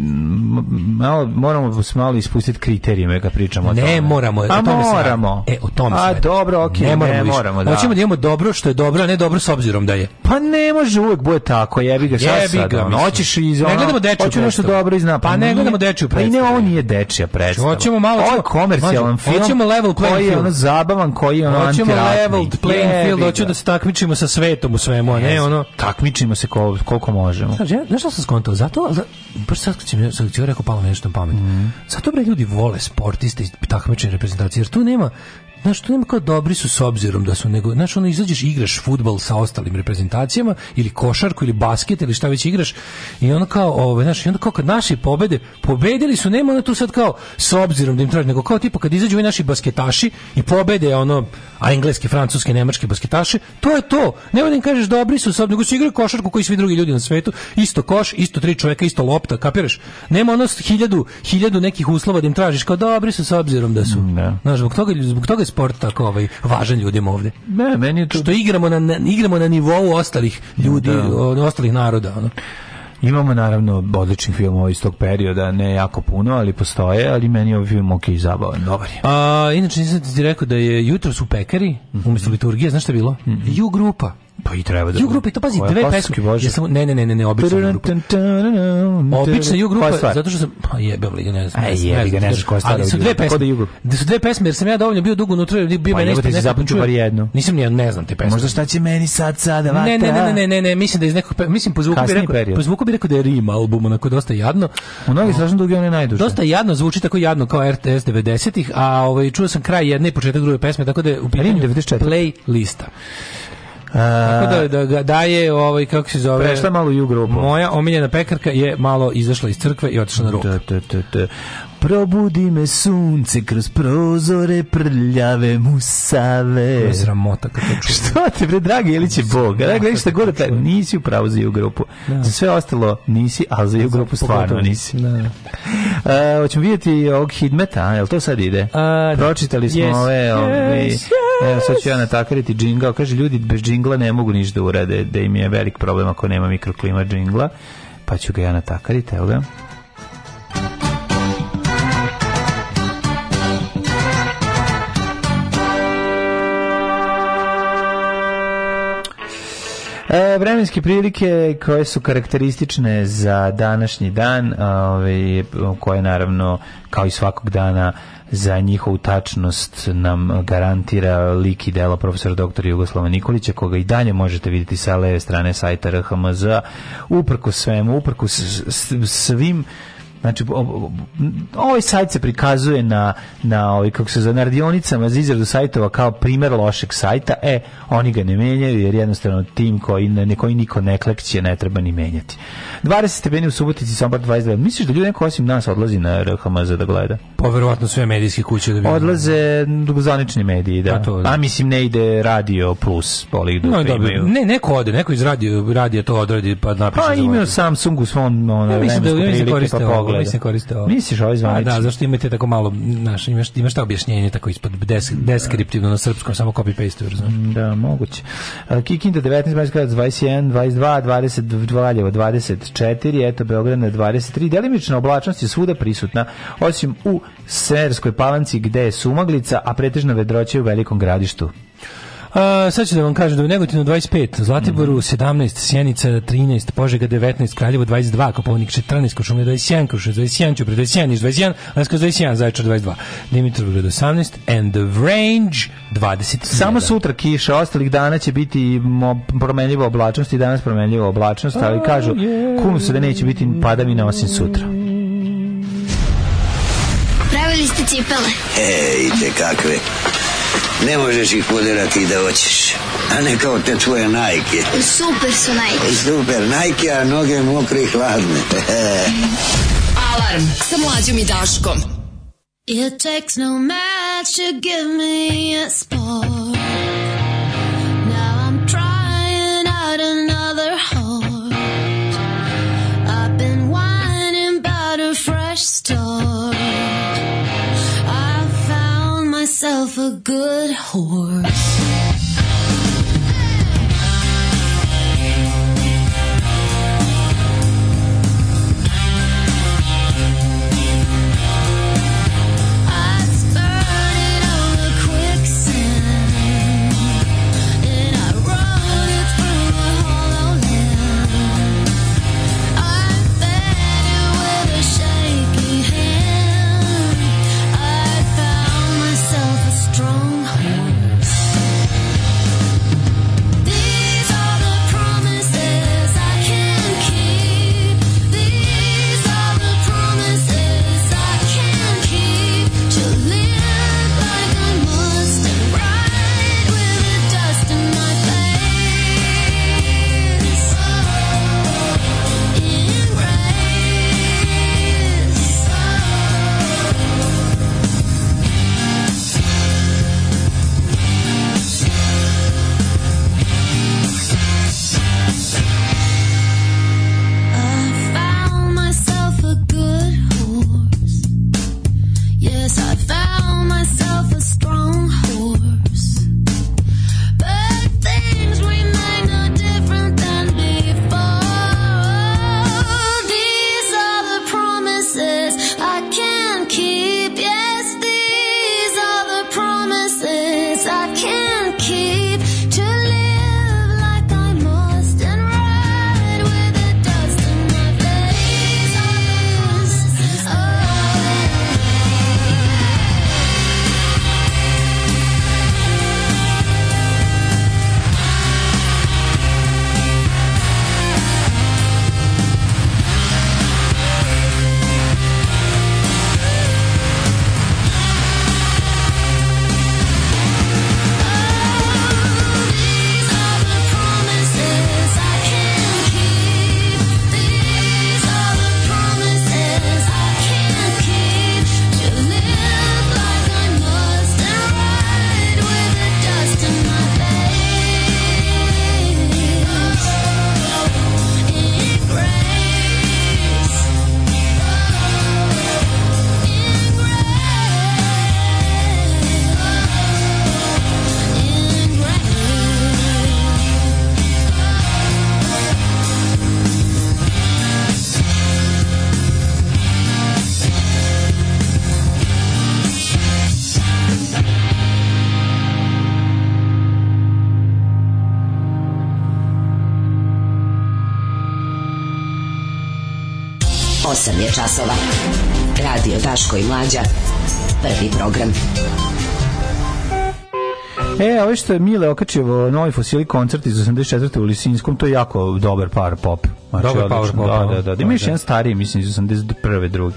malo moramo se malo ispustiti kriterijume kad pričamo o tome. Ne moramo, o tome moramo. E, o tome A dobro, okej, ne moramo, ne moramo da. Hoćemo da imamo dobro što je dobro, a ne dobro s obzirom da je. Pa ne može uvek bude tako, jebi ga sad. Jebi ga, hoćeš iz Ne gledamo dečju. Hoćeš nešto dobro iz pa, pa ne gledamo dečju predstavu. Pa ne, ovo nije dečja znači, predstava. Hoćemo malo komercijalan film. Hoćemo level play film. Koji je zabavan, koji ti ono Hoćemo level playing field, hoću da se takmičimo sa svetom u svemu, a ne ono takmičimo se kol, koliko možemo. Znaš, ja, znaš sam skontao? Zato, za, baš sad kad sam, sam rekao palo nešto na pamet. Mm. Zato bre ljudi vole sportiste i takmičenje reprezentacije, jer tu nema, znaš, tu nema kao dobri su s obzirom da su, nego, znaš, ono, izađeš, igraš futbal sa ostalim reprezentacijama, ili košarku, ili basket, ili šta već igraš, i ono kao, ove, ovaj, znaš, i onda kao kad naše pobede, pobedili su, nema ono tu sad kao s obzirom da im traži, nego kao tipa kad izađu ovi naši basketaši i pobede, ono, a engleski, francuski, nemački basketaši, to je to. Nema da im kažeš dobri su, sad nego su igraju košarku koji svi drugi ljudi na svetu, isto koš, isto tri čoveka, isto lopta, kapiraš? Nema ono hiljadu, hiljadu nekih uslova da im tražiš kao dobri su s obzirom da su. Mm, ne. Znaš, zbog toga, zbog toga je sport tako ovaj, važan ljudima ovde. Ne, meni je to... Što igramo na, na, igramo na nivou ostalih ljudi, da. o, ostalih naroda. Ono. Imamo naravno odličnih filmova iz tog perioda, ne jako puno, ali postoje, ali meni je ovaj film ok zabavan, dobar je. A, inače nisam ti rekao da je jutros u pekari, mhm. umjesto liturgije, znaš šta je bilo? Mm -hmm. U grupa. Pa i treba da. U grupi to pazi dve pesme. Ja sam ne ne ne ne ne obična grupa. Obična ju grupa zato što sam pa jebe liga ne znam. E, Aj jebi ne znam koja stvar. Ali su dve pa pesme. Da su dve pesme jer sam ja dovoljno bio dugo unutra i bio me nešto ne zapamću bar jednu. Nisam ni ne znam te pesme. Možda šta će meni sad sad vata. Ne ne ne ne ne ne ne, mislim da iz nekog mislim po zvuku bi rekao po zvuku bi rekao da je Rim album onako dosta jadno. U novi strašno dugi one najduže. Dosta jadno zvuči tako jadno kao RTS 90-ih, a ovaj čuo sam kraj jedne i početak druge pesme tako da je u pitanju playlista. Tako da, da ga da, daje, ovaj, kako se zove... Prešla malo i u grupu. Moja omiljena pekarka je malo izašla iz crkve i otišla na ruk. Da, da, Probudi me sunce kroz prozore prljave musave. Koja je sramota kad to čujem. Što te, bre, dragi, ili će Bog? Da, gledaj šta god, da taj, nisi upravo za Jugropu. Da. Za sve ostalo nisi, ali za grupu stvarno nisi. Da. Uh, hoćemo vidjeti ovog Hidmeta, jel to sad ide? A, da. Pročitali smo yes, ove... ove ovaj, yes, Evo, sad ću ja natakariti džingao. Kaže, ljudi bez džingla ne mogu ništa da urade, da im je velik problem ako nema mikroklima džingla. Pa ću ga ja natakariti, evo ga. E, vremenske prilike koje su karakteristične za današnji dan, ove, ovaj, koje naravno kao i svakog dana za njihovu tačnost nam garantira lik i delo profesora doktora Jugoslava Nikolića, koga i dalje možete vidjeti sa leve strane sajta RHMZ, uprko svemu, uprko s, s, svim Znači, ovaj sajt se prikazuje na, na ovaj, kako se zove, na radionicama za izradu sajtova kao primjer lošeg sajta. E, oni ga ne menjaju jer jednostavno tim koji, ne, koji niko ne klekće ne treba ni menjati. 20 stepeni u Subotici, Sombar 22. Misliš da ljudi neko osim nas odlazi na RHMZ da gleda? Pa verovatno sve medijske kuće. Da bi Odlaze dugozanični mediji, da. A, pa to, da. A mislim ne ide radio plus. Polih da no, da, ne, neko ode, neko iz radio, radio to odradi pa napiše. Pa imaju Samsung u svom ono, ja, mislim da, da, da, da, Komiks ne da koriste ovo. Misliš ovo pa zvanično? Da, zašto imate tako malo, znaš, imaš, imaš ta objašnjenje tako ispod, desk, deskriptivno na srpskom, samo copy-paste, razumiješ? Mm, da, moguće. Kikinda 19, Majska 21, 22, 22, Valjevo 24, eto Beograd na 23. Delimična oblačnost je svuda prisutna, osim u Serskoj palanci gde je sumaglica, a pretežno vedroće u velikom gradištu. A, sad ću da vam kažem da u Negotinu 25, Zlatiboru 17, mhm. Sjenica 13, Požega 19, Kraljevo 22, Kopovnik 14, Košumlje 21, Kruševac 21, Ćuprije 21, Niš 21, Leskovac 21, Zaječar 22, Dimitrovgrad 18 and the range 20. Samo sutra kiša, ostalih dana će biti promenljivo oblačnost i danas promenljivo oblačnost, ali oh, kažu, kunu se da neće biti padavina osim sutra. Pravili ste cipale? Ej, te kakve. Ne možeš ih poderati da hoćeš. A ne kao te tvoje najke. Super su najke. Super najke, a noge mokre i hladne. Alarm sa mlađom i Daškom. It takes no match to give me a spark. yourself a good horse. ove što je Mile okačio novi fosili koncert iz 84. u Lisinskom, to je jako dobar par pop. Znači, dobar power pop. Da, da, da, da. da. Ima još da. jedan stariji, mislim, iz 81. drugi.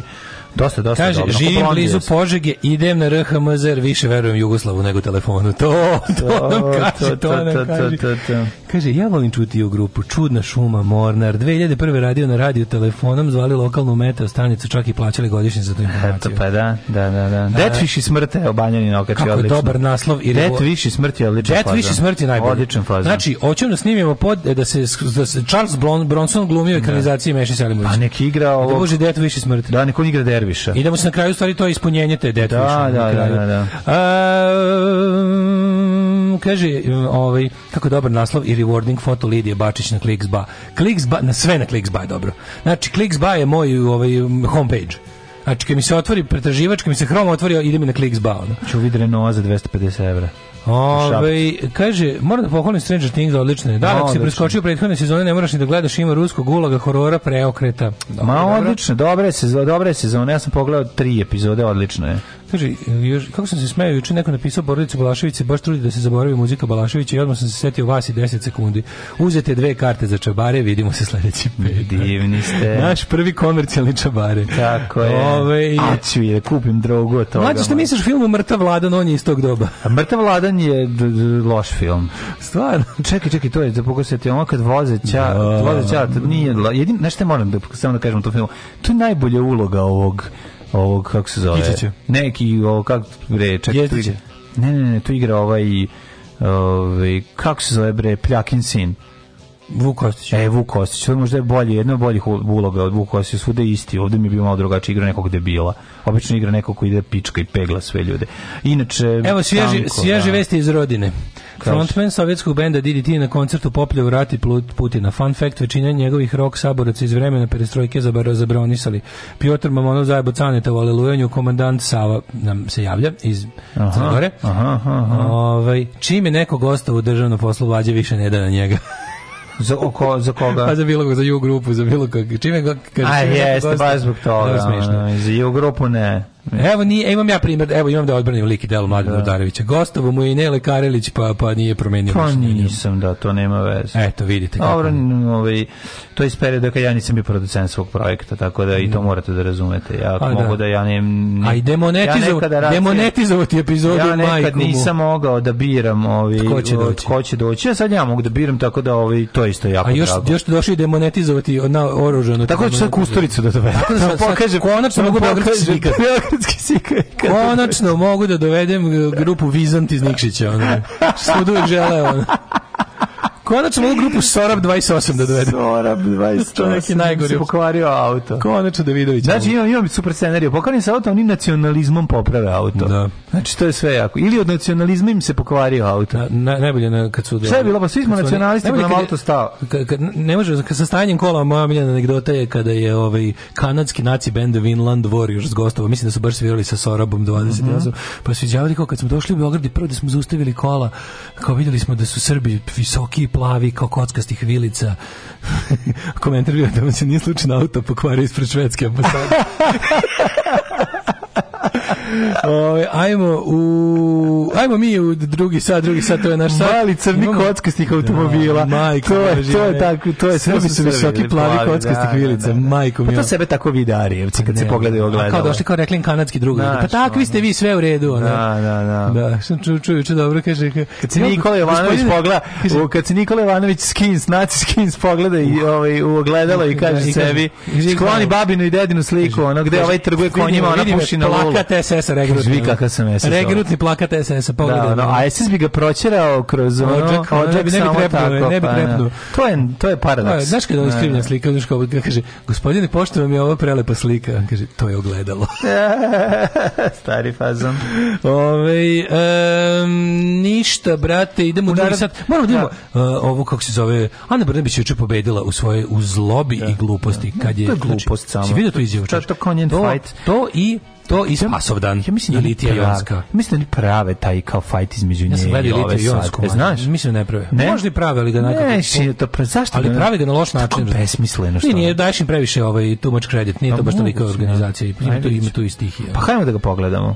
Dosta, dosta Kaže, dobro. živim blizu Požege, idem na RHMZ, više verujem Jugoslavu nego telefonu. To, to, to nam kaže, to, to, to, to, to, to. Kaže, ja volim čuti u grupu Čudna šuma Mornar. 2001. radio na radio telefonom, zvali lokalnu meteo stanicu, čak i plaćali godišnje za tu informaciju. Eto, pa da, da, da. da. da. Det viši smrte, obanjeni okači Kako odlično. je dobar naslov. I Det viši smrti je odličan Det viši smrti je najbolji. Odličan fazan. Znači, hoćemo da snimimo pod, da se, da se Charles Bron, Bronson glumio da. ekranizaciji da. Meše Selimović. Pa nek igra ovo. Da bože Det viši smrti. Da, neko igra Derviša. Idemo se na kraju stvari to je ispunjenje te Det da, viši. Da, da, da, da, da. A, kaže, ovaj, kako dobar naslov, ili rewarding foto Lidije Bačić na Clicksba. Clicksba na sve na Kliksba je dobro. Znači, Kliksba je moj ovaj, homepage. Znači, kad mi se otvori pretraživač, kad mi se Chrome otvori, ide mi na Clicksba. Ono. Ču vidi Renault za 250 evra. Ove, ovaj, kaže, moram da pohvalim Stranger Things, odlično je. Da, da ako si preskočio prethodne sezone, ne moraš ni da gledaš, ima ruskog uloga, horora, preokreta. Dobre, Ma, odlično, dobre, se, dobre sezone. Ja sam pogledao tri epizode, odlično je. Kaže, još, kako sam se smejao, juče neko napisao Borodicu Balašević baš trudi da se zaboravi muzika Balaševića i odmah sam se setio vas i 10 sekundi. Uzete dve karte za čabare, vidimo se sledeći petak. Divni ste. Naš prvi komercijalni čabare. Tako je. Ove, A ću je, da kupim drogu od toga. Mlađe, što misliš filmu Mrtav Vladan, on je iz tog doba. A Mrtav Vladan je loš film. Stvarno. Čekaj, čekaj, to je, da pokusetio, ono kad voze ča, da. voze ča, nije, jedin, nešto moram da, samo da kažem to filmu, to je najbolja uloga ovog ovog kako se zove Ičiće. neki ovo kako bre čak ne ne ne tu igra ovaj ovaj kako se zove bre Pljakin sin Vuk Kostić. E, Vuk Kostić. Ovo možda je bolje, jedna od boljih uloga od Vuk Kostića. Svuda isti. Ovde mi je bio malo drugačiji igra nekog debila. Obično igra nekog koji ide pička i pegla sve ljude. Inače... Evo, svježi, tanko, svježi da. vesti iz rodine. Frontman sovjetskog benda DDT na koncertu poplja u rati Putina. Fun fact, većina njegovih rock saboraca iz vremena perestrojke zabronisali. Piotr Mamonov zajebo caneta u Alelujanju, komandant Sava nam se javlja iz Crne Gore. Ovaj, čim je neko gosta u državnom poslu, vlađe više ne da na njega. Za, oko, za koga? Pa za bilo koga, za ju grupu, za bilo koga. Čime ga... A jeste, baš zbog toga. Smiješno. Za ju grupu ne. Evo nije, imam ja primer, evo imam da odbranim lik i delo Mladena da. Udarevića. Gostovo mu je i Nele Karelić, pa, pa nije promenio. Pa nisam, da, to nema veze. Eto, vidite. Dobro, ovaj, to je iz perioda kad ja nisam bio producent svog projekta, tako da i to da. morate da razumete. Ja A, da. mogu da. da ja ne... ne A i demonetizov, ja demonetizovati epizodu Ja nekad nisam mogao da biram ovi, ovaj, ko će ovaj, doći. Ko će doći. Ja sad ja mogu da biram, tako da ovi, ovaj, to isto jako A još, drago. još došli monetizovati na oružano. Tako da ću sad kusturicu da dovede. Tako da sad, sad, konačno mogu da demokratski sindikat. Konačno mogu da dovedem grupu Vizant iz Nikšića, ono. Što uvek žele, ono. Konačno u grupu Sorab 28 da dovede. Sorab 28. Čovjek je najgori. pokvario auto. Konačno Davidović. Znači imam, imam super scenariju. Pokvario se auto, onim nacionalizmom poprave auto. Da. Znači to je sve jako. Ili od nacionalizma im se pokvario auto. Na, na, najbolje na, kad su... Sve je bilo, pa svi smo nacionalisti, pa nam auto stao. Kad, kad, ne može, kad sa stajanjem kola, moja omiljena anegdota je kada je ovaj kanadski naci bend Vinland Warriors gostova. Mislim da su baš svirali sa Sorabom 28. Mm -hmm. Pa sviđavali kao kad smo došli u Beograd i prvo da smo zaustavili kola, kao vidjeli smo da su Srbi visoki plavi kao kockastih vilica. Komentar bio da vam se nije slučajno auto pokvario ispred švedske ambasade. Ove, ajmo u ajmo mi u drugi sad drugi sad to je naš sad Mali crni Imamo... kockastih automobila. Da, majko, to je to je tako, to je sve su visoki plavi da, kockastih da, vilica. Da, da, da. Majko Pa to sebe tako vidarijevci kad ne, se pogledaju da ogledalo. Kao došli kao rekli kanadski drugi. Da, pa takvi ste vi sve u redu, ona. Da, da, da. Da, sam čuo čujući dobro kaže kad se Nikola Jovanović pogleda, kad se Nikola Jovanović skins, naci skins pogleda i ovaj u ogledalo i kaže sebi, skloni babinu i dedinu sliku, ono gde ovaj trguje konjima, ona puši na lulu. Plakat SNS-a regnut. Vi kakav sam SNS. Regnutni plakat SNS-a, da, pogledaj. Da, no, a SS bi ga proćerao kroz ono, odžak, odžak ne, ne, ne bi trepnuo, tako, ne bi pa, trepnuo. Pa, to je to je paradoks. A, znaš kada je skrivena slika, znaš kao kaže, gospodine, pošto vam je ova prelepa slika, kaže, to je ogledalo. Stari fazon. Ove, um, ništa, brate, idemo u narod... sad. Moramo da, da. idemo, uh, eh, ovo kako se zove, Ana Brnabić je juče pobedila u svoje u zlobi da, i gluposti. Da, kad je, to je znači, glupost znači, samo. Si vidio tu izjavu? To, to, to, to, to i To i dan. Ja mislim da Litija Jonska. Mislim da prave taj kao fight između nje. Ja sam gledao Litiju Jonsku. E, znaš? Mislim da ne prave. Ne? Možda i prave, ali ga nekako. Ne, si, to pre, pa zašto ali da prave ga na loš način. Tako besmisleno što. Nije, nije daješ im previše ovaj too much credit, nije to pa baš tolika organizacija. Ima tu ima tu i stihija. Pa hajmo da ga pogledamo.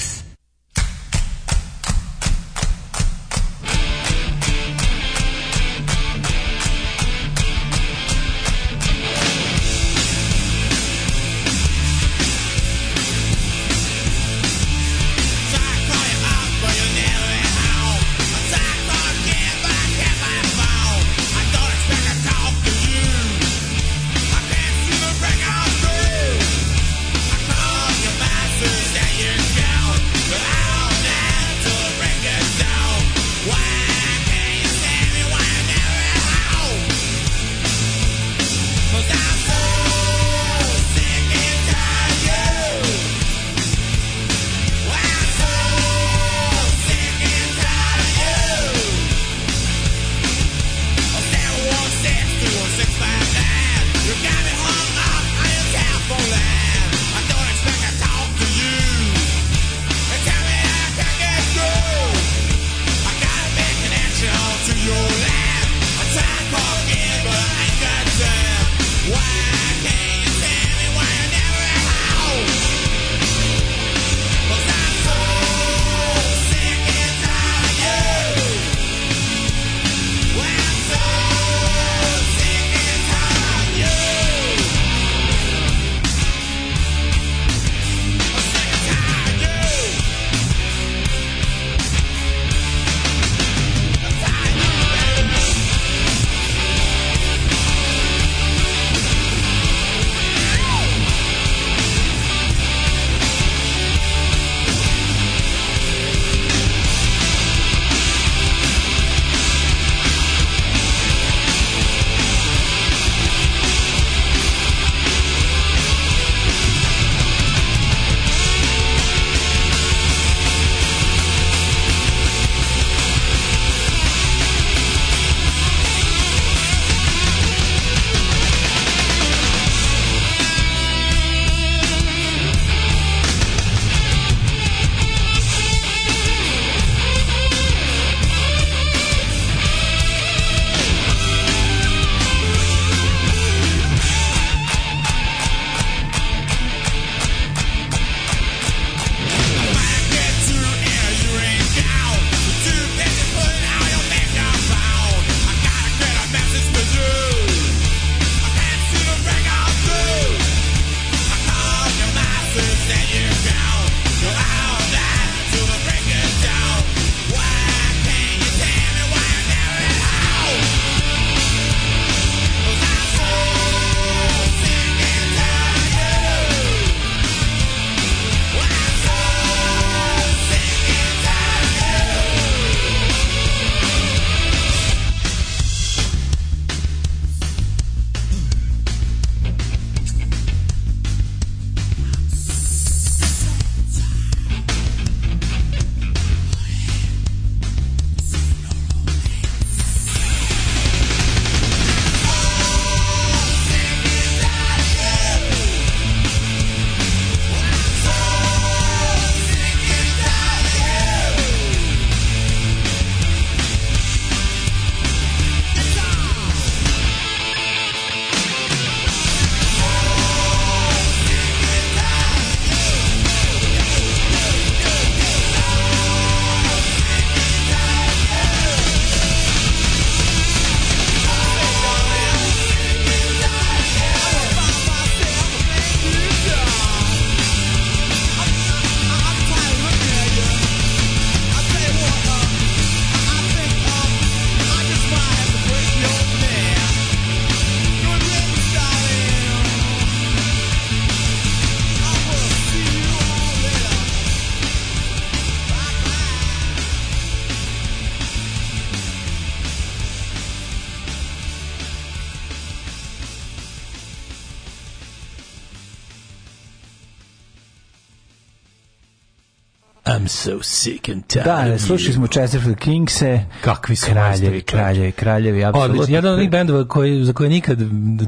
sick and tired. Da, slušali smo Chesterfield Kingse. Kakvi su kraljevi, kraljevi, kraljevi, apsolutno. Jedan od onih bendova koji, za koje nikad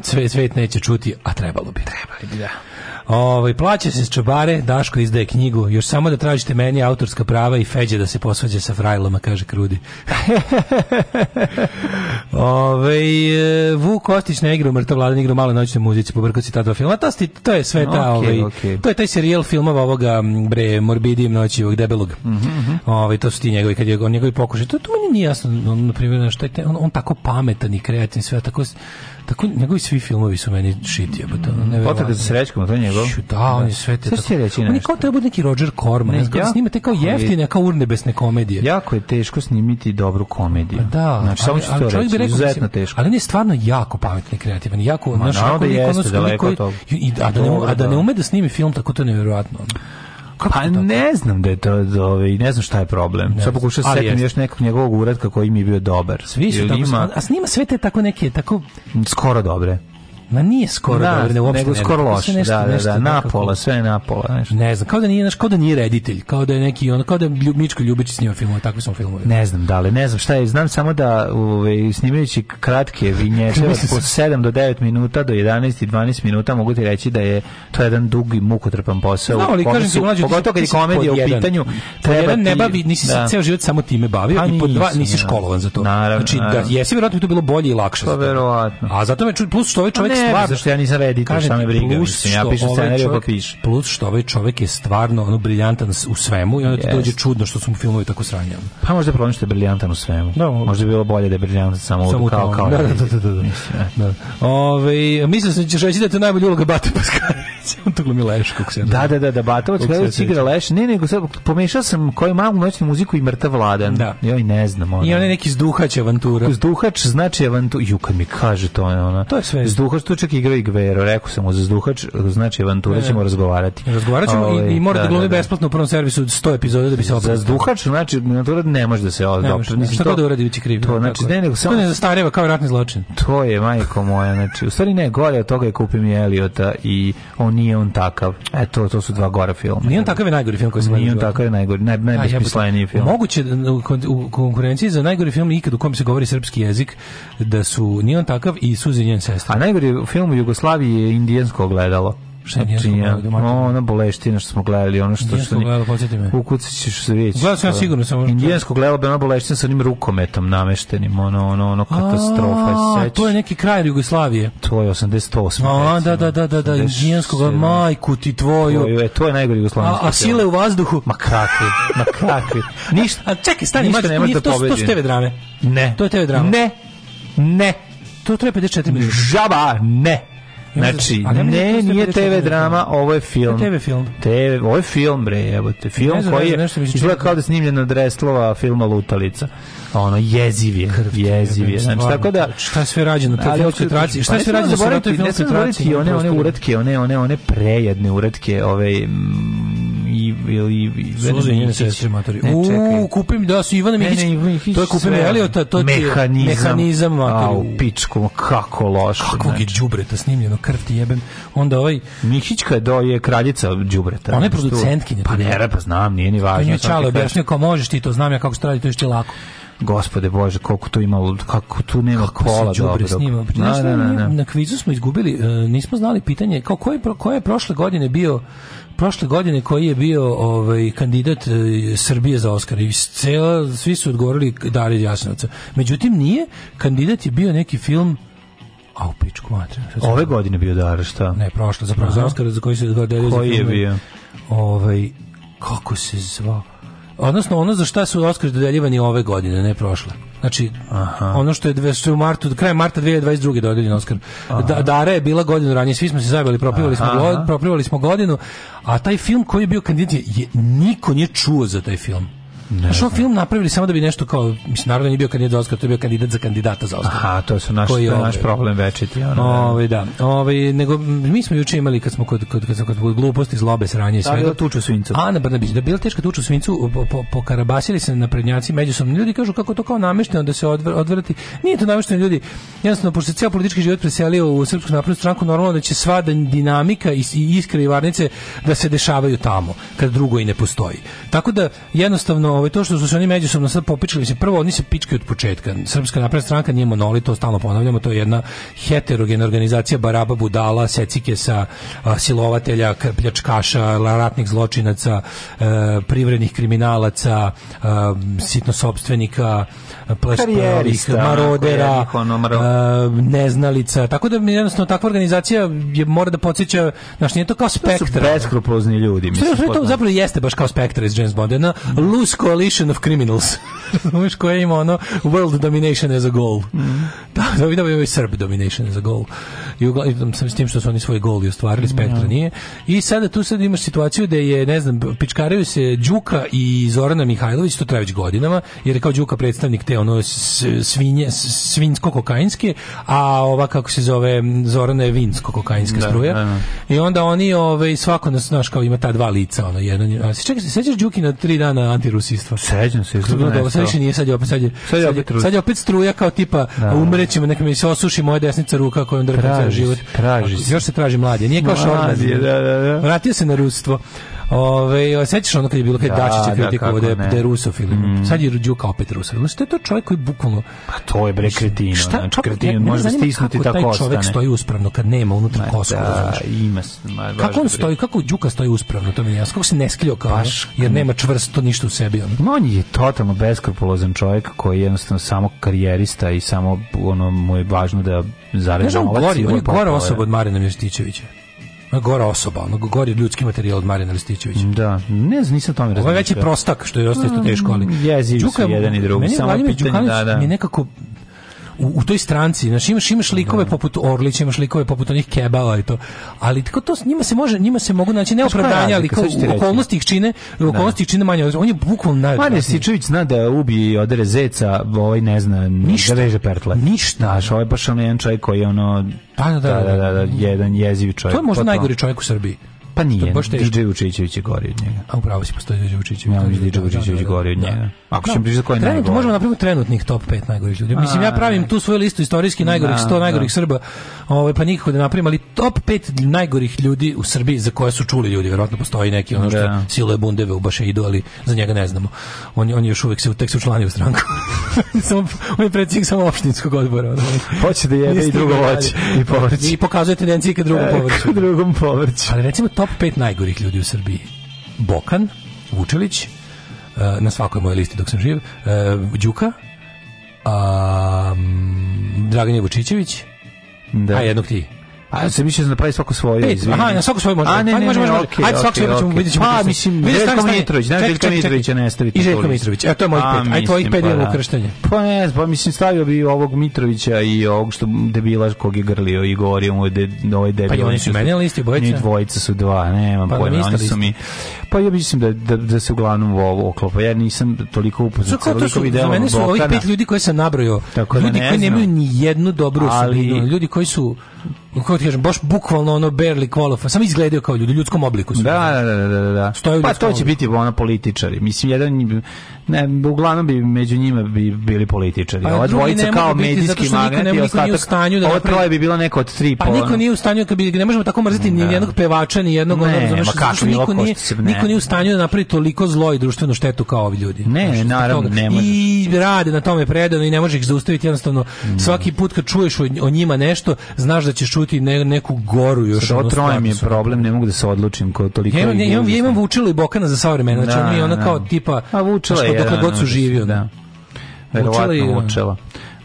cvet, svet neće čuti, a trebalo bi. Trebalo bi, da. Ovaj plaća se s čobare, Daško izdaje knjigu. Još samo da tražite meni autorska prava i feđe da se posvađa sa frajlama, kaže Krudi. Ove, ovaj, Vuk Kostić ne igra u Mrtav Vladan, igra Male noćne muzici, pobrkao si ta dva filma. To, to je sve ta, okay, ovaj, okay. to je taj serijal filmova ovoga, bre, Morbidijem noći, ovog debelog. Mm -hmm. Ove, ovaj, to su ti njegovi, kad je on njegovi pokušaj. To, to meni nije jasno, on, na primjer, on, on, tako pametan i kreativan sve tako Tako njegovi svi filmovi su meni shit jebote. Mm, Potraga za srećkom, to je njegov. Šu, da, on da. je sve te. Šta se reći nešto? kao treba neki Roger Corman, ne, ja, te kao jeftine, kao urnebesne komedije. Jako je teško snimiti dobru komediju. Pa da, znači, samo ću to reći, bi rekao, izuzetno teško. Ali on je stvarno jako pametni, kreativan, jako, znaš, kako da je, a da ne a da ne ume da snimi film, tako to je Kako pa ne znam da je to, ovaj, ne znam šta je problem. Sad pokušao se da setim još nekog njegovog uradka koji mi je bio dobar. Svi su tako, ima... a snima sve te tako neke, tako... Skoro dobre. Ma nije skoro da, dobro, ne uopšte nego skoro loše. Nešto, da, da, nešto, da, napola, sve napola, nešto. Ne znam, kao da nije, kao da nije reditelj, kao da je neki on, kao da je Mičko Ljubić snimao filmove, takvi smo filmovi. Ne znam, da li, ne znam šta je, znam samo da ovaj snimajući kratke vinjete od po 7 do 9 minuta do 11 i 12 minuta mogu ti reći da je to jedan dug i mukotrpan posao. No, ali kažem ti mlađi, pogotovo kad je komedija u pitanju, treba ne bavi, nisi se da. ceo život samo time bavio pa i po dva nisi školovan za to. Znači da jesi verovatno to bilo bolje i lakše. Pa verovatno. A zato me plus što ovaj čovjek ne, stvar, zašto ja nisam redi, šta me briga, mislim, ja pišem ovaj scenariju pa pišem. Plus što ovaj čovjek je stvarno ono briljantan u svemu i onda ti dođe čudno što su mu filmovi tako sranjali. Pa možda je problem što je briljantan u svemu. Da, možda bi bilo bolje da je briljantan samo, samo u kao, kao. Da, da, da, da, da. Da. da. Ove, mislim sam da ćeš reći da je to uloga Bate Paskarić. On to glumi Leš, kako se ja Da, da, da, da, Batovac Kleović igra Leš. Ne, nego sad pomešao sam koju mamu noćnu muziku i mrtav vladan. Da. Joj, ne znam. Ona. I on je neki zduhač avantura. Zduhač znači avantura. Ju, kad mi kaže to, ona. To je sve. Zduhač tu čak igra i Gvero, rekao sam mu za zduhač, znači avantura ćemo e, razgovarati. Razgovarat ćemo Ove, i, i ovaj, mora da, da glumi da, da. besplatno u prvom servisu 100 epizoda da bi se opravio. Za zduhač, znači avantura ne može da se odopre. Mislim, šta to, da uradi biće kriv. To, znači, ne, nego, samo, to ne zastareva kao ratni zločin. To je, majko moja, znači, u stvari ne, gore od toga je kupim i Eliota i on nije on takav. E, to, to su dva gora filma. Nije on takav je najgori film koji se Nije on takav je najgori, naj, najbesmisleniji film. Moguće da u konkurenciji za najgori film ikad u kom se govori srpski jezik da su nije on takav i suzi njen sestra. A najgori u filmu Jugoslavije je indijansko ogledalo. Šta je indijansko znači, ogledalo? Ona boleština što smo gledali, ono što... Indijansko gledalo, podsjeti me. Ukucat ćeš se vidjeti. Gledao sam ja sigurno samo... Indijansko gledalo, ona boleština sa onim rukometom nameštenim, ono, ono, ono, katastrofa. A, to je neki kraj Jugoslavije. To je 88. A, da, da, da, da, da, da, indijansko majku ti tvoju. Tvoju, e, to je najgori Jugoslavije. A, a sile u vazduhu. Ma kakvi, ma kakvi. Ništa, a čekaj, stani, ništa ne može da pobedi. To su TV drame. Ne. To je TV drama. Ne. Ne. To treba 54 minuta. Žaba, ne. Znači, ne, nije TV drama, ovo je film. TV film. TV, ovo je film, bre, evo te. Film ne koji je, izgleda kao da je snimljen od reslova filma Lutalica. Ono, jeziv je, jeziv je. Znači, tako da... Šta je sve na to film filtracije? Šta je sve rađeno pa sa toj film filtracije? Ne sam zaboraviti one, one uretke, one, one, one prejedne uretke, ove ili Suze njene sestre matori. U, kupim da su Ivana Mikić. To je kupim Eliota, to je mehanizam, mehanizam matori. pičkom, kako loše. Kako je znači. đubreta snimljeno, krv ti jebem. Onda ovaj Mikićka do je kraljica đubreta. Ona je producentkinja. Pa ne, pa znam, nije ni važno. Pa Nju čalo objašnjava kao možeš ti to, znam ja kako se radi, to je što je lako gospode bože koliko to imalo kako tu nema kako kola dobro snima na, na, na, na na kvizu smo izgubili e, nismo znali pitanje kao ko je, ko je prošle godine bio prošle godine koji je bio ovaj kandidat e, Srbije za Oskar i cela svi su odgovorili Darija Jasnovca. Međutim nije, kandidat je bio neki film A u pičku materinu. Ove godine bio Dara, šta? Ne, prošle, zapravo Aha. za Oskar za koji se dodelio. Koji je bio? Ovaj, kako se zvao? odnosno ono za šta su Oscar dodeljivani ove godine, ne prošle. Znači, Aha. ono što je, što u martu, kraj marta 2022. dodeljen Oscar. Da, Dara je bila godinu ranije, svi smo se zajbali, propivali smo, god, propljivali smo godinu, a taj film koji je bio kandidat, je, niko nije čuo za taj film. Znaš, on film napravili samo da bi nešto kao, mislim, naravno nije bio kandidat za Oscar, to je bio kandidat za kandidata za Oscar. Aha, to su naš, koji, to je ovaj- naš problem večiti. Ono, ove, da. Ove, ovaj, da. ovaj, nego, mi smo juče imali, kad smo kod, kod, kad smo kod, kod gluposti, zlobe, sranje i da, svega. Da, tuču svincu. A, ne, Brnabić, da bila teška tuču svincu, po, po, pokarabasili se na prednjaci međusobno. Ljudi kažu kako to kao namešteno da se odvr, odvrati. Nije to namešteno ljudi. Jednostavno, pošto se cijel politički život preselio u Srpsku naprednu stranku, normalno da će sva dinamika i, i iskre i varnice da se dešavaju tamo, kad drugo i ne postoji. Tako da, jednostavno, ovaj to što su se oni međusobno sad popičkali se prvo oni se pički od početka. Srpska napredna stranka nije monolit, to stalno ponavljamo, to je jedna heterogena organizacija baraba budala, secike sa silovatelja, pljačkaša, ratnih zločinaca, e, privrednih kriminalaca, e, sitnosobstvenika, plašterih, marodera, e, neznalica. Tako da jednostavno takva organizacija je mora da podsjeća, znači nije to kao spektra. To su beskrupozni ljudi. Mislim, to, zapravo jeste baš kao spektra iz James Bonda. Jedna mhm. lusko Coalition of Criminals. Znaš koje ima ono World Domination as a Goal. Mm. Da, da vidim da, ovaj da, da, Serb Domination as a Goal. I uglavnom sam s tim što su oni svoj gol i ostvarili, Spektra mm. nije. I sada tu sad imaš situaciju da je, ne znam, pičkaraju se Đuka i Zorana Mihajlović, to traje već godinama, jer je kao Đuka predstavnik te ono svinje, svinsko-kokainske, a ova kako se zove Zorana je vinsko-kokainska da, struja. Da, da. I onda oni ove, ovaj, svako nas, znaš, kao ima ta dva lica, ono, jedno, a se čekaj, se sećaš Đuki na tri dana antirusi domaćinstva. Sećam se. Što dobro. sad više nije, sad je opet, sad je, sad je, opet, sad je opet struja kao tipa da. umrećemo, neka mi se osuši moja desnica ruka kojom drka ceo život. Traži Još se traži mlade, nije kao šormaz. Da, da, da. Vratio se na rustvo. Ove, sećaš ono kad je bilo kad da, Dačić kritika da, da je rusofil. Mm. Sad je Đuka opet rusofil. Znači, to je to čovjek koji bukvalno... Pa to je bre kretino. Znači, kretin, može da stisnuti tako ostane. taj čovjek ostane. stoji uspravno kad nema unutra kosu. Da, znači. ima, ma, kako on stoji, kako Đuka stoji uspravno, to mi je jasno. Kako se ne skljio kao, Baš, jer nema čvrsto ništa u sebi. Ono. On je totalno beskrupulozan čovjek koji je jednostavno samo karijerista i samo ono mu je važno da zarađuje novac. On je da gora osoba od Marina Mirstićevića gora osoba, ono gori ljudski materijal od Marijana Ristićevića. Mm, da, ne znam, nisam tome razmišljao. Ovo je veći prostak, što je dosta teško, ali... Mm, jezivi su jedan i drugi, samo pitanje, da, da. Mi nekako, u, u toj stranci, znači imaš imaš likove poput Orlića, imaš likove poput onih Kebala i to. Ali tako to s njima se može, njima se mogu naći ne opravdanja, ali okolnosti ih čine, okolnosti ih čine manje. On je bukvalno naj. Manje Sičević zna da ubi odere zeca, ovaj ne zna, ništa, da veže pertle. Ništa, znaš, ovaj baš jedan čovjek koji ono Pa da, da, da, da, jedan jeziv čovjek. To je možda najgori čovjek u Srbiji. Pa nije, baš DJ Vučićević je gori od njega. A upravo si postoji DJ Vučićević. Ja, DJ da Vučićević da, da, gori od njega. Ako ćemo pričati koji najgori. Možemo napraviti trenutnih top 5 najgorih ljudi. Mislim, ja pravim tu svoju listu istorijski najgorih 100 najgorih Srba, ovaj, pa nikako da napravim, ali top 5 najgorih ljudi u Srbiji za koje su čuli ljudi. Verovatno postoji neki ono što siluje bundeve u Bašeidu, ali za njega ne znamo. On, on je još uvek se, tek se članio u stranku. samo, on je predsjednik samo opštinskog odbora. Hoće da jebe i drugo voće i povrće. I pokazuje tendencije ka drugom e, povrću. drugom povrću. Ali recimo top 5 najgorih ljudi u Srbiji. Bokan, Vučelić, e, na svakoj mojoj listi dok sam živ, e, Đuka, a, Dragan Jevučićević, da. a jednog ti. A da se više napravi svako svoje. Pet, aha, na svako svoje može. A, ne, ne, može, može, može. Ajde, svako okay, svoje ćemo okay. Pa, mislim, Željko Mitrović, znaš, Željko Mitrović će nestaviti. I Željko Mitrović, eto je moj pa, pet. Aj, tvojih pet je ukrštanje. Pa, da. pa ne, pa mislim, stavio bi ovog Mitrovića i ovog što debila kog je grlio i govorio mu de, ovaj debil. Pa oni su meni listi bojica. Ni dvojica su dva, nema pa da, pojma, oni su mi. Pa ja mislim da, da, se uglavnom ovo oklopa. Ja nisam toliko upoznat. Kako to su, za mene su ovih pet ljudi koje sam nabrojao. Ljudi koji nemaju ni jednu dobru osobinu. Ljudi koji su kako ti kažem, baš bukvalno ono barely qualified, sam izgledao kao ljudi, u ljudskom obliku Da, da, da, da, da. Stoje pa to će obliku. biti ono političari. Mislim, jedan, ne, uglavnom bi među njima bi bili političari. Pa, Ova dvojica kao medijski magneti, ostatak, stanju da ovo troje bi bilo neko od tri. Pa niko nije u stanju, kad bi, ne možemo tako mrziti da. ni jednog pevača, ni jednog, ne, ono, razumeš, kako, niko, nije, niko nije u stanju da napravi toliko zlo i društvenu štetu kao ovi ljudi. Ne, Znaš, naravno, ne može. I rade na tome predano i ne može ih zaustaviti, jednostavno, svaki put kad čuješ o njima nešto, znaš da ćeš čuti čuti ne, neku goru još. Sad, ono troje mi je problem, ne mogu da se odlučim ko toliko. Ja imam, ja imam, ja imam Vučila i Bokana za sva vremena, znači da, on je ona da, da. kao tipa, a Vučila je, dokle god su živio. Da. Verovatno Vučila. vučila.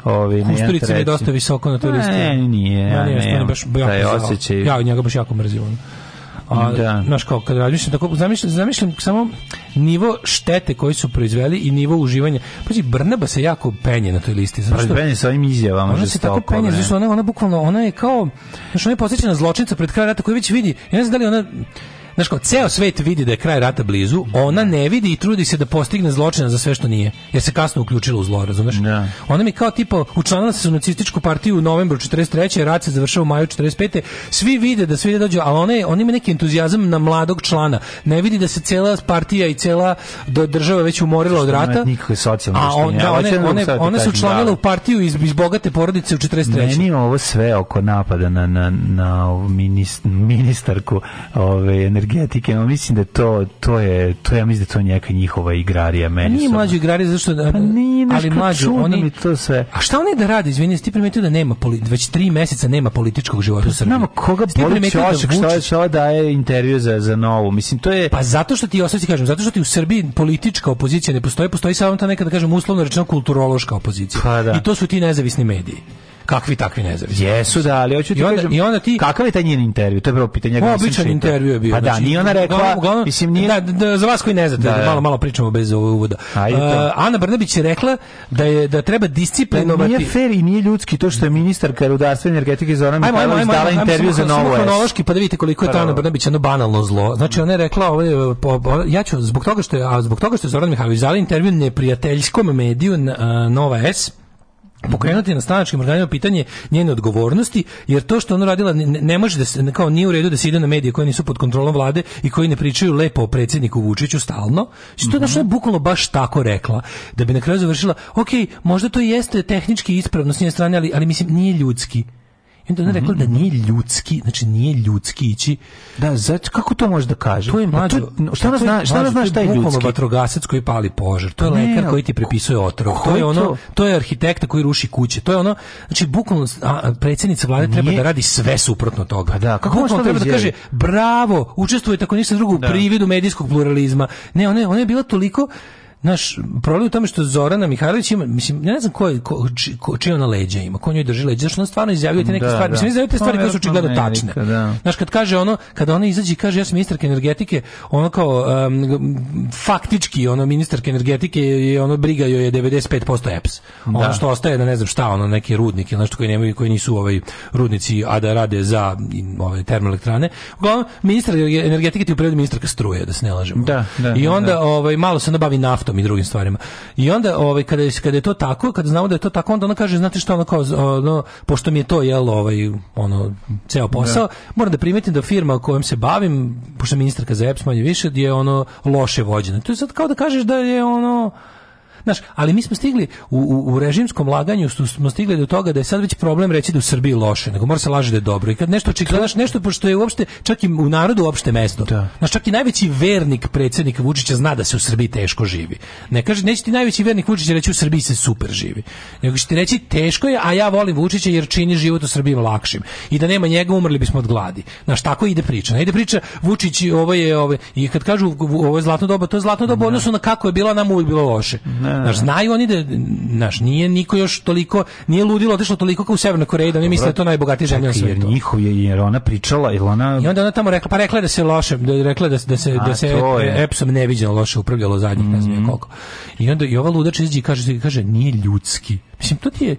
Ovi, Kusturica je dosta visoko na turistu. Ne, nije, ja, ne, ne, ne, baš jako taj osjećaj. Ja njega baš jako mrzim. A, da. Znaš, kao kad razmišljam, tako, zamišljam, zamišljam samo nivo štete koji su proizveli i nivo uživanja. Pazi, Brnaba se jako penje na toj listi. Zato pa što, penje sa ovim izjavama. Ona se tako penje, zato što ona, ona bukvalno, ona je kao, znaš, ona je posjećena zločinca pred kraj rata koji već vidi, ja ne znam da li ona, Znaš kao, ceo svet vidi da je kraj rata blizu, ona ne vidi i trudi se da postigne zločina za sve što nije, jer se kasno uključila u zlo, razumeš? Da. Ona mi kao tipa, učlanila se u nacističku partiju u novembru 43. rat se završava u maju 45. Svi vide da svi da dođu, ali ona, je, ona ima neki entuzijazam na mladog člana. Ne vidi da se cela partija i cela država već umorila od rata. Nikakve socijalne a on, da, da, one, one, one su članile da. u partiju iz, iz bogate porodice u 43. Meni ovo sve oko napada na, na, na ministarku ove, energije energetike, ja mislim da to to je to ja mislim da to neka njihova igrarija meni. Nije mlađi igrarija zašto da, pa nije ali mlađi oni mi to sve. A šta oni da rade? Izvinite, ti primetio da nema poli, već 3 meseca nema političkog života u pa Srbiji. Znamo koga boli čošak, da vuči... šta je daje intervju za za novu. Mislim to je Pa zato što ti ostaci kažem, zato što ti u Srbiji politička opozicija ne postoji, postoji samo ta neka da kažem uslovno rečeno kulturološka opozicija. Pa, da. I to su ti nezavisni mediji kakvi takvi nezavisni. Jesu da, ali hoću ti I onda, kažem, i onda ti kakav je taj njen intervju? To je prvo pitanje. Ja običan intervju je bio. Pa da, znači, ni ona rekla, uglavnom, mislim nije da, da, za vas koji ne znate, da, da da. malo malo pričamo bez ovog uvoda. Ana Brnabić je rekla da je da treba disciplinovati. nije fer i nije ljudski to što je ministarka rudarstva i energetike Zoran Mihajlović dala intervju za Novu S. Kronološki pa da vidite koliko je ta pa Ana Brnabić jedno banalno zlo. Znači ona je rekla, ja ću zbog toga što je a zbog toga što je Zoran Mihajlović dala intervju neprijateljskom mediju Nova S pokrenuti na stranačkim organima pitanje njene odgovornosti, jer to što ona radila ne, ne, može da se, kao nije u redu da se ide na medije koji nisu pod kontrolom vlade i koji ne pričaju lepo o predsjedniku Vučiću stalno, što znači, je mm -hmm. bukvalno baš tako rekla, da bi na kraju završila, ok, možda to jeste tehnički ispravno s njene strane, ali, ali mislim, nije ljudski. I onda ona rekla da mhm. nije ljudski, znači nije ljudski ići. Da, za, kako to može da kaže? To je pa mlađo. To, šta ona zna, šta ona zna šta je ljudski? vatrogasac koji pali požar, to je pa ne, lekar koji ti prepisuje otrov, to je ono, to je arhitekta koji ruši kuće, to je ono, znači bukvalno predsednica vlade nije, treba da radi sve suprotno toga. Pa da, kako može treba da, da kaže bravo, učestvuje tako ništa drugo u da. prividu medijskog pluralizma. Ne, ona je, ona je bila toliko naš problem u tome što Zorana Mihajlović ima, mislim, ja ne znam ko, je, ko, či, ko čije ona leđa ima, ko njoj drži leđa, zašto ona stvarno izjavljuje te neke da, stvari, da. mislim, izjavljuje te stvari koje su pa, očigledno tačne. Da. Znaš, kad kaže ono, kada ona izađe i kaže, ja sam ministarka energetike, ono kao, um, faktički, ono, ministarka energetike i ono, briga joj je 95% EPS. Ono da. što ostaje da ne znam šta, ono, neki rudnik ili nešto koji nemaju, koji nisu ovaj rudnici, a da rade za ove termoelektrane. Uglavnom, ministar energetike ti u prirodi ministarka struje, da se ne lažemo. Da, da, I da, onda, da. ovaj, malo se onda bavi naftom naftom i drugim stvarima. I onda ovaj kada je kada je to tako, kad znamo da je to tako, onda ona kaže znate šta ona kao ono, pošto mi je to jelo ovaj ono ceo da. posao, da. moram da primetim da firma kojom se bavim, pošto ministarka za EPS manje više, je ono loše vođena. To je sad kao da kažeš da je ono znaš, ali mi smo stigli u, u, u režimskom laganju smo stigli do toga da je sad već problem reći da u Srbiji loše, nego mora se laže da je dobro. I kad nešto očigledaš nešto pošto je uopšte čak i u narodu uopšte mesto. Da. Znaš, čak i najveći vernik predsjednika Vučića zna da se u Srbiji teško živi. Ne kaže neće ti najveći vernik Vučića reći u Srbiji se super živi. Nego će ti reći teško je, a ja volim Vučića jer čini život u Srbiji lakšim. I da nema njega umrli bismo od gladi. Znaš, tako ide priča. Ne ide priča Vučić ovo je ovo ovaj, i kad kažu ovo je zlatno doba, to je zlatno doba da. odnosno na kako je bila nam uvijek bilo loše. Ne. Znaš, da. znaju oni da, znaš, nije niko još toliko, nije ludilo otišlo toliko kao u Severnoj Koreji, da mi misle da to najbogatija zemlja na svijetu. Jer njihov je, jer ona pričala, jer ona... I onda ona tamo rekla, pa rekla da se loše, da rekla da, da, se da se, da se e, Epsom neviđeno loše upravljalo zadnjih, mm -hmm. ne znam mhm. koliko. I onda i ova ludač izđi kaže, kaže, nije ljudski. Mislim, to ti je,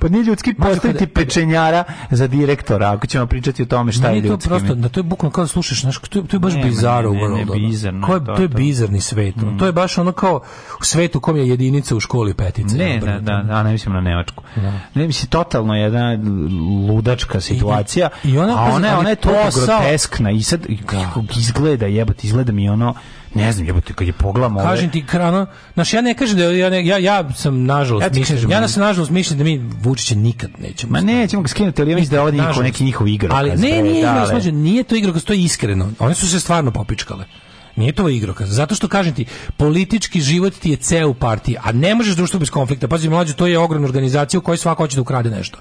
Pa nije ljudski postaviti kada, pečenjara za direktora, ako ćemo pričati o tome šta je ljudski. To prosto, da to je bukvalno kao da slušaš, znaš, to, je, to je baš bizarno. Ne, ne, ne, bizarno. To, je, to je bizarni svet. Mm. To je baš ono kao u svetu u kom je jedinica u školi petice. Ne, da, da, a ne mislim na Nemačku. Da. Ne mislim, totalno jedna ludačka situacija. I, i ona, a ona, ona je to groteskna i sad da. izgleda, jebati, izgleda mi ono ne znam, jebote, kad je pogledam ovo... Kažem ti, krano, znaš, ja ne kažem da, ja, ne, ja, ja sam, nažalost, ja mislim, ja nas, nažalost, mislim da mi Vučića nikad nećemo. Ma ne, nećemo ga skinuti, ali ja mislim da ovo niko, neki njihov igra. Ali, ne, nije, da, igra, da. nije to igra, to je iskreno. Oni su se stvarno popičkale. Nije to igrokaz. Zato što kažem ti, politički život ti je ceo u partiji, a ne možeš društvo bez konflikta. Pazi mlađe, to je ogromna organizacija u kojoj svako hoće da ukrade nešto.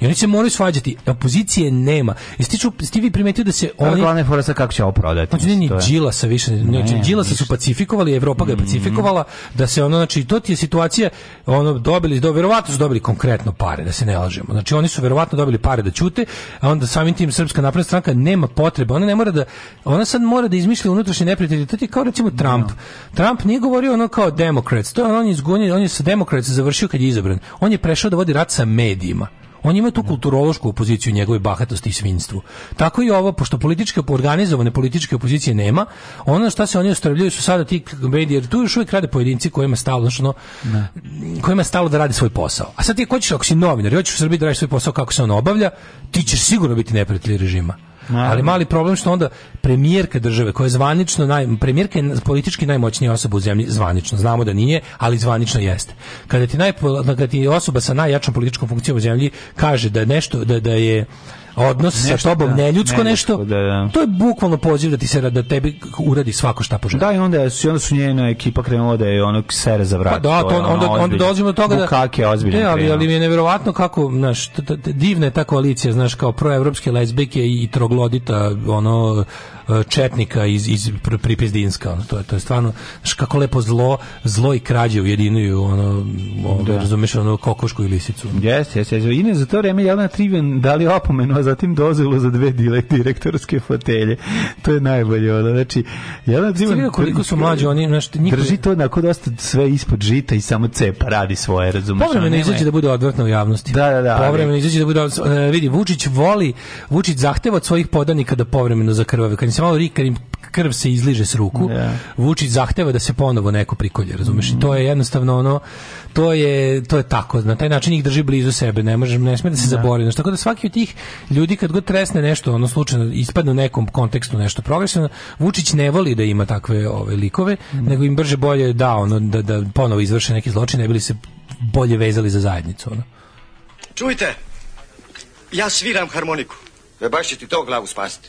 I oni se moraju svađati. Opozicije da nema. Jeste ti vi primetio da se oni... Glavna je fora kako će ovo prodati. Znači, nije ni Đilasa više. Znači, Đilasa su pacifikovali, Evropa ga je mm. pacifikovala, da se ono, znači, to ti je situacija, ono, dobili, do, verovatno su dobili konkretno pare, da se ne lažemo. Znači, oni su verovatno dobili pare da ćute, a onda samim tim Srpska napredna stranka nema potrebe. Ona ne mora da, ona sad mora da izmišlja unutrašnje neprijatelje. To ti je kao, recimo, Trump. No. Da. Trump nije govorio ono kao demokrats. To je on, on je, on je sa demokrats završio kad je izabran. On je prešao da vodi rat sa medijima. On ima tu da. kulturološku opoziciju njegove bahatosti i svinstvu. Tako i ovo, pošto političke, organizovane političke opozicije nema, ono šta se oni ostavljaju su sada ti mediji, jer tu još uvijek rade pojedinci kojima stalno, što, da. kojima stalo da radi svoj posao. A sad ti hoćeš, ako si novinar hoćeš u Srbiji da radiš svoj posao kako se on obavlja, ti ćeš sigurno biti neprijatelj režima. Naravno. Ali mali problem što onda premijerka države, koja je zvanično naj premijerka je politički najmoćnija osoba u zemlji, zvanično, znamo da nije, ali zvanično jeste. Kada ti naj kada ti osoba sa najjačom političkom funkcijom u zemlji kaže da je nešto da da je odnos nešto, sa tobom da, neljudsko nešto, da, da. to je bukvalno poziv da ti se da tebi uradi svako šta poželi. Da, i onda su, onda su njena ekipa krenula da je onog sere za vrat. Pa da, to, to onda, ozbiljno, onda dolazimo do toga da... Bukake ozbiljno. Ne, ali, ali mi je neverovatno kako, znaš, divna je ta koalicija, znaš, kao proevropske lezbike i troglodita, ono, e, četnika iz, iz Pripizdinska. Ono, to, je, to je stvarno, znaš, kako lepo zlo, zlo i krađe ujedinuju, ono, ono da. razumeš, ono, kokošku i lisicu. Jeste, jeste. Ines, za to vreme Jelena Trivian dali opomenu zatim dozvolu za dve direktorske fotelje. To je najbolje ono. Znači, ja da zimam, koliko su mlađi oni, nešto... niko drži to onako dosta sve ispod žita i samo cepa radi svoje, razumeš. Povremeno izađe da bude odvrtno u javnosti. Da, da, da. Povremeno izađe da bude odvrtno. E, vidi Vučić voli, Vučić zahteva od svojih podanika da povremeno zakrvave. Kad im se malo rika, im krv se izliže s ruku. Yeah. Da. Vučić zahteva da se ponovo neko prikolje, razumeš? Mm. I to je jednostavno ono to je to je tako. Na taj način ih drži blizu sebe, ne može ne sme da se da. zabori. Znači, tako da svaki od tih ljudi kad god tresne nešto, ono slučajno ispadne u nekom kontekstu nešto progresivno, Vučić ne voli da ima takve ove likove, mm. nego im brže bolje da ono da da ponovo izvrše neki zločin, ne bili se bolje vezali za zajednicu, ono. Čujte, ja sviram harmoniku. E baš će ti to glavu spasiti.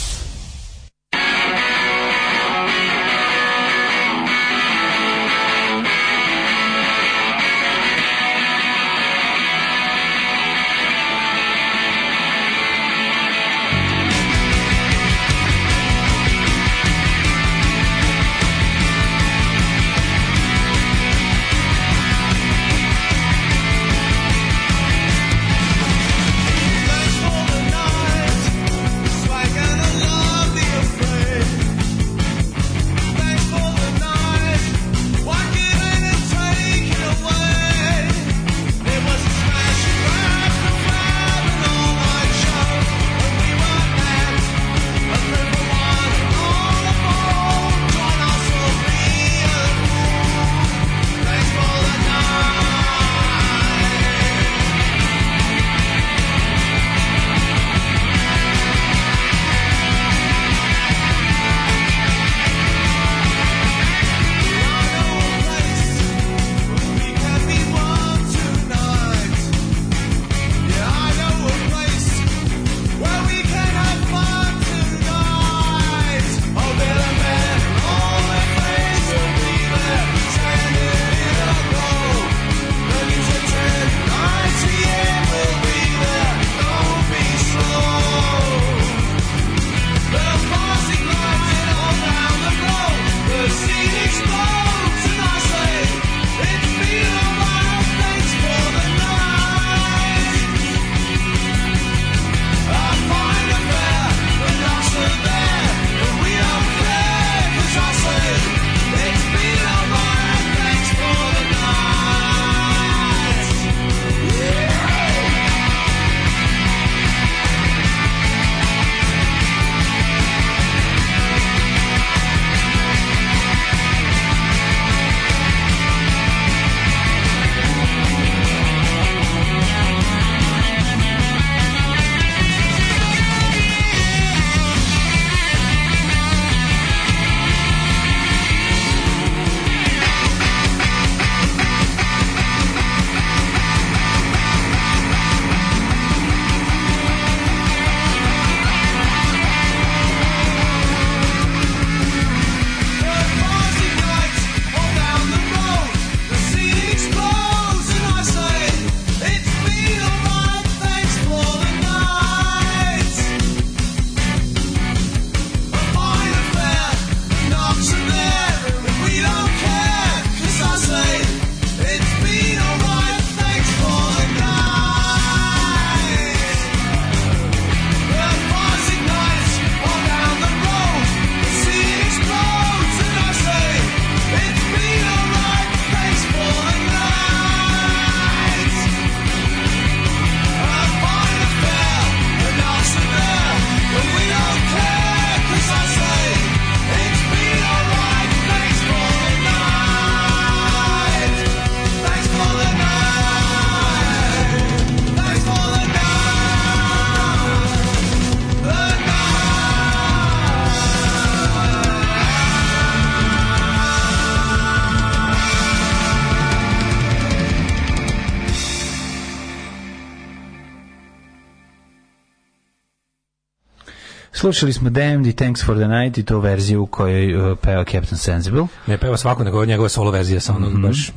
Slušali smo Damned i Thanks for the Night i to verziju u kojoj e, peva Captain Sensible. Ne, peva svako, nego njegova solo verzija sa onog mm -hmm. baš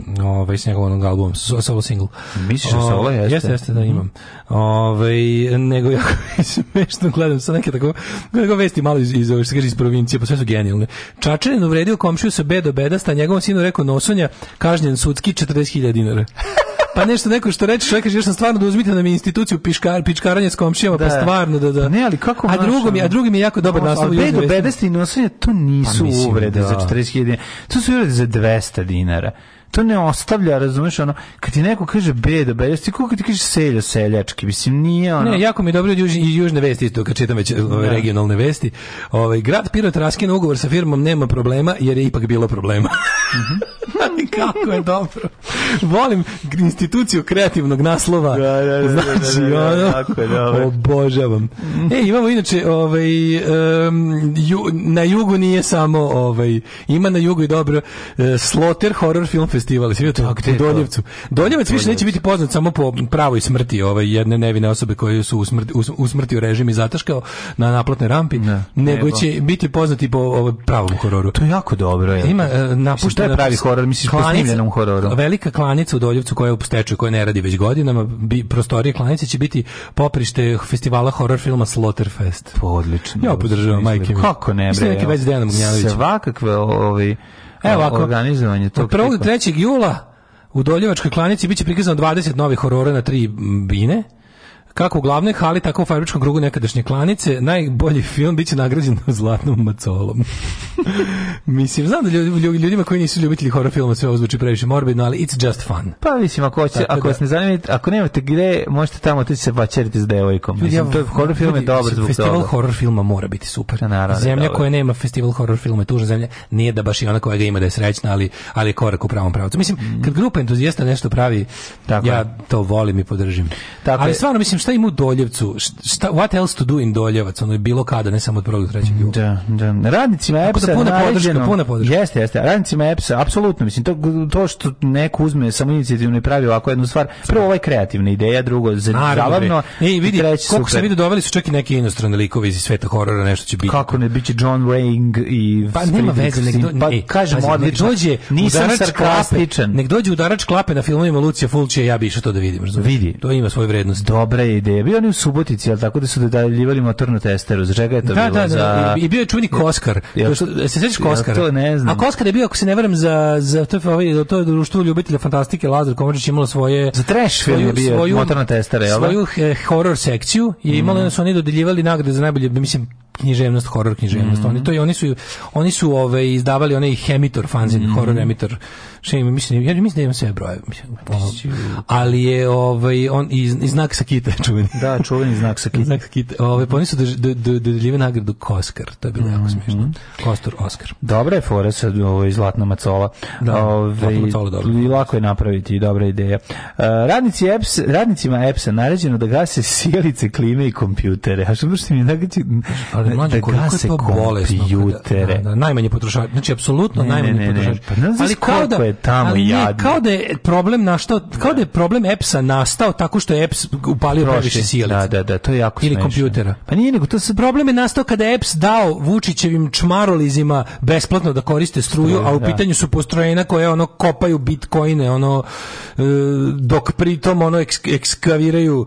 ovaj, s njegovom onog albumom, solo single. Misliš da solo jeste? Jeste, jeste, da imam. Ovaj, nego jako smešno gledam sa neke tako, nego vesti malo iz, iz, iz, ovaj, iz provincije, pa sve su genijalne. Čačanin uvredio komšiju sa bedo bedasta, njegovom sinu rekao nosonja, kažnjen sudski 40.000 dinara. pa nešto neko što reče čovjek kaže ja sam stvarno da uzmite na da mi instituciju piškar pičkaranje s komšijama pa da. pa stvarno da da pa ne ali kako a drugo mi a drugi mi je jako dobar naslov ali bedo bedasti i to nisu pa, uvrede da. za 40.000 to su uvrede za 200 dinara to ne ostavlja, razumeš, ono, kad ti neko kaže bedo, bedo, ti kako ti kaže seljo, seljački, mislim, nije ono... Ne, jako mi je dobro južne, južne vesti isto, kad čitam već da. ove, ovaj, regionalne vesti. Ovaj, grad Pirot raskina ugovor sa firmom, nema problema, jer je ipak bilo problema. Mhm. Ali kako je dobro. Volim instituciju kreativnog naslova. Da, da, da, da, da znači, ono, obožavam. E, imamo inače, ovaj, um, ju, na jugu nije samo, ovaj, ima na jugu i dobro, uh, Sloter Horror Film Festival festival, si to, u Donjevcu. Donjevac više neće biti poznat samo po pravoj smrti ove jedne nevine osobe koje su usmrti, usmrtio režim i zataškao na naplatnoj rampi, ne, nego nebo. će biti poznati po ovom pravom hororu. To je jako dobro. E, je. Ima napuštena je pravi horor, misliš po hororu. Velika klanica u Doljevcu koja je u stečaju, koja ne radi već godinama, bi, prostorije klanice će biti poprište festivala horor filma Slaughterfest. Pa odlično. Ja podržavam majke. Kako ne bre. Sve neki već Dejan Svakakve ovi Evo ovako. Organizovanje tog 1. 3. jula u Doljevačkoj klanici biće prikazano 20 novih horora na tri bine kako u glavnoj hali, tako u fabričkom krugu nekadašnje klanice, najbolji film biće nagrađen zlatnom macolom. mislim, znam da ljudi, ljudima koji nisu ljubitelji horror filma sve ovo zvuči previše morbidno, ali it's just fun. Pa mislim, ako, hoće, ako da, vas ne zanimite, ako nemate gde, možete tamo otići se bačeriti s devojkom. Mislim, to je, horror film je dobar zbog Festival toga. horror filma mora biti super. Da, naravno, zemlja koja nema festival horror filma je tužna zemlja, nije da baš i ona koja ga ima da je srećna, ali, ali je korak u pravom pravcu. Mislim, mhm. kad grupa entuzijasta nešto pravi, tako ja to volim i podržim. Tako ali stvarno, mislim, šta ima u Doljevcu? Šta, what else to do in Doljevac? Ono je bilo kada, ne samo od prvog trećeg Da, da. Radnicima da EPS-a da puna podrška, puna podrška. Jeste, jeste. Radnicima EPS-a, apsolutno. Mislim, to, to što neko uzme samo inicijativno i pravi ovako jednu stvar. Prvo, ovo je kreativna ideja, drugo, zabavno. I vidi, treći, koliko sam vidio, doveli su čak i neki inostrane likovi iz sveta horora, nešto će biti. Kako ne, bit će John Wayne i... Pa nema veze, nek, do, pa, e, kažem, pa, nek dođe nisam sarkastičan. Nek dođe udarač klape na filmovima Lucija Fulčija, ja bi išao to da vidim. Vidi. To ima svoju vrednost. Dobre je te Bio on u Subotici, al tako da su dodaljivali motornu testeru. Za čega je to da, bilo? Da, da, za... Da, i bio je čuveni Koskar. Ja, se sećaš Koskara? Ja to ne znam. A Koskar je bio, ako se ne varam, za, za to, ovaj, to je društvo ljubitelja fantastike, Lazar Komačić imalo svoje... Za trash film je bio motorna testera, jel? Da? Svoju eh, horror sekciju je imalo, mm. su oni dodeljivali nagrade za najbolje, mislim, književnost, horor književnost. Mm -hmm. Oni to i oni su oni su ove izdavali onaj Hemitor fanzin, mm -hmm. horor Hemitor. Še mislim, ja mislim da imam sve brojeve. Pa Ali je ovaj on i, znak sa sakita čuveni. Da, čuveni znak sakita. znak sakita. Ovaj pa oni su dodelili nagradu Koskar, to je bilo mm -hmm. jako mhm. smešno. Oskar. Dobra je fora sa ovaj zlatna macola. Da, ovaj i lako je napraviti, dobra ideja. Uh, radnici EPS, radnicima EPS-a naređeno da gase sjelice, klime i kompjutere. A što mi nagađi ali da, da mlađe, da gase kompjutere. Da, da, najmanje potrošač, znači apsolutno ne, najmanje ne, ne, pa ali kao da je tamo ali nije, kao da je problem nastao, da. kao da je problem EPS-a nastao tako što je EPS upalio previše sile. Da, da, da, to je jako Ili smešno. kompjutera. Pa nije nego to se problem je nastao kada je EPS dao Vučićevim čmarolizima besplatno da koriste struju, a u pitanju su postrojena koje ono kopaju bitcoine, ono e, dok pritom ono ekskaviraju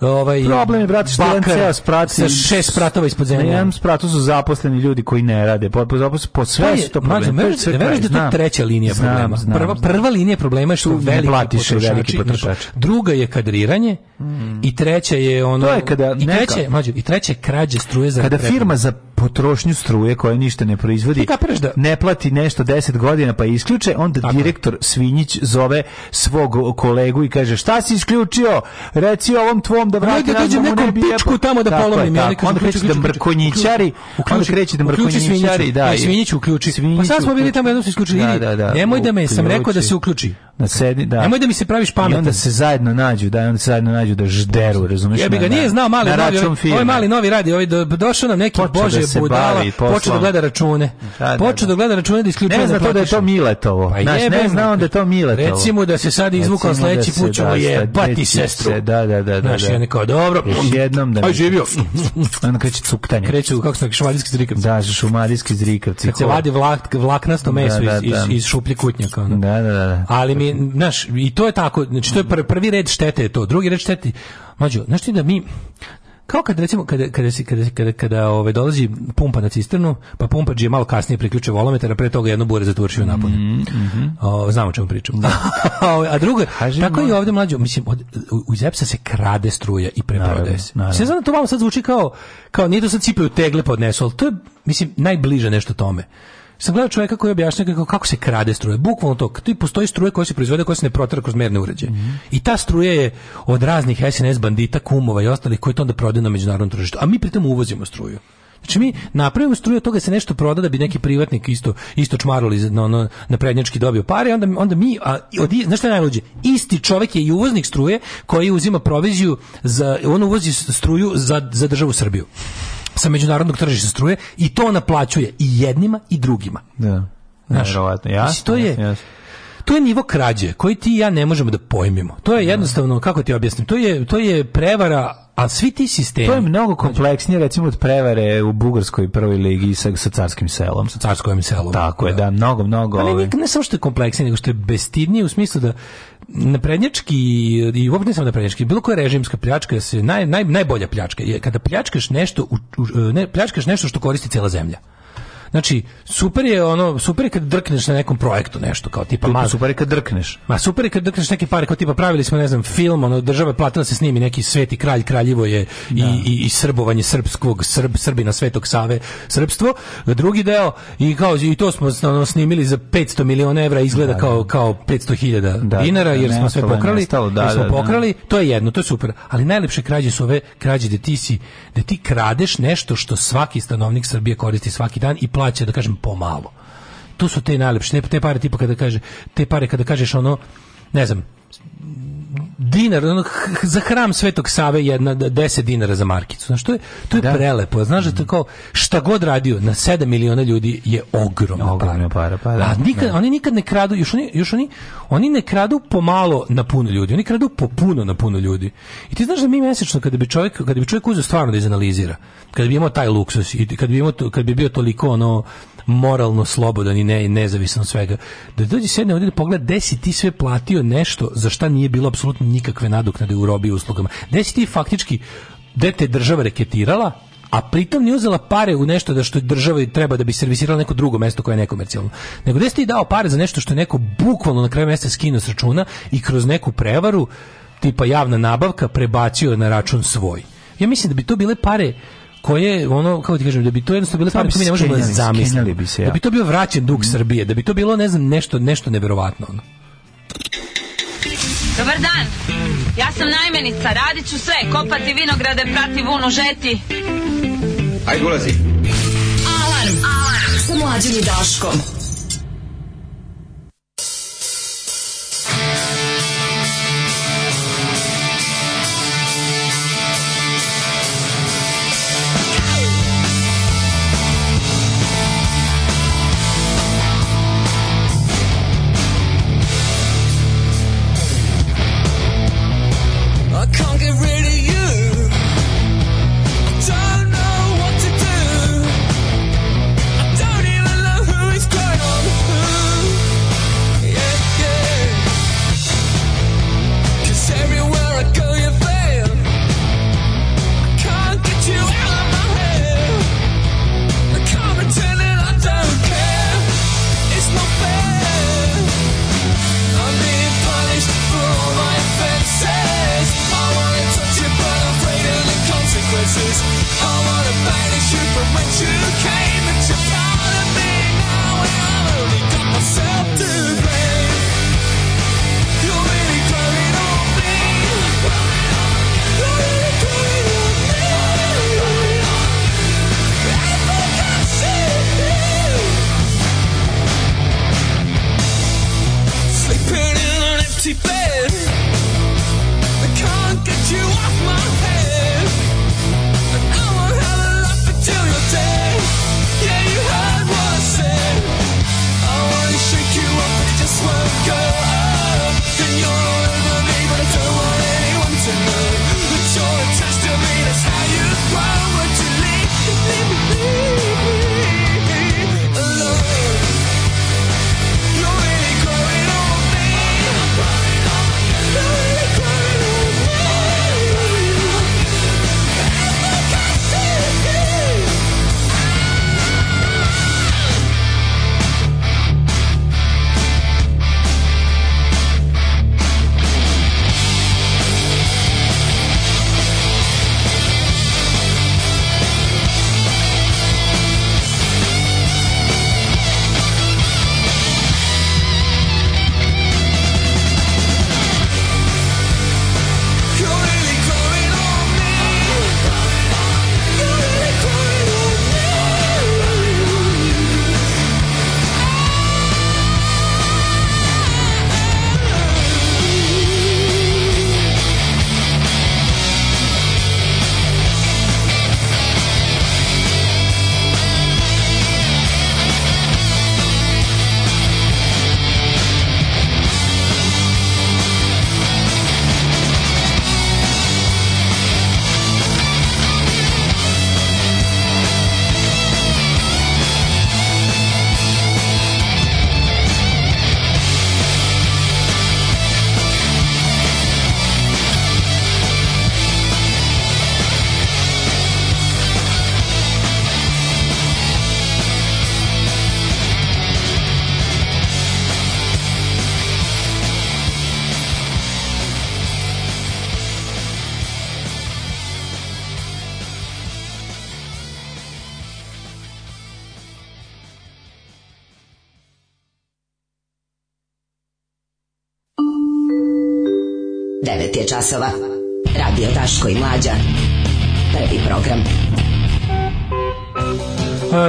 ovaj problem je brate što je sa šest pratova ispod zemlje Nemam spratu su zaposleni ljudi koji ne rade. Po, po, po sve su to problem. Mađo, ne veriš da to treća linija znam, problema. Znam, prva, prva linija problema je što veliki potrošači. Veliki potrošač. druga je kadriranje mm. i treća je ono... To je kada... I treća, mađo, i treća je krađa struje za... Kada firma za potrošnju struje koja ništa ne proizvodi, pa da... ne plati nešto 10 godina pa isključe, onda Tako. direktor Svinjić zove svog kolegu i kaže šta si isključio? Reci ovom tvom da, pa da vrati nas da mu ne bi... tamo da polomi. Onda kreće da mrkonji svinjićari, onda kreće da mrkonjićari, svinjiću, da. Ne, svinjiću uključi. Svinjiću, pa sad smo bili tamo jednom se isključili. Da, da, da, Nemoj da me, sam rekao da se uključi da sedi da Nemoj da mi se praviš pametan. I onda se zajedno nađu, da, onda se zajedno nađu da žderu, razumiješ? Ja bi ga nije znao mali novi, ovaj-, ovaj, mali novi radi, ovaj do, došao nam neki počeo bože da budala, počeo da gleda da, da, račune. Da, da, počeo da gleda račune da isključuje. Ne zna to da je to Miletovo. Pa Znaš, ne znao da je to Miletovo. Recimo da se sad izvukao da sledeći put ćemo je pati sestru. Da, da, da, da. Znaš, ja kao dobro. Još jednom da. Aj živio. Onda kreće cuktanje. Kreće kako se šumadijski zrikavci. Da, šumadijski zrikavci. Kako vadi vlak, vlaknasto meso iz, iz, iz šuplje kutnjaka. Da, da, da. Ali mi ali, znaš, i to je tako, znači to je prvi red štete je to, drugi red štete, mađo, znaš ti da mi, kao kad recimo kada kada se kada kada kada ove ovaj, dolazi pumpa na cisternu, pa pumpač je malo kasnije priključuje volometar, a pre toga jedno bure zaturšio napolje. Mm -hmm. o, znamo o čemu pričam. Da. Ovaj, a drugo, Haži tako moj... i ovdje mlađo, mislim od, u Zepsa se krade struja i preprodaje se. Sve znam da to malo sad zvuči kao kao nije to sad cipaju tegle podnesu, ali to je mislim najbliže nešto tome sam gledao čovjeka koji objašnjava kako, kako se krade struje. Bukvalno to, tu postoji struje koja se proizvode, koja se ne protara kroz merne uređaje. Mm -hmm. I ta struje je od raznih SNS bandita, kumova i ostalih koji to onda prodaju na međunarodnom tržištu. A mi pritom uvozimo struju. Znači mi napravimo struju, od toga se nešto proda da bi neki privatnik isto isto čmarali na ono na prednjački dobio pare, onda onda mi a od znaš šta je najluđe? Isti čovjek je i uvoznik struje koji uzima proviziju za on uvozi struju za za državu Srbiju sa međunarodnog tržišta struje i to naplaćuje i jednima i drugima. Da. Znaš, ja. Što je, To je nivo krađe koji ti i ja ne možemo da pojmimo. To je jednostavno, kako ti objasnim, to je, to je prevara A svi ti sistemi... To je mnogo kompleksnije, recimo, od prevare u Bugarskoj prvoj ligi sa, sa carskim selom. Sa carskim selom. Tako da. je, da, mnogo, mnogo... Ali ne, ne samo što je kompleksnije, nego što je bestidnije u smislu da naprednjački i uopšte ne samo naprednjački, bilo koja režimska pljačka se naj, naj, najbolja pljačka je kada pljačkaš nešto, u, ne, pljačkaš nešto što koristi cijela zemlja. Znači, super je ono, super je kad drkneš na nekom projektu nešto, kao tipa malo. Super je kad drkneš. Ma super je kad drkneš neke pare, kao tipa pravili smo, ne znam, film, ono, država je platila se snimi neki sveti kralj, kraljivo je i, da. i, i srbovanje srpskog, srb, srbina svetog save, srpstvo. Drugi deo, i kao, i to smo ono, snimili za 500 miliona evra, izgleda da, da. kao, kao 500 hiljada da, dinara, jer smo sve pokrali, nestalo, da, jer smo pokrali, to je jedno, to je super. Ali najlepše krađe su ove krađe gde ti si, gde ti kradeš nešto što svaki stanovnik Srbije koristi svaki dan i plaća, da kažem, pomalo. Tu su te najlepše, te pare tipa kada kaže, te pare kada kažeš ono, ne znam, dinar, ono, za hram Svetog Save jedna 10 dinara za markicu. znači to je, to je da. prelepo. Znaš da to kao, šta god radio, na 7 miliona ljudi je ogromna, ogromna para. para pa, da. A nikad, da. oni nikad ne kradu, još oni, još oni, oni ne kradu pomalo na puno ljudi, oni kradu po puno na puno ljudi. I ti znaš da mi mesečno, kada bi čovjek, kada bi čovjek uzeo stvarno da izanalizira, kada bi imao taj luksus i kada bi, imao, kada bi bio toliko ono moralno slobodan i ne, nezavisan od svega. Da dođe sedne ovdje da pogleda gde si ti sve platio nešto za šta nije bilo apsolutno nikakve nadoknade u robi i uslugama. Gde si ti faktički gde te država reketirala, a pritom nije uzela pare u nešto da što država treba da bi servisirala neko drugo mesto koje je nekomercijalno. Nego gde ste ti dao pare za nešto što je neko bukvalno na kraju mjeseca skinuo s računa i kroz neku prevaru tipa javna nabavka prebacio na račun svoj. Ja mislim da bi to bile pare koje ono kako ti kažem da bi to jednostavno bilo stvari pa, koje mi ne možemo zamisliti. Bi se, ja. Da bi to bio vraćen dug mm. Srbije, da bi to bilo ne znam nešto nešto neverovatno. Ono. Dobar dan. Ja sam najmenica, radit ću sve, kopati vinograde, prati vunu, žeti. Ajde, ulazi. Alarm, alarm, sa mlađim i Daškom.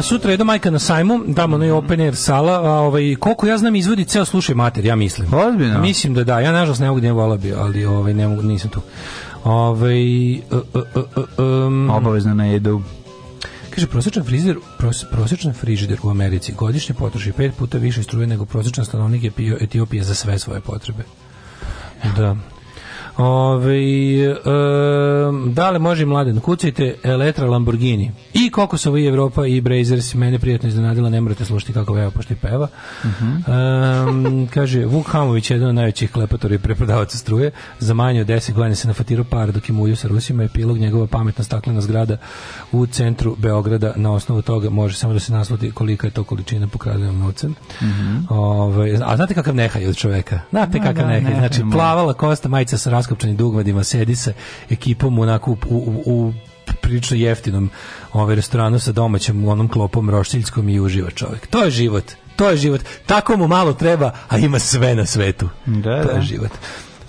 sutra je majka na sajmu, tamo na open air sala, a, ovaj, koliko ja znam izvodi ceo slušaj mater, ja mislim. Ozbiljno? Mislim da da, ja nažalost ne mogu gdje vola bi, ali ovaj, ne mogu, nisam tu. Ovaj, uh, uh, uh, um, na jedu. Kaže, prosečan frizer, prosečan frižider u Americi godišnje potroši pet puta više struje nego prosečan stanovnik Etiopije za sve svoje potrebe. Da. Ove, e, da li može mladen, kucajte Eletra Lamborghini. I koliko sam vi Evropa i Brazers, mene prijatno iznenadila, ne morate slušati kako veva, pošto i peva. Uh -huh. e, kaže, Vuk Hamović je jedan od najvećih klepatora i preprodavaca struje. Za manje od 10 godina se nafatirao par dok je mulju sa Rusima. Epilog njegova pametna staklena zgrada u centru Beograda. Na osnovu toga može samo da se nasluti kolika je to količina pokradenom novcem. Uh -huh. Ove, a znate kakav nehaj od čoveka? Znate no, kakav da, nehaj? Znači, plavala kosta, majica sa raskapčani dugmadima, sedi sa ekipom onako u, u, u prilično jeftinom ovaj restoranu sa domaćom onom klopom roštiljskom i uživa čovjek. To je život. To je život. Tako mu malo treba, a ima sve na svetu. Da, to je da. život.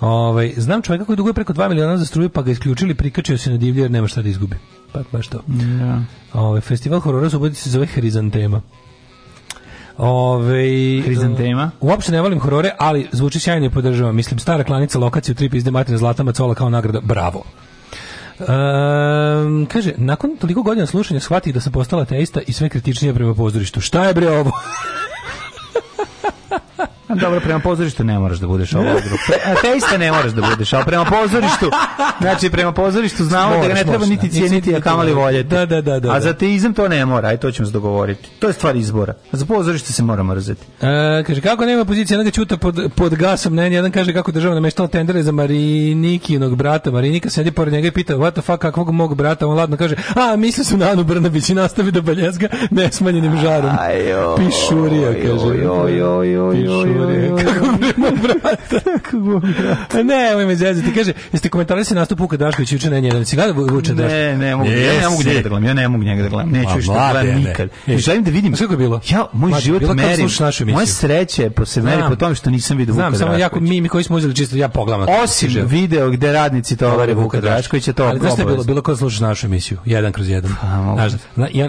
Ovaj, znam čovjeka koji duguje preko 2 miliona za struju, pa ga isključili, prikačio se na divlje jer nema šta da izgubi. Pa baš to. Da. Ovaj, festival horora su se zove Hrizantema. Ove, Krizantema. Uopšte ne volim horore, ali zvuči sjajno i podržavam. Mislim, stara klanica, lokaciju, tri pizde, Martina Zlata Macola kao nagrada. Bravo. Um, kaže, nakon toliko godina slušanja shvatih da sam postala teista i sve kritičnija prema pozorištu. Šta je bre ovo? Dobro, prema pozorištu ne moraš da budeš ovo A te ne moraš da budeš, ali prema pozorištu, znači prema pozorištu znamo moraš, da ga ne treba niti cijeniti, a kamali voljeti. Da, da, da, da. A za teizam to ne mora, aj to ćemo se dogovoriti. To je stvar izbora. za pozorište se mora mrzeti. E, kaže, kako nema pozicija, jedan ga čuta pod, pod gasom, ne, jedan kaže kako država nameštala tendere za Marinikinog brata. Marinika sedi pored njega i pita, what the fuck, kakvog mog brata? On ladno kaže, a, misli su na Anu Brnabić i nastavi da baljezga nesmanjenim žarom. Pišurija, kaže. Joj, joj, joj, joj, kako mu brata. kako mu brata. Ne, moj me Ti Kaže, jeste komentari se nastup Vuka Drašković juče na njenom. Si gledao Vuča Drašković? Ne, ne mogu, yes. ja ne mogu njega da gledam. Ja ne mogu njega da gledam. Neću više da gledam nikad. Ne želim da vidim. Kako je bilo? Ja, moj život merim. Moje sreće po se meri po tome što nisam video Vuka Znam, samo jako mi, mi koji smo uzeli čisto, ja pogledam. Osim video gde radnici tovare Vuka Draškovića, to Ali znaš što je bilo? Bilo kao slušaš našu emisiju, jedan kroz jedan. Pa, znaš,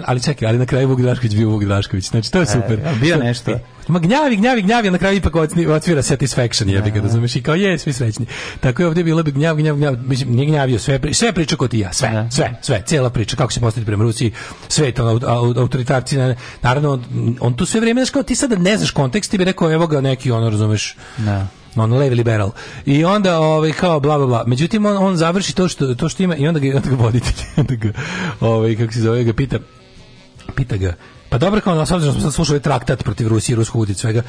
ali čekaj, ali na kraju Vuk Drašković bio Vuk Drašković. Znači, to je e, super. Bio nešto. Ma gnjavi, gnjavi, gnjavi, na kraju ipak otvira satisfaction, jebi ga, da. razumeš, i kao je, svi srećni. Tako je ovdje bilo bi gnjav, gnjav, gnjav, mislim, nije gnjavio, sve, sve priča kod i ja, sve, ne. Da. sve, sve, cijela priča, kako se postaviti prema Rusiji, sve to, ono, autoritarci, naravno, on, tu sve vrijeme, znaš, kao ti sada ne znaš kontekst, ti bi rekao, evo ga, neki, ono, razumeš, ne da. on levi liberal. I onda ovaj kao bla bla bla. Međutim on, on završi to što to što ima i onda ga onda ga voditelj, onda ga ovaj kako se zove ga pita pita ga Pa dobro, kao na obzirom da smo slušali traktat protiv Rusije i ruskog svega,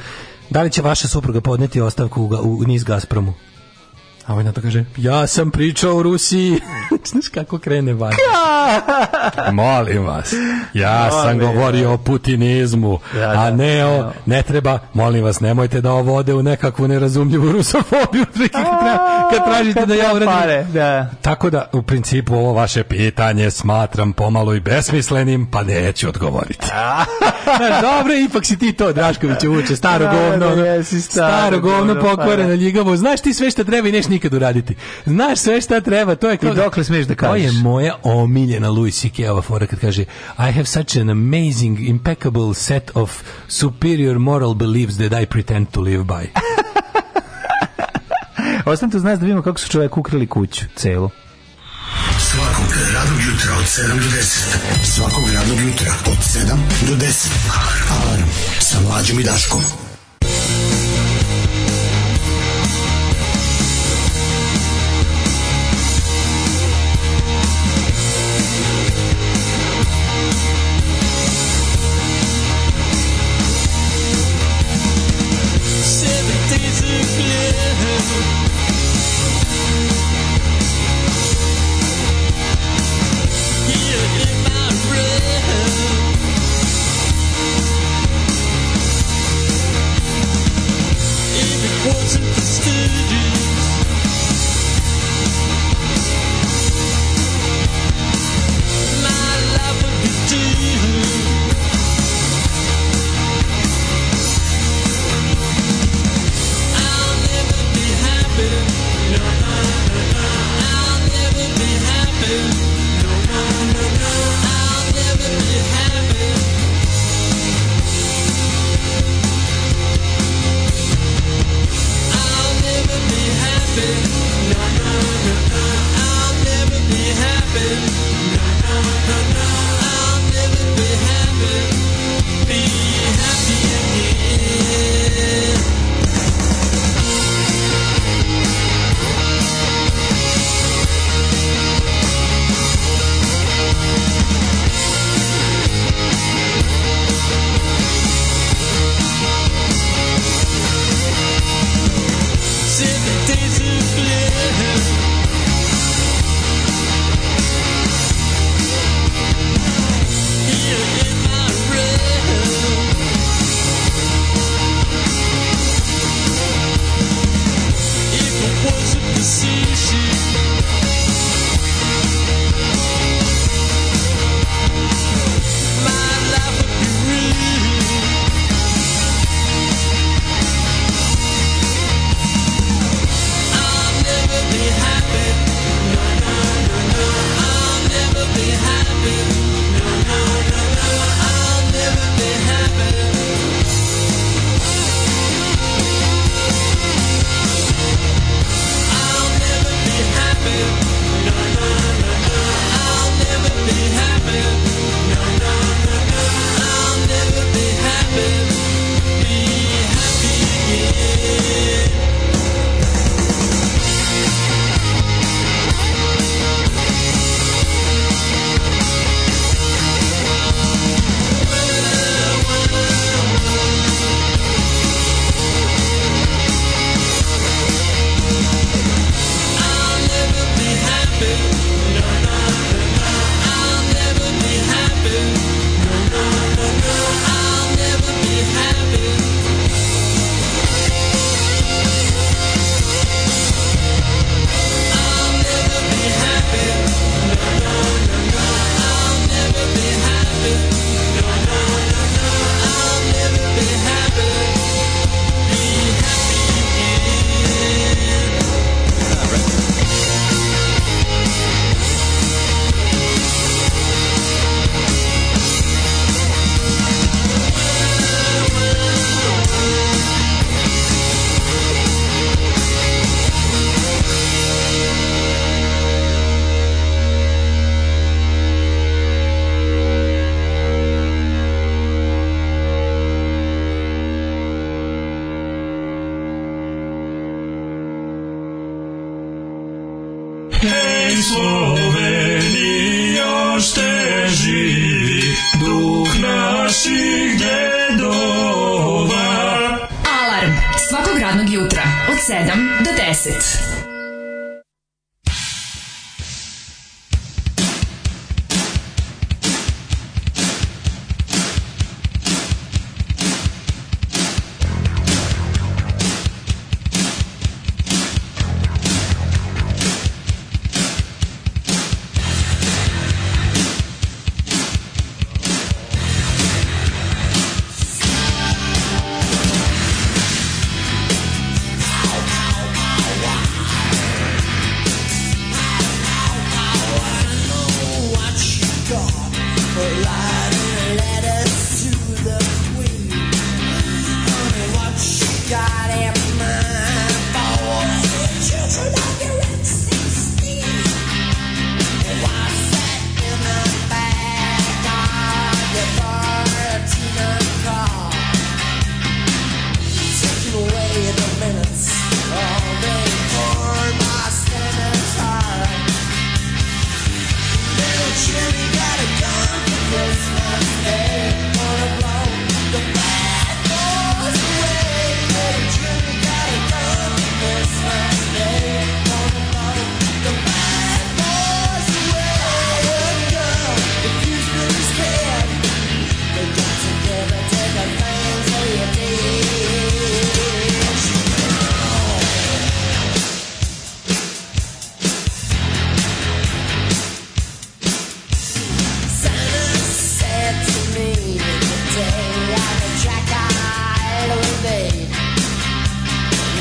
da li će vaša supruga podneti ostavku u, u, u niz Gazpromu? A ovaj na kaže, ja sam pričao u Rusiji. Znaš kako krene van. molim vas, ja molim sam govorio o putinizmu, ja, a da, ne ja. o, ne treba, molim vas, nemojte da ovo ode u nekakvu nerazumljivu rusofobiju kad tražite da ja uradim. Pare, da. Tako da, u principu, ovo vaše pitanje smatram pomalo i besmislenim, pa neću odgovoriti. Dobro, ipak si ti to, Drašković, uče, da, da, staro govno, staro govno pa pokvareno, ljigavo. Znaš ti sve što treba i neš nikad uraditi. Znaš sve šta treba, to je kao... I da- dokle smeš da kažeš? To je moja omiljena Louis C.K.-ova fora kad kaže I have such an amazing, impeccable set of superior moral beliefs that I pretend to live by. Osam tu znaš da vidimo kako su čovjek ukrili kuću celu. Svakog radnog jutra od 7 do 10. Svakog radnog jutra od 7 do 10. Alarm sa mlađom i Daškom.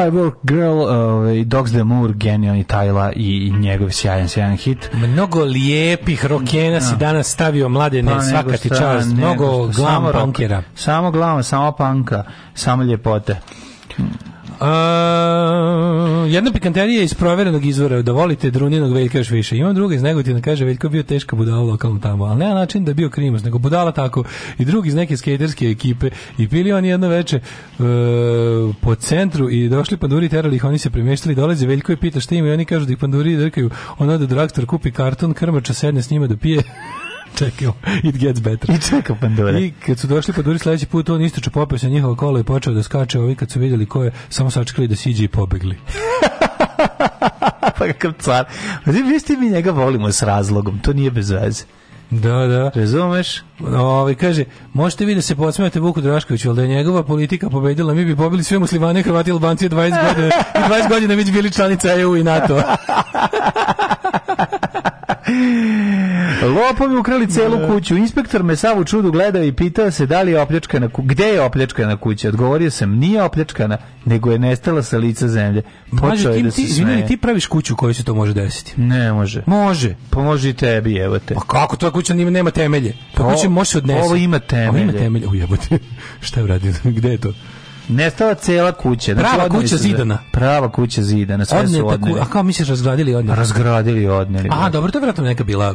Firework Girl, ovaj, Dogs the Moor, genijalni Tajla i njegov sjajan, sjajan hit. Mnogo lijepih rokena no. si da. danas stavio mladene, pa, svaka ti čast. Mnogo glam punkera. Samo glava, samo panka, samo ljepote. Uh, jedna pikanterija iz proverenog izvora, da volite Druninog Veljka još više. Imam druga iz Negotina, kaže Veljko bio teška budala lokalno tamo, ali ne na način da bio krimos, nego budala tako i drugi iz neke skejterske ekipe i pili oni jedno veče uh, po centru i došli panduri terali ih, oni se premeštali, dolaze Veljko i pita šta im i oni kažu da ih panduri drkaju, on ode do kupi karton, krmača sedne s njima da pije čekio, It Gets Better. I čekao Pandora. I kad su došli Pandori sledeći put, on istoče popeo se njihova kola i počeo da skače, ovi kad su vidjeli ko je, samo sačekali da siđe i pobegli. pa kakav car. Vi ste mi njega volimo s razlogom, to nije bez veze. Da, da. Razumeš? Ovi ovaj, kaže, možete vi da se podsmijete Vuku Draškoviću, ali da je njegova politika pobedila, mi bi pobili sve muslimane, Hrvati i Albanci 20 godina. I 20 godina mi bi bili članica EU i NATO. Lopovi ukrali celu da. kuću. Inspektor me sav u čudu gledao i pitao se da li je opljačkana kuća. Gde je opljačkana kuća? Odgovorio sam, nije opljačkana, nego je nestala sa lica zemlje. Počeo je da se ti, da ti praviš kuću koju se to može desiti. Ne može. Može. Pa može i tebi, evo te. Pa kako to kuća nema, nema temelje? Pa kuća može se Ovo ima temelje. Ovo ima temelje. Ujebote. Šta je uradio? Gde je to? Nestala cela kuća. Znači, prava kuća zidana. Prava kuća zidana, sve odneta, su odneli. A kao misliš razgradili i odneli? Razgradili i odneli. A, da. dobro, to je vjerojatno neka bila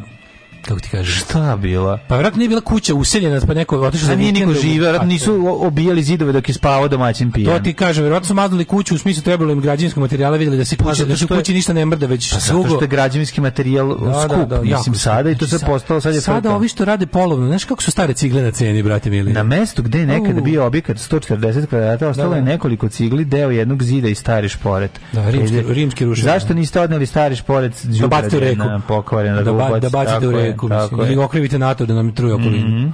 kako ti kažeš? Šta bila? Pa vjerojatno nije bila kuća useljena, pa neko otišao za nije niko živio, vjerojatno nisu obijali zidove dok je spavao domaćin pije To ti kaže, verovatno su maznuli kuću u smislu trebalo im građevinskog materijala, videli da se kuća pa, da su kući ništa ne mrda već pa, drugo. Zato što je građevinski materijal da, skup, da, da, mislim jako, sada i to znači, se postalo sad je Sada frka. ovi što rade polovno, znaš kako su stare cigle na ceni, brate mili. Na mestu gde je nekad bio objekat 140 kvadrata, ostalo da, je da. nekoliko cigli, deo jednog zida i stari šporet. Da, rimski, rimski rušenje. Zašto niste odneli stari šporet? Da bacite u reku. Da, da bacite u reku. Ameriku, mislim, ili okrivite NATO da nam truje okolinu. Mm -hmm.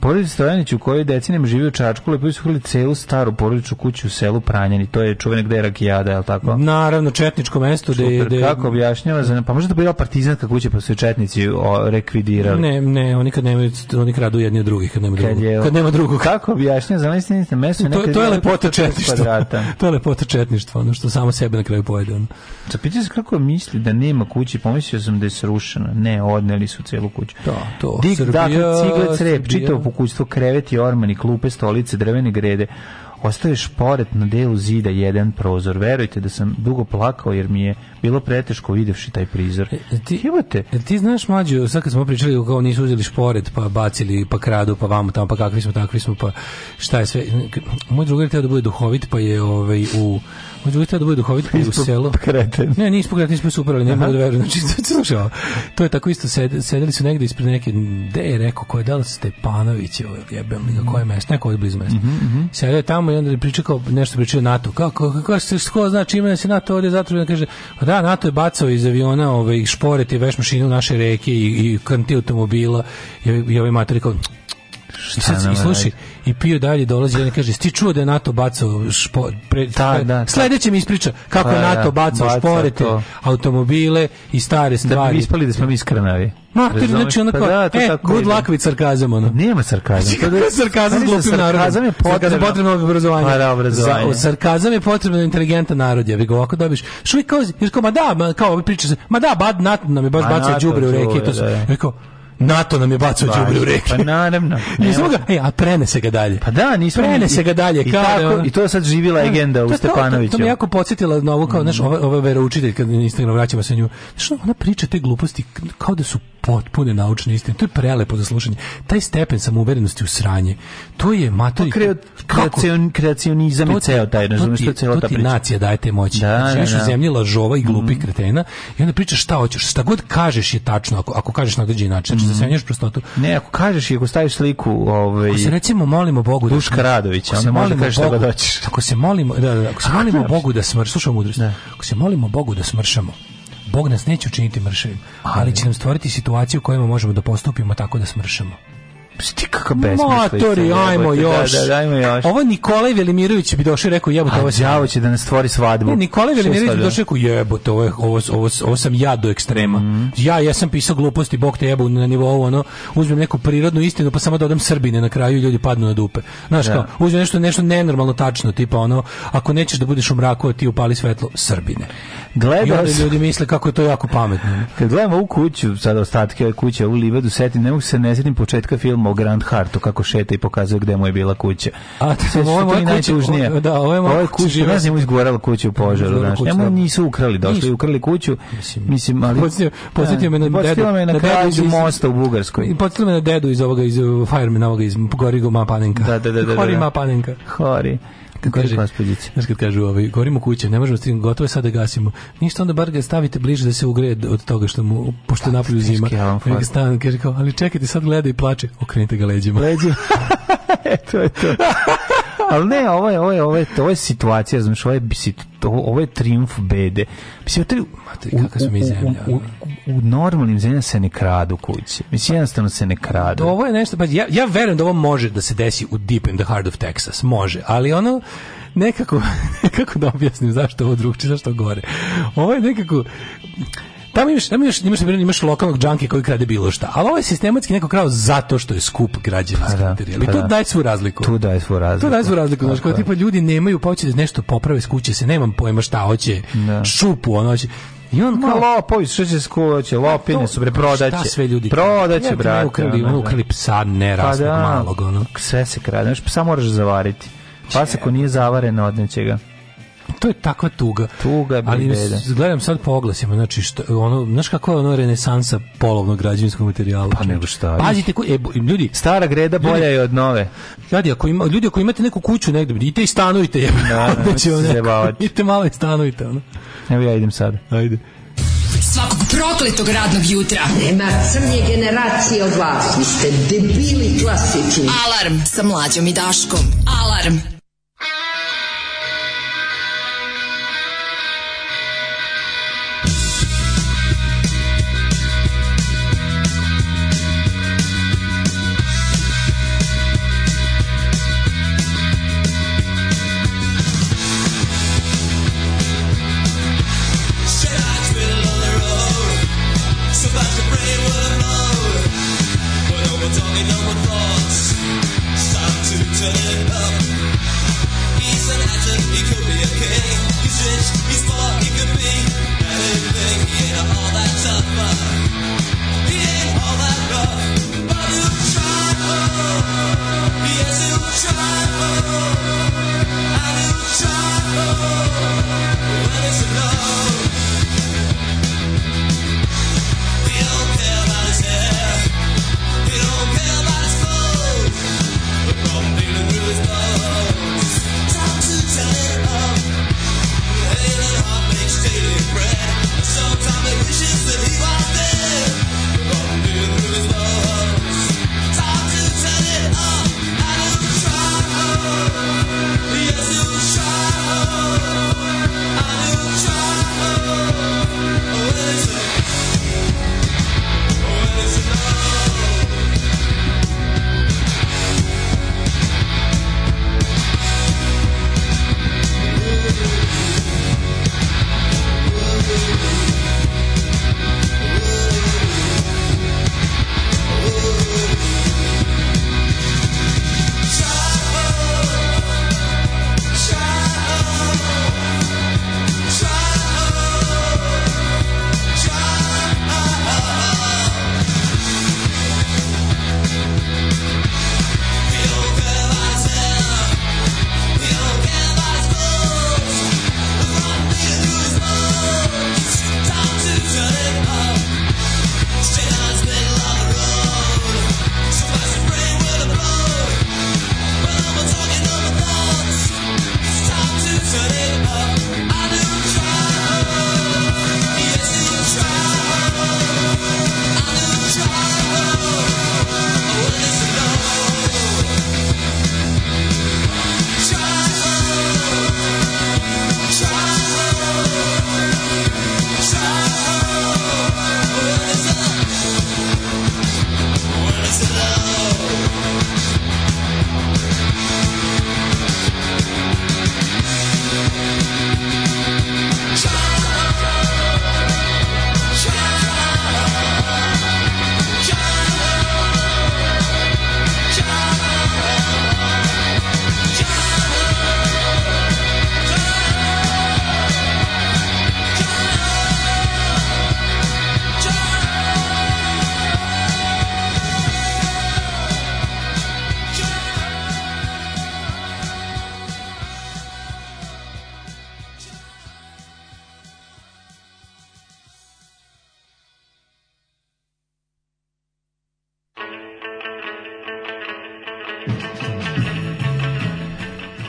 Porodica Stojanić u kojoj decenijama živi u Čačku, lepo isuhili celu staru porodičnu kuću u selu Pranjani. To je čuvena gde je Rakijada, je li tako? Naravno, četničko mesto. Super, de, kako objašnjava? Za, pa možda da bila partizanska kuća, pa su četnici o, rekvidirali. Ne, ne, oni kad nemaju, oni kradu jedni od drugih, kad nema drugog. Kad, kad, nema drugog. Kako objašnjava? Za mesto to, to je lepota četništva. to je lepota četništva, ono što samo sebe na kraju pojede. Ono. Zapitaj se kako misli da nema kući, pomislio sam da je srušena. Ne, odneli su celu kuću. Da, to. Dik, dakle, Srbija, dakle, cigle, crep, čitavo pokućstvo, kreveti, ormani, klupe, stolice, drvene grede. Ostaje šporet na delu zida jedan prozor. Verujte da sam dugo plakao jer mi je bilo preteško videvši taj prizor. E, e ti, Jebate. E, ti znaš, mlađo, sad kad smo pričali kao nisu uzeli šporet, pa bacili, pa kradu, pa vamo tamo, pa kakvi smo, takvi smo, pa šta je sve. Moj drugar je teo da bude duhovit, pa je ovaj, u Među da bude duhovit u selu. Kreten. Ne, nismo kreten, nismo super, ali ne mogu da verujem. Znači, slušao, to je tako isto, sed, sedeli su negde ispred neke, gde je rekao, ko je dal Stepanović, je jebem li ga, koje mhm. mesto, neko od blizu mesta. Mm -hmm. Sedio je tamo i onda je pričao, nešto pričao NATO. Kako, kako se sko znači ima se NATO ovdje zatrudno, kaže, da, NATO je bacao iz aviona ovaj, šporete i veš mašinu u naše reke i, i kanti automobila i, i ovaj mater kao, Sad, I slušaj, i pio dalje dolazi i kaže, sti čuo da je NATO bacao špo, pre, da, da, sledeće mi ispriča kako pa je NATO da, bacao baca šporete, automobile i stare stvari. Da bi ispali da smo mi skrnavi. ti znači onako, pa da, e, good luck with sarkazam, ono. Nema sarkazam. Znači, to da, sarkazam znači, glupim narodom. Sarkazam je potrebno. Za obrazovanje. Pa da, obrazovanje. Za, sarkazam je potrebno inteligentan narod, ja bih ovako dobiš. Što kao, jer kao, ma da, ma, kao, priča se, ma da, bad, nat nam je baš bacio đubre u reke, to su. Da, da. Rekao, NATO nam je bacio đubre u reke. Pa naravno. Nismo ga, ej, a prenese ga dalje. Pa da, nismo. Prenese ga dalje. I, kako, i to je sad živila e, legenda u Stepanoviću. To, to, me jako podsetilo na ovu, kao, znaš, mhm. ova, ova vera veroučitelj, kad na Instagram vraćamo se nju. Znaš, ona priča te gluposti kao da su potpune naučne istine. To je prelepo za slušanje. Taj stepen samouverenosti u sranje. To je matori. Pa Kreo, kreacion, kreacionizam i ceo taj, razumeš, to je cela ta priča. nacija daje te moći. Da, znači, da, da. u zemlji lažova i glupih mm -hmm. kretena i onda pričaš šta hoćeš. Šta god kažeš je tačno, ako, ako kažeš na određeni način. Znači, mm -hmm. zasenjaš prostotu. Ne, ako kažeš i ako staviš sliku... Ovaj... Ako se recimo molimo Bogu... Da- Duška da, Radovića, onda možda kažeš šta god hoćeš. Ako se molimo, da, da, ako se molimo Bogu da smrš, slušaj mudrost, da. ako se molimo Bogu da smršamo, Bog nas neće učiniti mršavim, ali će nam stvoriti situaciju u kojima možemo da postupimo tako da smršamo. Šti kakav besmislica. Motori, ajmo da, da, još. Da, da, ajmo još. Ovo Nikolaj Velimirović bi došao i rekao jebote, ovo đavo će da ne stvori svadbu. Ne, Nikolaj Velimirović bi došao i rekao jebote, ovo, ovo, ovo, ovo sam ja do ekstrema. Mm. Ja jesam pisao gluposti, bog te jebu na nivou ono, uzmem neku prirodnu istinu pa samo dodam da Srbine na kraju i ljudi padnu na dupe. Znaš da. kao, uzmem nešto nešto nenormalno tačno, tipa ono, ako nećeš da budeš u mraku, ti upali svetlo Srbine. Gledao I ljudi misle kako je to jako pametno. Kad gledamo u kuću, sada ostatke kuće u Livadu, setim, ne mogu se ne setim početka filma o Grand Hartu kako šeta i pokazuje gde mu je bila kuća. A to, je moja najtužnije. O, da, ovo je moja kuća. Ne znam, izgorala kuću u požaru, znaš. Njemu da. nisu ukrali, došli ukrali kuću. Mislim, mislim ali podsjetio, da. podsjetio me na dedu, me na, na dedu iz mosta u Bugarskoj. I podsjetio me na dedu iz ovoga iz Fireman ovoga iz Gorigo Ma Panenka. Da, da, da, da. Hori da, Ma Panenka. Hori. Kako kaže gospođica? Znaš kad kažu, ovaj, gorimo kuće, ne možemo stignuti, gotovo je sad da gasimo. Ništa onda bar ga stavite bliže da se ugreje od toga što mu, pošto je napolju zima. Ja stan, kaže kao, ali čekajte, sad gleda i plače. Okrenite ga leđima. Leđima. E, to je to. ali ne, ovo je, ovo je, ovo je, ovo je situacija, znaš, ovo je, ovo je triumf bede. Mislim, to je, u, u, u, u, normalnim zemljama se ne kradu kuće. Mislim, jednostavno se ne kradu. Da, ovo je nešto, pa ja, ja verujem da ovo može da se desi u deep in the heart of Texas, može, ali ono, nekako, kako da objasnim zašto ovo drugče, zašto gore. Ovo je nekako, Tamo imaš, tamo imaš, imaš, imaš lokalnog džanke koji krade bilo šta. Ali ovo je sistematski neko krao zato što je skup građevinski pa da, materijal. I pa to da. daje svu razliku. Tu daje svu razliku. Tu daje svu razliku. Znaš, kao tipa ljudi nemaju, pa hoće da nešto poprave s kuće se, nemam pojma šta hoće, da. šupu, ono hoće. I on kao Ma, lopovi, što će skoće, pa lopine su bre prodaće. Šta sve ljudi prodaće, brate. Ukrali, ono, da. ukrali psa nerasnog pa da, malog, ono. Sve se krade, znaš, psa moraš zavariti. Pas ako nije zavaren, odneće ga to je takva tuga. Tuga, je ali gledam sad po oglasima, znači što, ono, znaš kako je ono renesansa polovnog građevinskog materijala. Pa nego šta. Znači, pazite ko, e, ljudi, stara greda bolja ljudi, je od nove. Ljudi, ako ima, ljudi ako imate neku kuću negde, idite i stanujte, je. Da, znači, ono, idite malo i stanujte, ono. Evo ja idem sad. Ajde. Svakog prokletog radnog jutra. Nema crnje generacije od vas. Vi ste debili klasični. Alarm sa mlađom i daškom. Alarm.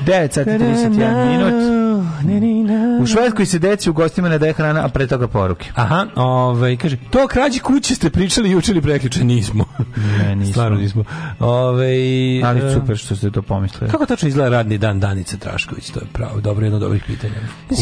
9 sati 31 minut. U Švedskoj se deci u gostima ne daje hrana, a pre toga poruke. Aha, ovaj, kaže, to krađi kuće ste pričali juče ili preključe, nismo. Ne, nismo. Stvarno nismo. Ove, ovaj, Ali super što ste to pomislili. Kako tačno izgleda radni dan Danice Drašković, To je pravo, dobro, jedno od ovih pitanja.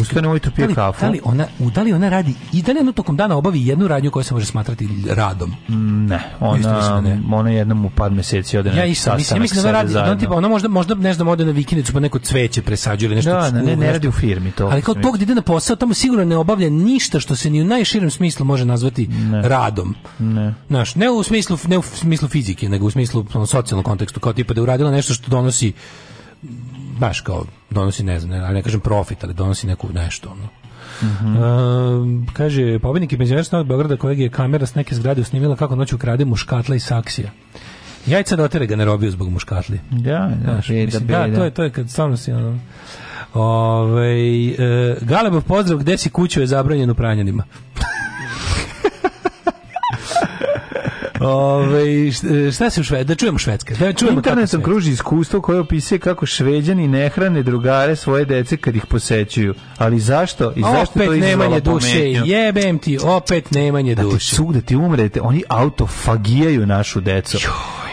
Ustane ujutru pije kafu. Da li, da ona, da li ona radi, i da li ona tokom dana obavi jednu radnju koja se može smatrati radom? Mm, ne, ona, da ne. ona jednom u par meseci ode ja na sastanak. Mislim, mislim da ona radi, da ona, tipa, ona možda, možda, ne znam, ode na vikendicu pa neko cveće presađuje ili nešto. Da, ne, ne radi u firmi to. Ali kao to Bog da ide na posao, tamo sigurno ne obavlja ništa što se ni u najširem smislu može nazvati ne. radom. Ne. Znaš, ne u smislu ne u smislu fizike, nego u smislu u socijalnom kontekstu, kao tipa da je uradila nešto što donosi baš kao donosi ne znam, ne, ne kažem profit, ali donosi neku nešto ono. Mm -hmm. e, kaže, pobednik i penzioner od Beograda kojeg je kamera s neke zgrade usnimila kako noću ukrade muškatla i saksija. Jajca dotere ga ne robio zbog muškatli. Ja, da, ja, da, Znaš, beda, mislim, da, beda. da, to je, to je kad stvarno si ono... Ove, e, Galebov pozdrav, gde si kuću je zabranjeno pranjanima. Ove, šta se u Švedskoj? Da čujemo švedske. Da čujemo Internetom kruži iskustvo koje opisuje kako šveđani ne hrane drugare svoje dece kad ih posećuju. Ali zašto? I zašto opet to nemanje duše. Jebem ti, opet nemanje da duše. Ti, da ti umrete, oni autofagijaju našu decu.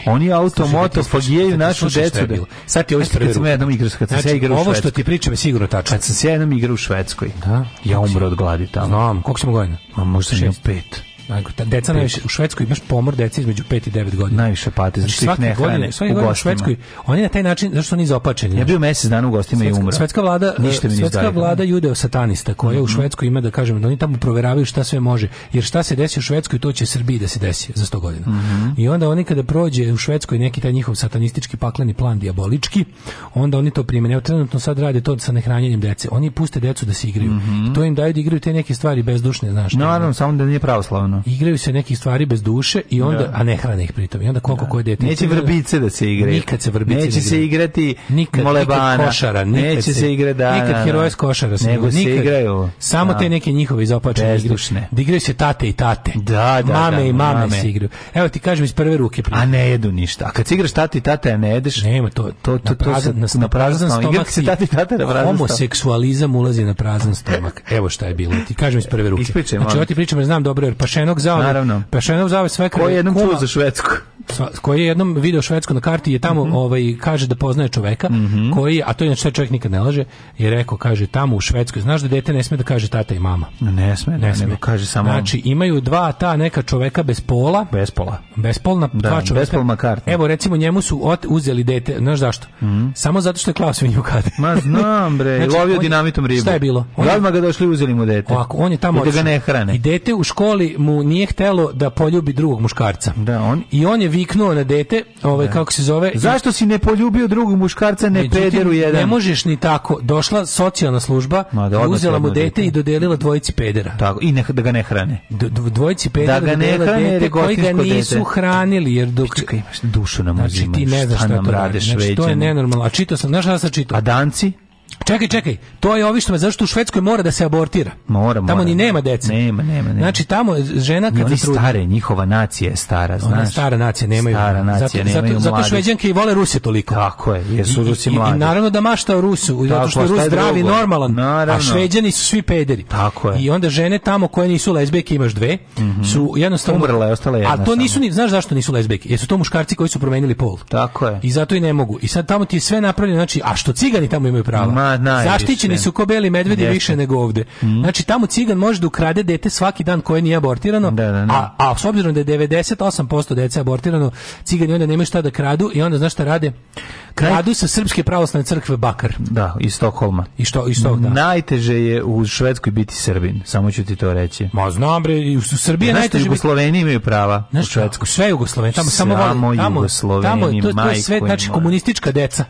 Oni da automoto fagijaju da našu decu. Da... Sad ti ovo isprve Kad jednom igru. kad sam znači, igrao u Švedskoj. Ovo što ti pričam je sigurno tačno. Kad sam se jednom igrao u Švedskoj, da? ja umro od gladi tamo. Znam, koliko sam godina? Ma možda šest. pet. Majko, ta deca najviše u Švedskoj imaš pomor deca između 5 i 9 godina. Najviše pati znači, svake ne godine, svake godine u Švedskoj oni na taj način zašto oni izopačeni. Ja bio mesec dana u gostima i umro. Švedska vlada ništa mi Švedska vlada judeo satanista koja mm u mhm. Švedskoj ima da kažemo da oni tamo proveravaju šta sve može jer šta se desi u Švedskoj to će Srbiji da se desi za 100 godina. Mm I onda oni kada prođe u Švedskoj neki taj njihov satanistički pakleni plan diabolički, onda oni to primene. Evo trenutno sad rade to sa nehranjenjem dece. Oni puste decu da se igraju. Mm to im daju da igraju te neke stvari bezdušne, znaš. Naravno, no, samo da nije pravoslavno ono. Igraju se nekih stvari bez duše i onda da. a ne hrane ih pritom. I onda koliko da. koje dete. Neće vrbice da se igraju. Nikad se vrbice neće ne se igrati nikad, molebana. Nikad košara, nikad neće se, se igrati da. Nikad da, da. heroja košara se nego nikad, se igraju. Samo da. te neke njihove izopačene igre. Da igraju se tate i tate. Da, da, da mame da, i mame, mame se igraju. Evo ti kažem iz prve ruke. Pritom. A ne jedu ništa. A kad se igraš tate i tate a ne jedeš. Nema to to to to na prazan stomak se tate i tate na prazan. Homoseksualizam ulazi na prazan stomak. Evo šta je bilo. Ti kažem iz prve ruke. Znači, ja ti pričam, znam dobro, jer pa Pešenok zao. Naravno. Pešenok zao sve Ko je jednom čuo za Švedsku? Koji je jednom video Švedsku na karti je tamo, mm -hmm. ovaj, kaže da poznaje čoveka, mm -hmm. koji, a to je taj čovjek nikad ne laže, je rekao, kaže, tamo u Švedskoj, znaš da dete ne sme da kaže tata i mama. Ne sme, ne, ne sme. kaže samo... Znači, imaju dva ta neka čoveka bez pola. Bez pola. Bespolna, da, dva čoveka. Bespolna karta. Evo, recimo, njemu su ot, uzeli dete, znaš zašto? Mm -hmm. Samo zato što je klao svinju kade. Ma znam, bre, znači, lovio dinamitom ribu. Šta je bilo? On, da Odmah ga došli uzeli mu dete. Ovako, on je tamo... I da ga ne hrane. I dete u školi mu mu nije htelo da poljubi drugog muškarca. Da, on i on je viknuo na dete, ovaj da. kako se zove, zašto si ne poljubio drugog muškarca, ne Međutim, pederu jedan. Ne možeš ni tako. Došla socijalna služba, da, uzela mu dete, dete i dodelila dvojici pedera. Tako, i ne, da ga ne hrane. Do, dvojici pedera da ga ne hrane, dete koji ga nisu dete. hranili jer dok Pička, imaš dušu na znači, ti ne znaš šta nam radiš, znači, to je nenormalno. A čitao sam, znaš šta sam čitao? A danci? Čekaj, čekaj, to je ovi što me, zašto u Švedskoj mora da se abortira? Mora, mora. Tamo ni nema dece. Nema, nema, nema. Znači tamo žena kad oni zatrudni... stare, njihova nacija je stara, znaš. Ona stara nacija, nemaju. Stara nacija, zato, nemaju zato, zato Šveđanke i vole Ruse toliko. Tako je, jer su Rusi mladi. I, i, naravno da mašta o Rusu, zato što je Rus zdravi, normalan, naravno. a Šveđani su svi pederi. Tako je. I onda žene tamo koje nisu lezbijke, imaš dve, mm -hmm. su jednostavno... Umrle, je, ostala jedna A to nisu, ni, znaš zašto nisu lezbijke? Jer su to muškarci koji su promenili pol. Tako je. I zato i ne mogu. I sad tamo ti sve napravljeno, znači, a što cigani tamo imaju prava? najviše. Zaštićeni su ko beli medvedi Jeste. više nego ovde. Mm. Znači tamo cigan može da ukrade dete svaki dan koje nije abortirano, da, da, da. A, a s obzirom da je 98% dece abortirano, cigani onda nemaju šta da kradu i onda znaš šta rade? Kradu sa srpske pravoslavne crkve Bakar. Da, iz Stokholma. I što iz tog, da. Najteže je u Švedskoj biti Srbin, samo ću ti to reći. Ma znam bre, u Srbiji ja, najteže. Jugosloveni imaju prava znaš, u Švedskoj. Sve Jugosloveni, tamo samo tamo, tamo, tamo, to, to je sve znači komunistička deca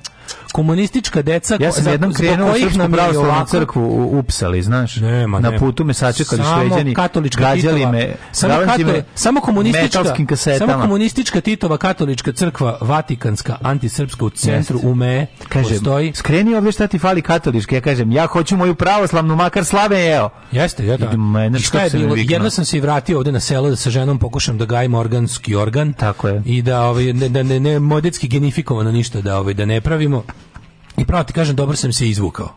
komunistička deca ja sam jednom krenuo u srpsku pravoslavnu crkvu upsali znaš nema, na putu me sačekali šveđani katolička gađali titova, me samo, katol, me samo komunistička samo komunistička Titova katolička crkva Vatikanska antisrpska u centru Jeste. ume kaže postoji skreni ovdje šta ti fali katolička ja kažem ja hoću moju pravoslavnu makar slave evo jeste ja da I šta je bilo jedno sam se i vratio ovde na selo da sa ženom pokušam da gajim organski organ tako je i da ovaj ne ne ne, ne modetski genifikovano ništa da ovaj da ne pravimo krenuo. I pravo ti kažem, dobro sam se izvukao.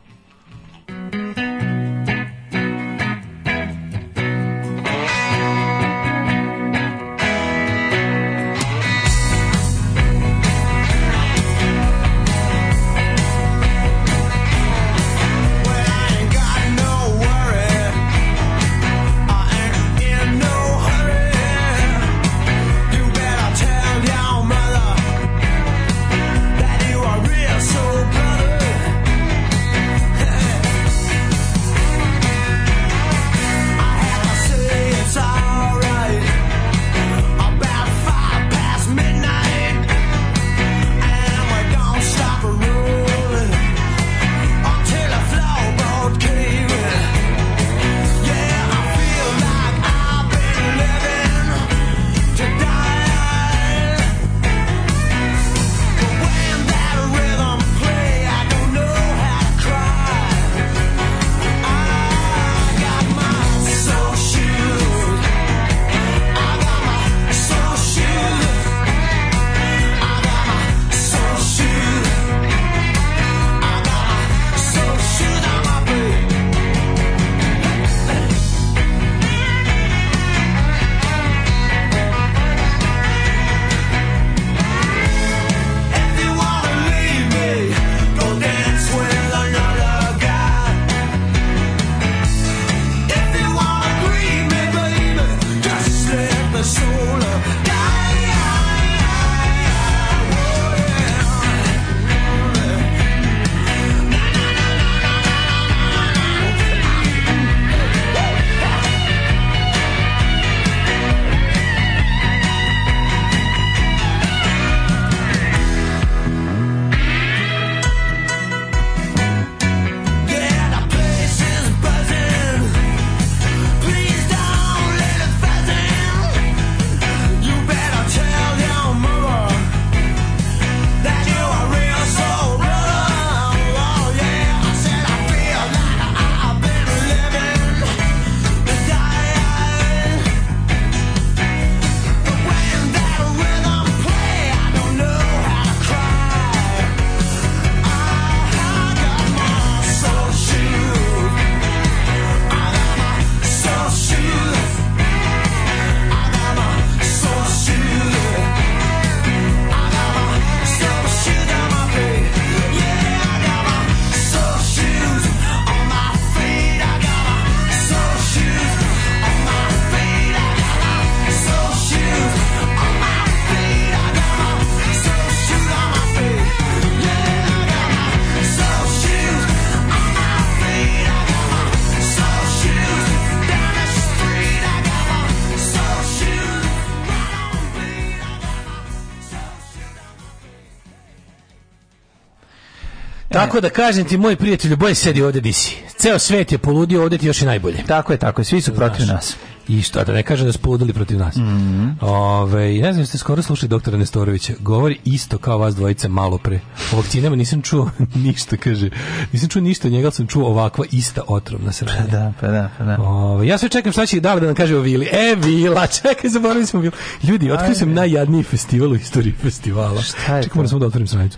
Tako da kažem ti, moj prijatelju, bolje sedi ovdje di si. Ceo svet je poludio, ovdje ti još i najbolje. Tako je, tako je, svi su protiv Znaš. nas. I što, da ne kažem da su poludili protiv nas. Mm -hmm. Ove, ovaj, ne znam, ste skoro slušali doktora Nestorovića. Govori isto kao vas dvojica malo pre. O vakcinama nisam čuo ništa, kaže. Nisam čuo ništa, njega sam čuo ovakva ista otrovna sranja. Pa da, pa da, pa da. Ove, ovaj, ja sve čekam šta će i dale da nam kaže o Vili. E, Vila, čekaj, zaboravili smo Vilu. Ljudi, otkrio sam najjadniji festival u istoriji festivala. Šta je Čekaj, moram samo da otvorim stranicu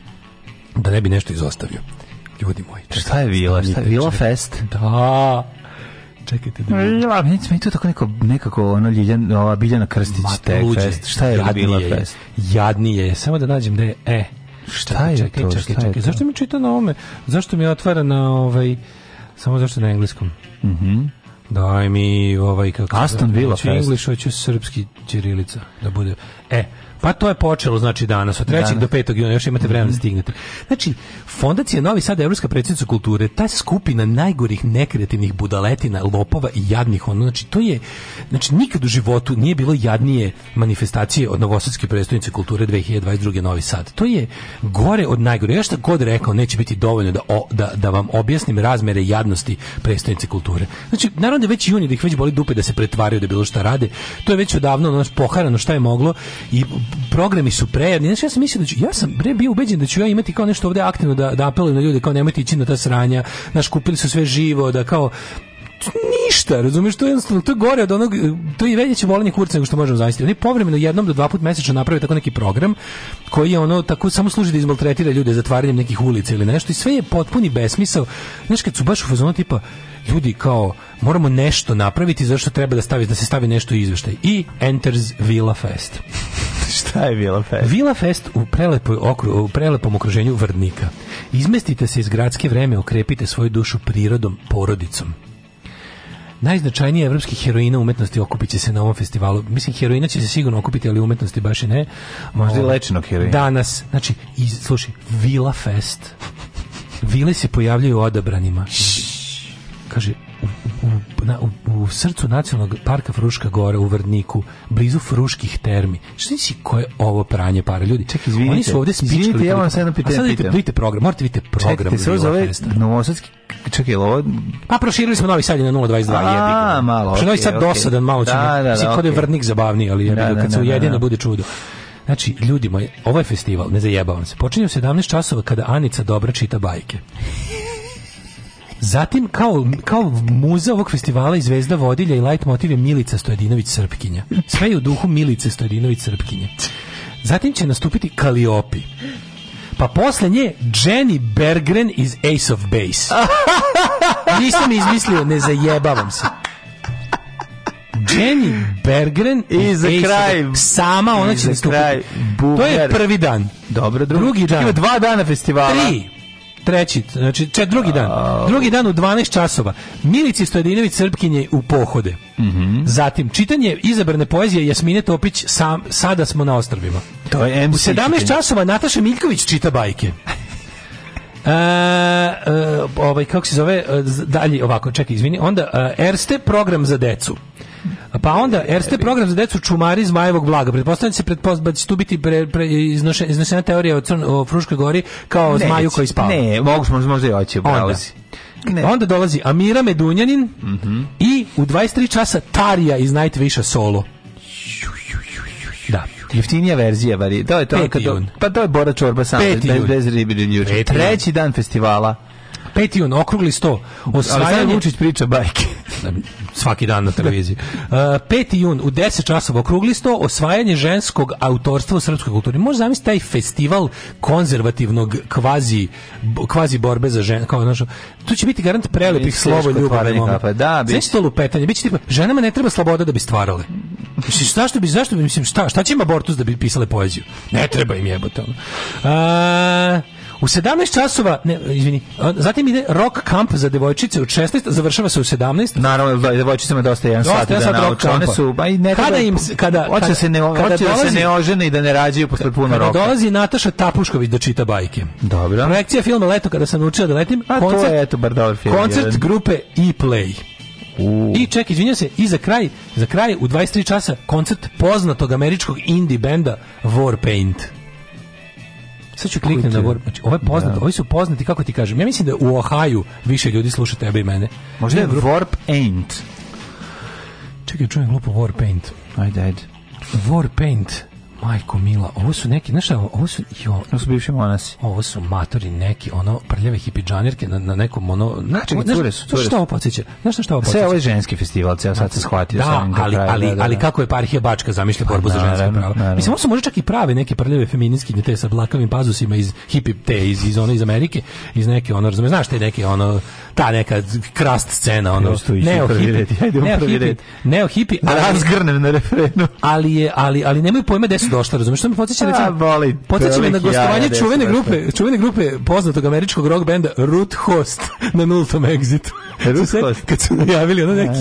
da ne bi nešto izostavio. Ljudi moji. Čekaj, šta je vila? Šta je vila fest? Da. Čekajte da. Vila, meni je to tako neko nekako ono Ljiljan, ova Biljana Krstić te fest. Šta je vila fest? Jadnije je. Samo da nađem da je e. Šta, je čekaj, to? Čekaj, šta čekaj. Je zašto mi čita na ovome? Zašto mi otvara na ovaj samo zašto na engleskom? Mhm. Mm Daj mi ovaj kako Aston Villa Fest. English, hoću srpski ćirilica da bude. E, Pa to je počelo znači danas, od 3. Danas. do 5. juna, još imate vremena da mhm. stignete. Znači, Fondacija Novi Sad Evropska predsjednica kulture, ta skupina najgorih nekreativnih budaletina, lopova i jadnih, ono, znači to je, znači nikad u životu nije bilo jadnije manifestacije od Novosadske predstavnice kulture 2022. Novi Sad. To je gore od najgore. Ja šta god rekao, neće biti dovoljno da, o, da, da vam objasnim razmere jadnosti predstavnice kulture. Znači, naravno da je već juni da ih već boli dupe da se pretvaraju da bilo šta rade. To je već odavno ono, poharano šta je moglo i programi su prejedni. Znači, ja sam mislio da ću, ja sam pre bio ubeđen da ću ja imati kao nešto ovde aktivno da, da apelujem na ljude, kao nemojte ići na ta sranja, naš kupili su sve živo, da kao ništa, razumiješ, to je jednostavno, to je gore od onog, to je veće volanje kurca nego što možemo zamisliti. Oni povremeno jednom do dva put mesečno naprave tako neki program koji je ono, tako samo služi da izmaltretira ljude zatvaranjem nekih ulica ili nešto i sve je potpuni besmisao. Znaš, kad su baš u fazonu tipa, ljudi kao moramo nešto napraviti što treba da stavi da se stavi nešto u izveštaj i enters Villa Fest Šta je Villa Fest? Villa Fest u, prelepoj okru, u prelepom okruženju Vrdnika. Izmestite se iz gradske vreme, okrepite svoju dušu prirodom, porodicom. Najznačajnija evropski heroina umetnosti okupit će se na ovom festivalu. Mislim, heroina će se sigurno okupiti, ali umetnosti baš i ne. Možda i ovaj, lečinog heroina. Danas, znači, iz, slušaj, Vila Fest. Vile se pojavljaju odabranima kaže, u, u, na, u, u srcu nacionalnog parka Fruška Gora u Vrdniku, blizu Fruških termi. Šta si koje ovo pranje para ljudi? Ček, izvinite, Oni su ovde spičkali. Izvinite, ja vam sad jedno pitanje. A sad vidite, vidite program, morate vidite program. Čekajte, se zove Novosadski Čekaj, ovo... Pa proširili smo Novi Sad na 022. A, malo. Što okay, Novi Sad okay. dosadan malo čini. Da, da, da, Mislim, kod je okay. zabavniji, ali jebi, da, da, kad da, se ujedino da, da, bude čudo. Znači, ljudi moji, ovaj festival, ne zajebavam se, počinje u 17 časova kada Anica dobra čita bajke. Zatim, kao, kao muza ovog festivala i zvezda vodilja i light motiv je Milica Stojedinović Srpkinja. Sve je u duhu Milice Stojedinović Srpkinje. Zatim će nastupiti Kaliopi. Pa posle nje Jenny Bergren iz Ace of Base. Nisam izmislio, ne zajebavam se. Jenny Bergren i za kraj sama ona će nastupiti. To je prvi dan. Dobro, drugi, drugi dan. Ima dva dana festivala. Tri treći, znači čet, drugi dan. Drugi dan u 12 časova. Milici Stojadinović Srpkinje u pohode. Mm -hmm. Zatim, čitanje izabrane poezije Jasmine Topić sam, Sada smo na ostravima. To je MC U 17 časova Nataša Miljković čita bajke. E, e, ovaj, kako se zove, e, dalje ovako, čekaj, izvini, onda e, Erste program za decu. Pa onda, Erste program za decu čumari zmajevog blaga. Pretpostavljam se da, da će tu biti pre, pre, iznoše, iznošena teorija o, crn, o Fruškoj gori kao o zmaju koji spava. Ne, mogu možda, možda i oći, onda. Ne. Onda dolazi Amira Medunjanin mm -hmm. i u 23 časa Tarija iz Nightwisha solo. Da. Jeftinija verzija, vari. To je to. Kad, pa to je Bora Čorba sam. Bez, bez ribi Treći dan festivala. Petion, okrugli sto. Osvajanje... Vučić priča bajke. Svaki dan na televiziji. Uh, 5. jun u 10 časova okrugli sto, osvajanje ženskog autorstva u srpskoj kulturi. Možda zamisliti taj festival konzervativnog kvazi, kvazi borbe za žene. Kao, znaš, tu će biti garant prelepih slovo ljubavi. Da, bi. Znači to lupetanje. Biće tipa, ženama ne treba sloboda da bi stvarale. Mislim, što bi, zašto bi, mislim, šta, šta će im abortus da bi pisale poeziju? Ne treba im jebote. Ono. Uh, U 17 časova, ne, izvini, zatim ide rock kamp za devojčice u 16, završava se u 17. Naravno, da, devojčicama dosta jedan dosta sat, je da sat da nauče. One su, ba, pa i ne kada im, kada, hoće kada, se ne, kada hoće dolazi, da se ne ožene i da ne rađaju posle puno roka. Kada dolazi Nataša Tapušković da čita bajke. Dobro. Projekcija filma Leto kada sam naučila da letim. A koncert, to je, eto, bar dobar film. Koncert jedan. grupe E-Play. Uh. I ček, izvinjam se, i za kraj, za kraj u 23 časa koncert poznatog američkog indie benda Warpaint. Sad ću kliknuti na gore. Znači, ovo je poznato, da. ovi su poznati, kako ti kažem. Ja mislim da u Ohaju više ljudi sluša tebe i mene. Možda je Warp Ain't. Čekaj, čujem glupo Warpaint. Ajde, ajde. Warpaint. Majko Mila, ovo su neki, znaš šta, ovo su, jo, ovo su bivši monasi. Ovo su matori neki, ono, prljave hipidžanirke na, na nekom, ono... Znači, ne, cure su, cure su. Šta ovo podsjeća? Znaš šta ovo podsjeća? Sve ovo je ženski festival, ceo sad se shvatio. Da, ali, kraja, ali, da, da. ali da. kako je parhija Bačka zamišlja pa borbu za ženska prava. Mislim, ovo su možda čak i prave neke prljave feminiskinje, te sa blakavim pazusima iz hipi, te iz, iz, iz, one iz Amerike, iz neke, ono, razumiješ, znaš, te neke, ono, ta neka krast scena ono neo hipi neo hipi neo hipi razgrnem na refrenu ali je ali ali nemoj pojma gde su došli razumeš što me podseća recimo podseća me na gostovanje čuvene grupe čuvene grupe poznatog američkog rock benda Root Host na nultom egzitu kad su najavili ono neki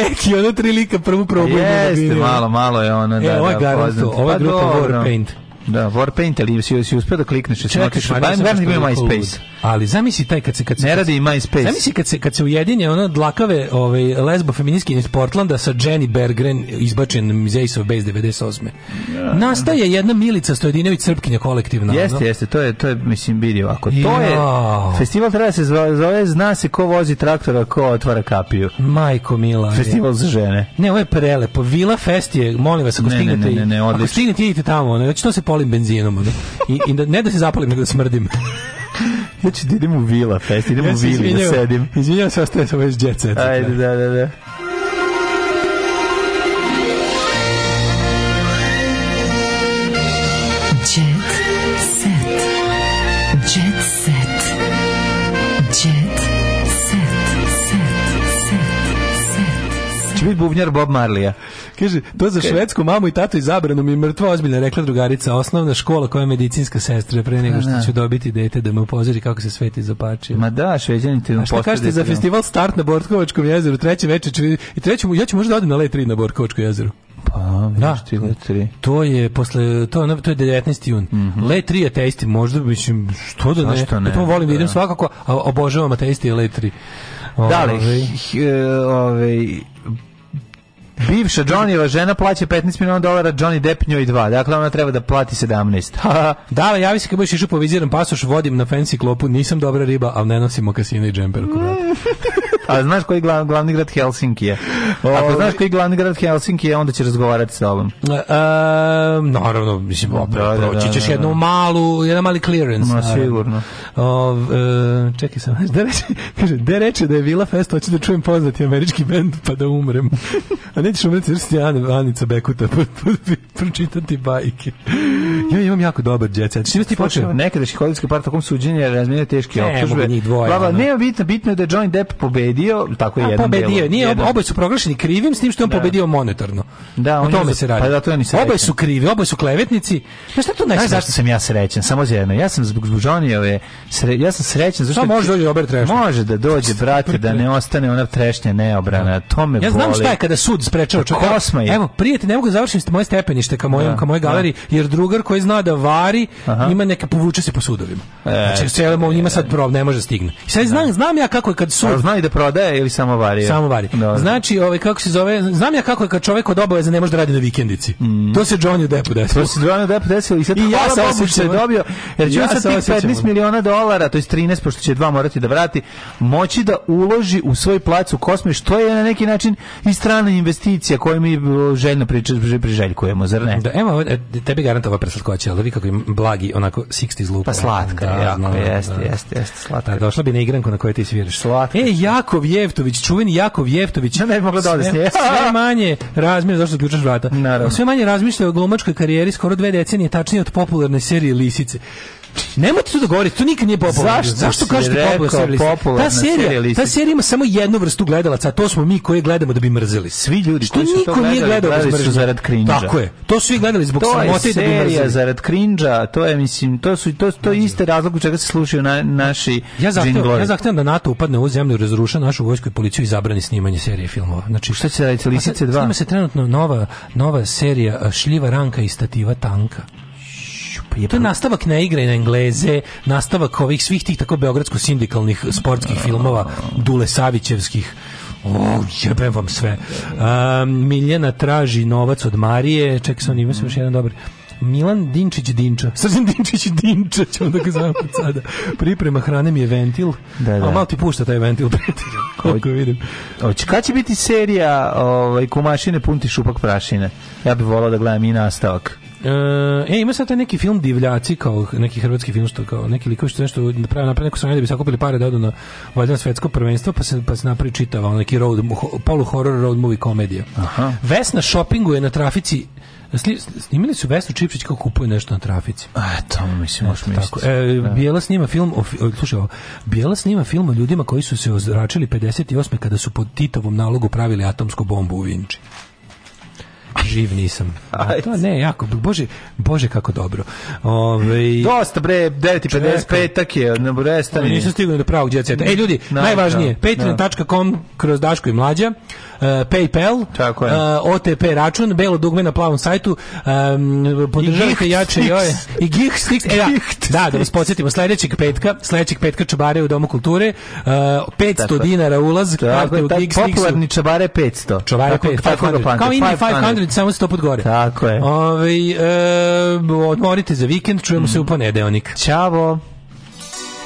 neki ono tri lika prvu probu pa jeste malo malo je ono e, da ovo je da, garanto ovo je pa grupa Warpaint da Warpaint ali si uspeo da klikneš da čekaj, pa ne, ne, ne, ne, Ali zamisli taj kad se kad se ne radi MySpace. Zamisli kad se kad se ujedinje ona dlakave, ovaj lezbo feministkinje iz Portlanda sa Jenny Bergren izbačen iz Ace of Base 98. Ja. Nastaje jedna Milica Stojadinović Srpkinja kolektivna. Jeste, no? jeste, to je to je mislim vidi ovako. To ja. je festival treba da se zove zna se ko vozi traktora, ko otvara kapiju. Majko Mila. Festival je. za žene. Ne, ovo je prelepo. Vila Fest je, molim vas, ako ne, stignete, ne, ne, ne, ne ako stignete idite tamo, ono, ja ću to se polim benzinom. Ono. I, I, da- ne da se zapalim, nego da smrdim. Znači, da idem u Vila Fest, idem ja u znači, Vili da sedim. Izvinjam se, ostaje sam već jet set. Ajde, da, da, da. biti bubnjar Bob Marlija. Kaže, to za švedsku mamu i tatu izabrano mi je mrtva ozbiljna, rekla drugarica, osnovna škola koja je medicinska sestra pre nego što da, da. ću dobiti dete da me upozori kako se svet izopačio. Ma da, šveđani te A šta kažete za da. festival Start na Borkovačkom jezeru, treće večer, i treću, ja ću možda da na Letri na Borkovačko jezeru. Pa, da, ti L3. To je posle to je to je 19. jun. Mm -hmm. L3 ateisti, možda mislim što da ne. Pa ne? To volim da idem svakako, a obožavam ateisti i L3. Da li, ovaj, e, ovaj Bivša Johnnyva žena plaća 15 miliona dolara, Johnny Depp njoj 2. Dakle, ona treba da plati 17. da, javi se kad budeš išao po viziran pasoš, vodim na fancy klopu, nisam dobra riba, ali ne nosim mokasine i džemper. A znaš koji glav, glavni grad Helsinki je? Ako ovaj- znaš koji glavni grad Helsinki je, onda će razgovarati sa tobom. E, naravno, mislim, da, opet, da, da, proći ćeš da, jednu da. malu, jedan mali clearance. Ma, sigurno. O, e, čekaj sam, da reče, kaže, da reče da je Vila Fest, hoću da čujem poznati američki bend, pa da umrem. A nećeš umreti, jer si Anica Bekuta, pročitati bajke. Ja imam jako dobar djeca. set. Čime ti počeo? Nekadašnji holivudski par tokom suđenja razmenio teške optužbe. Ne, mogu njih dvoje. Bla, bla, ne, bitno, bitno je da je Johnny Depp pobedi pobedio, tako je jedan pobedio. Nije, jedan... oboje su proglašeni krivim s tim što je on da. pobedio monetarno. Da, on o tome se radi. Pa da, to ja nisam oboje su krivi, oboje su klevetnici. Pa šta to ne Znaš zašto sam ja srećan? Samo za jedno. Ja sam zbog Žonijeve, sre, ja sam srećan zašto... Što može dođe Robert Trešnja? Može da dođe, brate, da ne ostane ona trešnja neobrana. Da. To me boli. ja znam šta je kada sud sprečava čovjeka. Kosma je. Evo, prijatelj, ne mogu završiti moje stepenište ka mojom, da. ka mojoj da. galeriji, jer drugar koji zna da vari, ima neka povuče se po sudovima. E, znači, sve njima sad ne može stigne. Sad znam, znam ja kako je kad sud... Zna prodaje ili samo varije? Samo varije. Dobre. Da, da. Znači, ovaj, kako se zove, znam ja kako je kad čovjek od obaveza ne može da radi na vikendici. Mm. To se Johnny Depp desilo. To se Johnny Depp desilo i sad I ja sam osjećaj dobio, jer će ja sad tih 15 miliona dolara, to jest 13, pošto će dva morati da vrati, moći da uloži u svoj plac u kosme, što je na neki način i strana investicija koju mi željno priželjkujemo, zar ne? Da, evo, e, tebi garantova ova preslatkoća, ali vi kako je blagi, onako, 60 lupa. Pa slatka, da, jako, jeste, da, jeste, jeste, slatka. došla bi na igranku na kojoj ti sviraš. Slatka. E, jako Jakov Jeftović, čuveni Jakov Jeftović. Ja da, ne mogla da sve, sve manje razmišlja zašto ključaš vrata. Naravno. Sve manje razmišlja o glumačkoj karijeri skoro dve decenije, tačnije od popularne serije Lisice. Nemojte tu da govorite, to nikad nije popularno. Zašto, Zašto kažete popularno? Popularna ta serija, ta serija ima samo jednu vrstu gledalaca, a to smo mi koji gledamo da bi mrzeli. Svi ljudi što su to gledali, gledao gledali su zarad krinđa. Tako je. To su i gledali zbog to samote da bi mrzeli. To je serija zarad krinđa, to je mislim, to su to to je iste razlog čega se slušaju na, naši ja zahtevam, ja zahtevam da NATO upadne u zemlju, razruša našu vojsku i policiju i zabrani snimanje serije filmova. Znači šta će raditi Lisice 2? Snima se trenutno nova nova serija e, Šljiva ranka i stativa tanka je to je nastavak na igre na Engleze, nastavak ovih svih tih tako beogradsko sindikalnih sportskih filmova Dule Savićevskih. O, jebem vam sve. Um, Miljana traži novac od Marije. Čekaj, sam ima se još jedan dobar. Milan Dinčić Dinča. Srđan Dinčić Dinča će onda ga znam pod sada. Priprema hrane mi je ventil. Da, da. A malo ti pušta taj ventil Koliko vidim. Oć, kad će biti serija ovaj, Kumašine punti šupak prašine? Ja bih volao da gledam i nastavak. E, e, ima sad taj neki film Divljaci, kao neki hrvatski film, što kao neki likovi što nešto naprave, naprave neku sam da bi sakupili pare da odu na valjda svetsko prvenstvo, pa se, pa se napravi čitava, neki road, polu horror road movie komedija. Aha. Vesna shoppinguje na trafici snimili su Vesnu Čipčić kako kupuje nešto na trafici. A, to mislim, možeš misliti. E, da. Bijela snima film o, o, slušaj, ovo, Bijela snima film o ljudima koji su se ozračili 58. kada su pod Titovom nalogu pravili atomsku bombu u Vinči živ nisam. A to ne, jako, bože, bože kako dobro. Ove, Dosta bre, 9.55 tak je, ne bude stani. Nisam stigao do pravog djeceta. Ej ljudi, no, najvažnije, no, da. patreon.com da. kroz Daško i Mlađa. E, PayPal, Tako je. E, OTP račun, belo dugme na plavom sajtu, um, e, podržavite jače joje. I Gicht, Gicht, e, da, da, da vas podsjetimo, sledećeg petka, sledećeg petka čabare u Domu kulture, uh, 500 tako. dinara ulaz, karte u Gicht, Popularni čabare 500. Čabare 500, kao Indie 500, samo 100 pod gore. Tako je. Ove, ovaj, uh, odmorite za vikend, čujemo mm. se u ponedeonik. Ćao!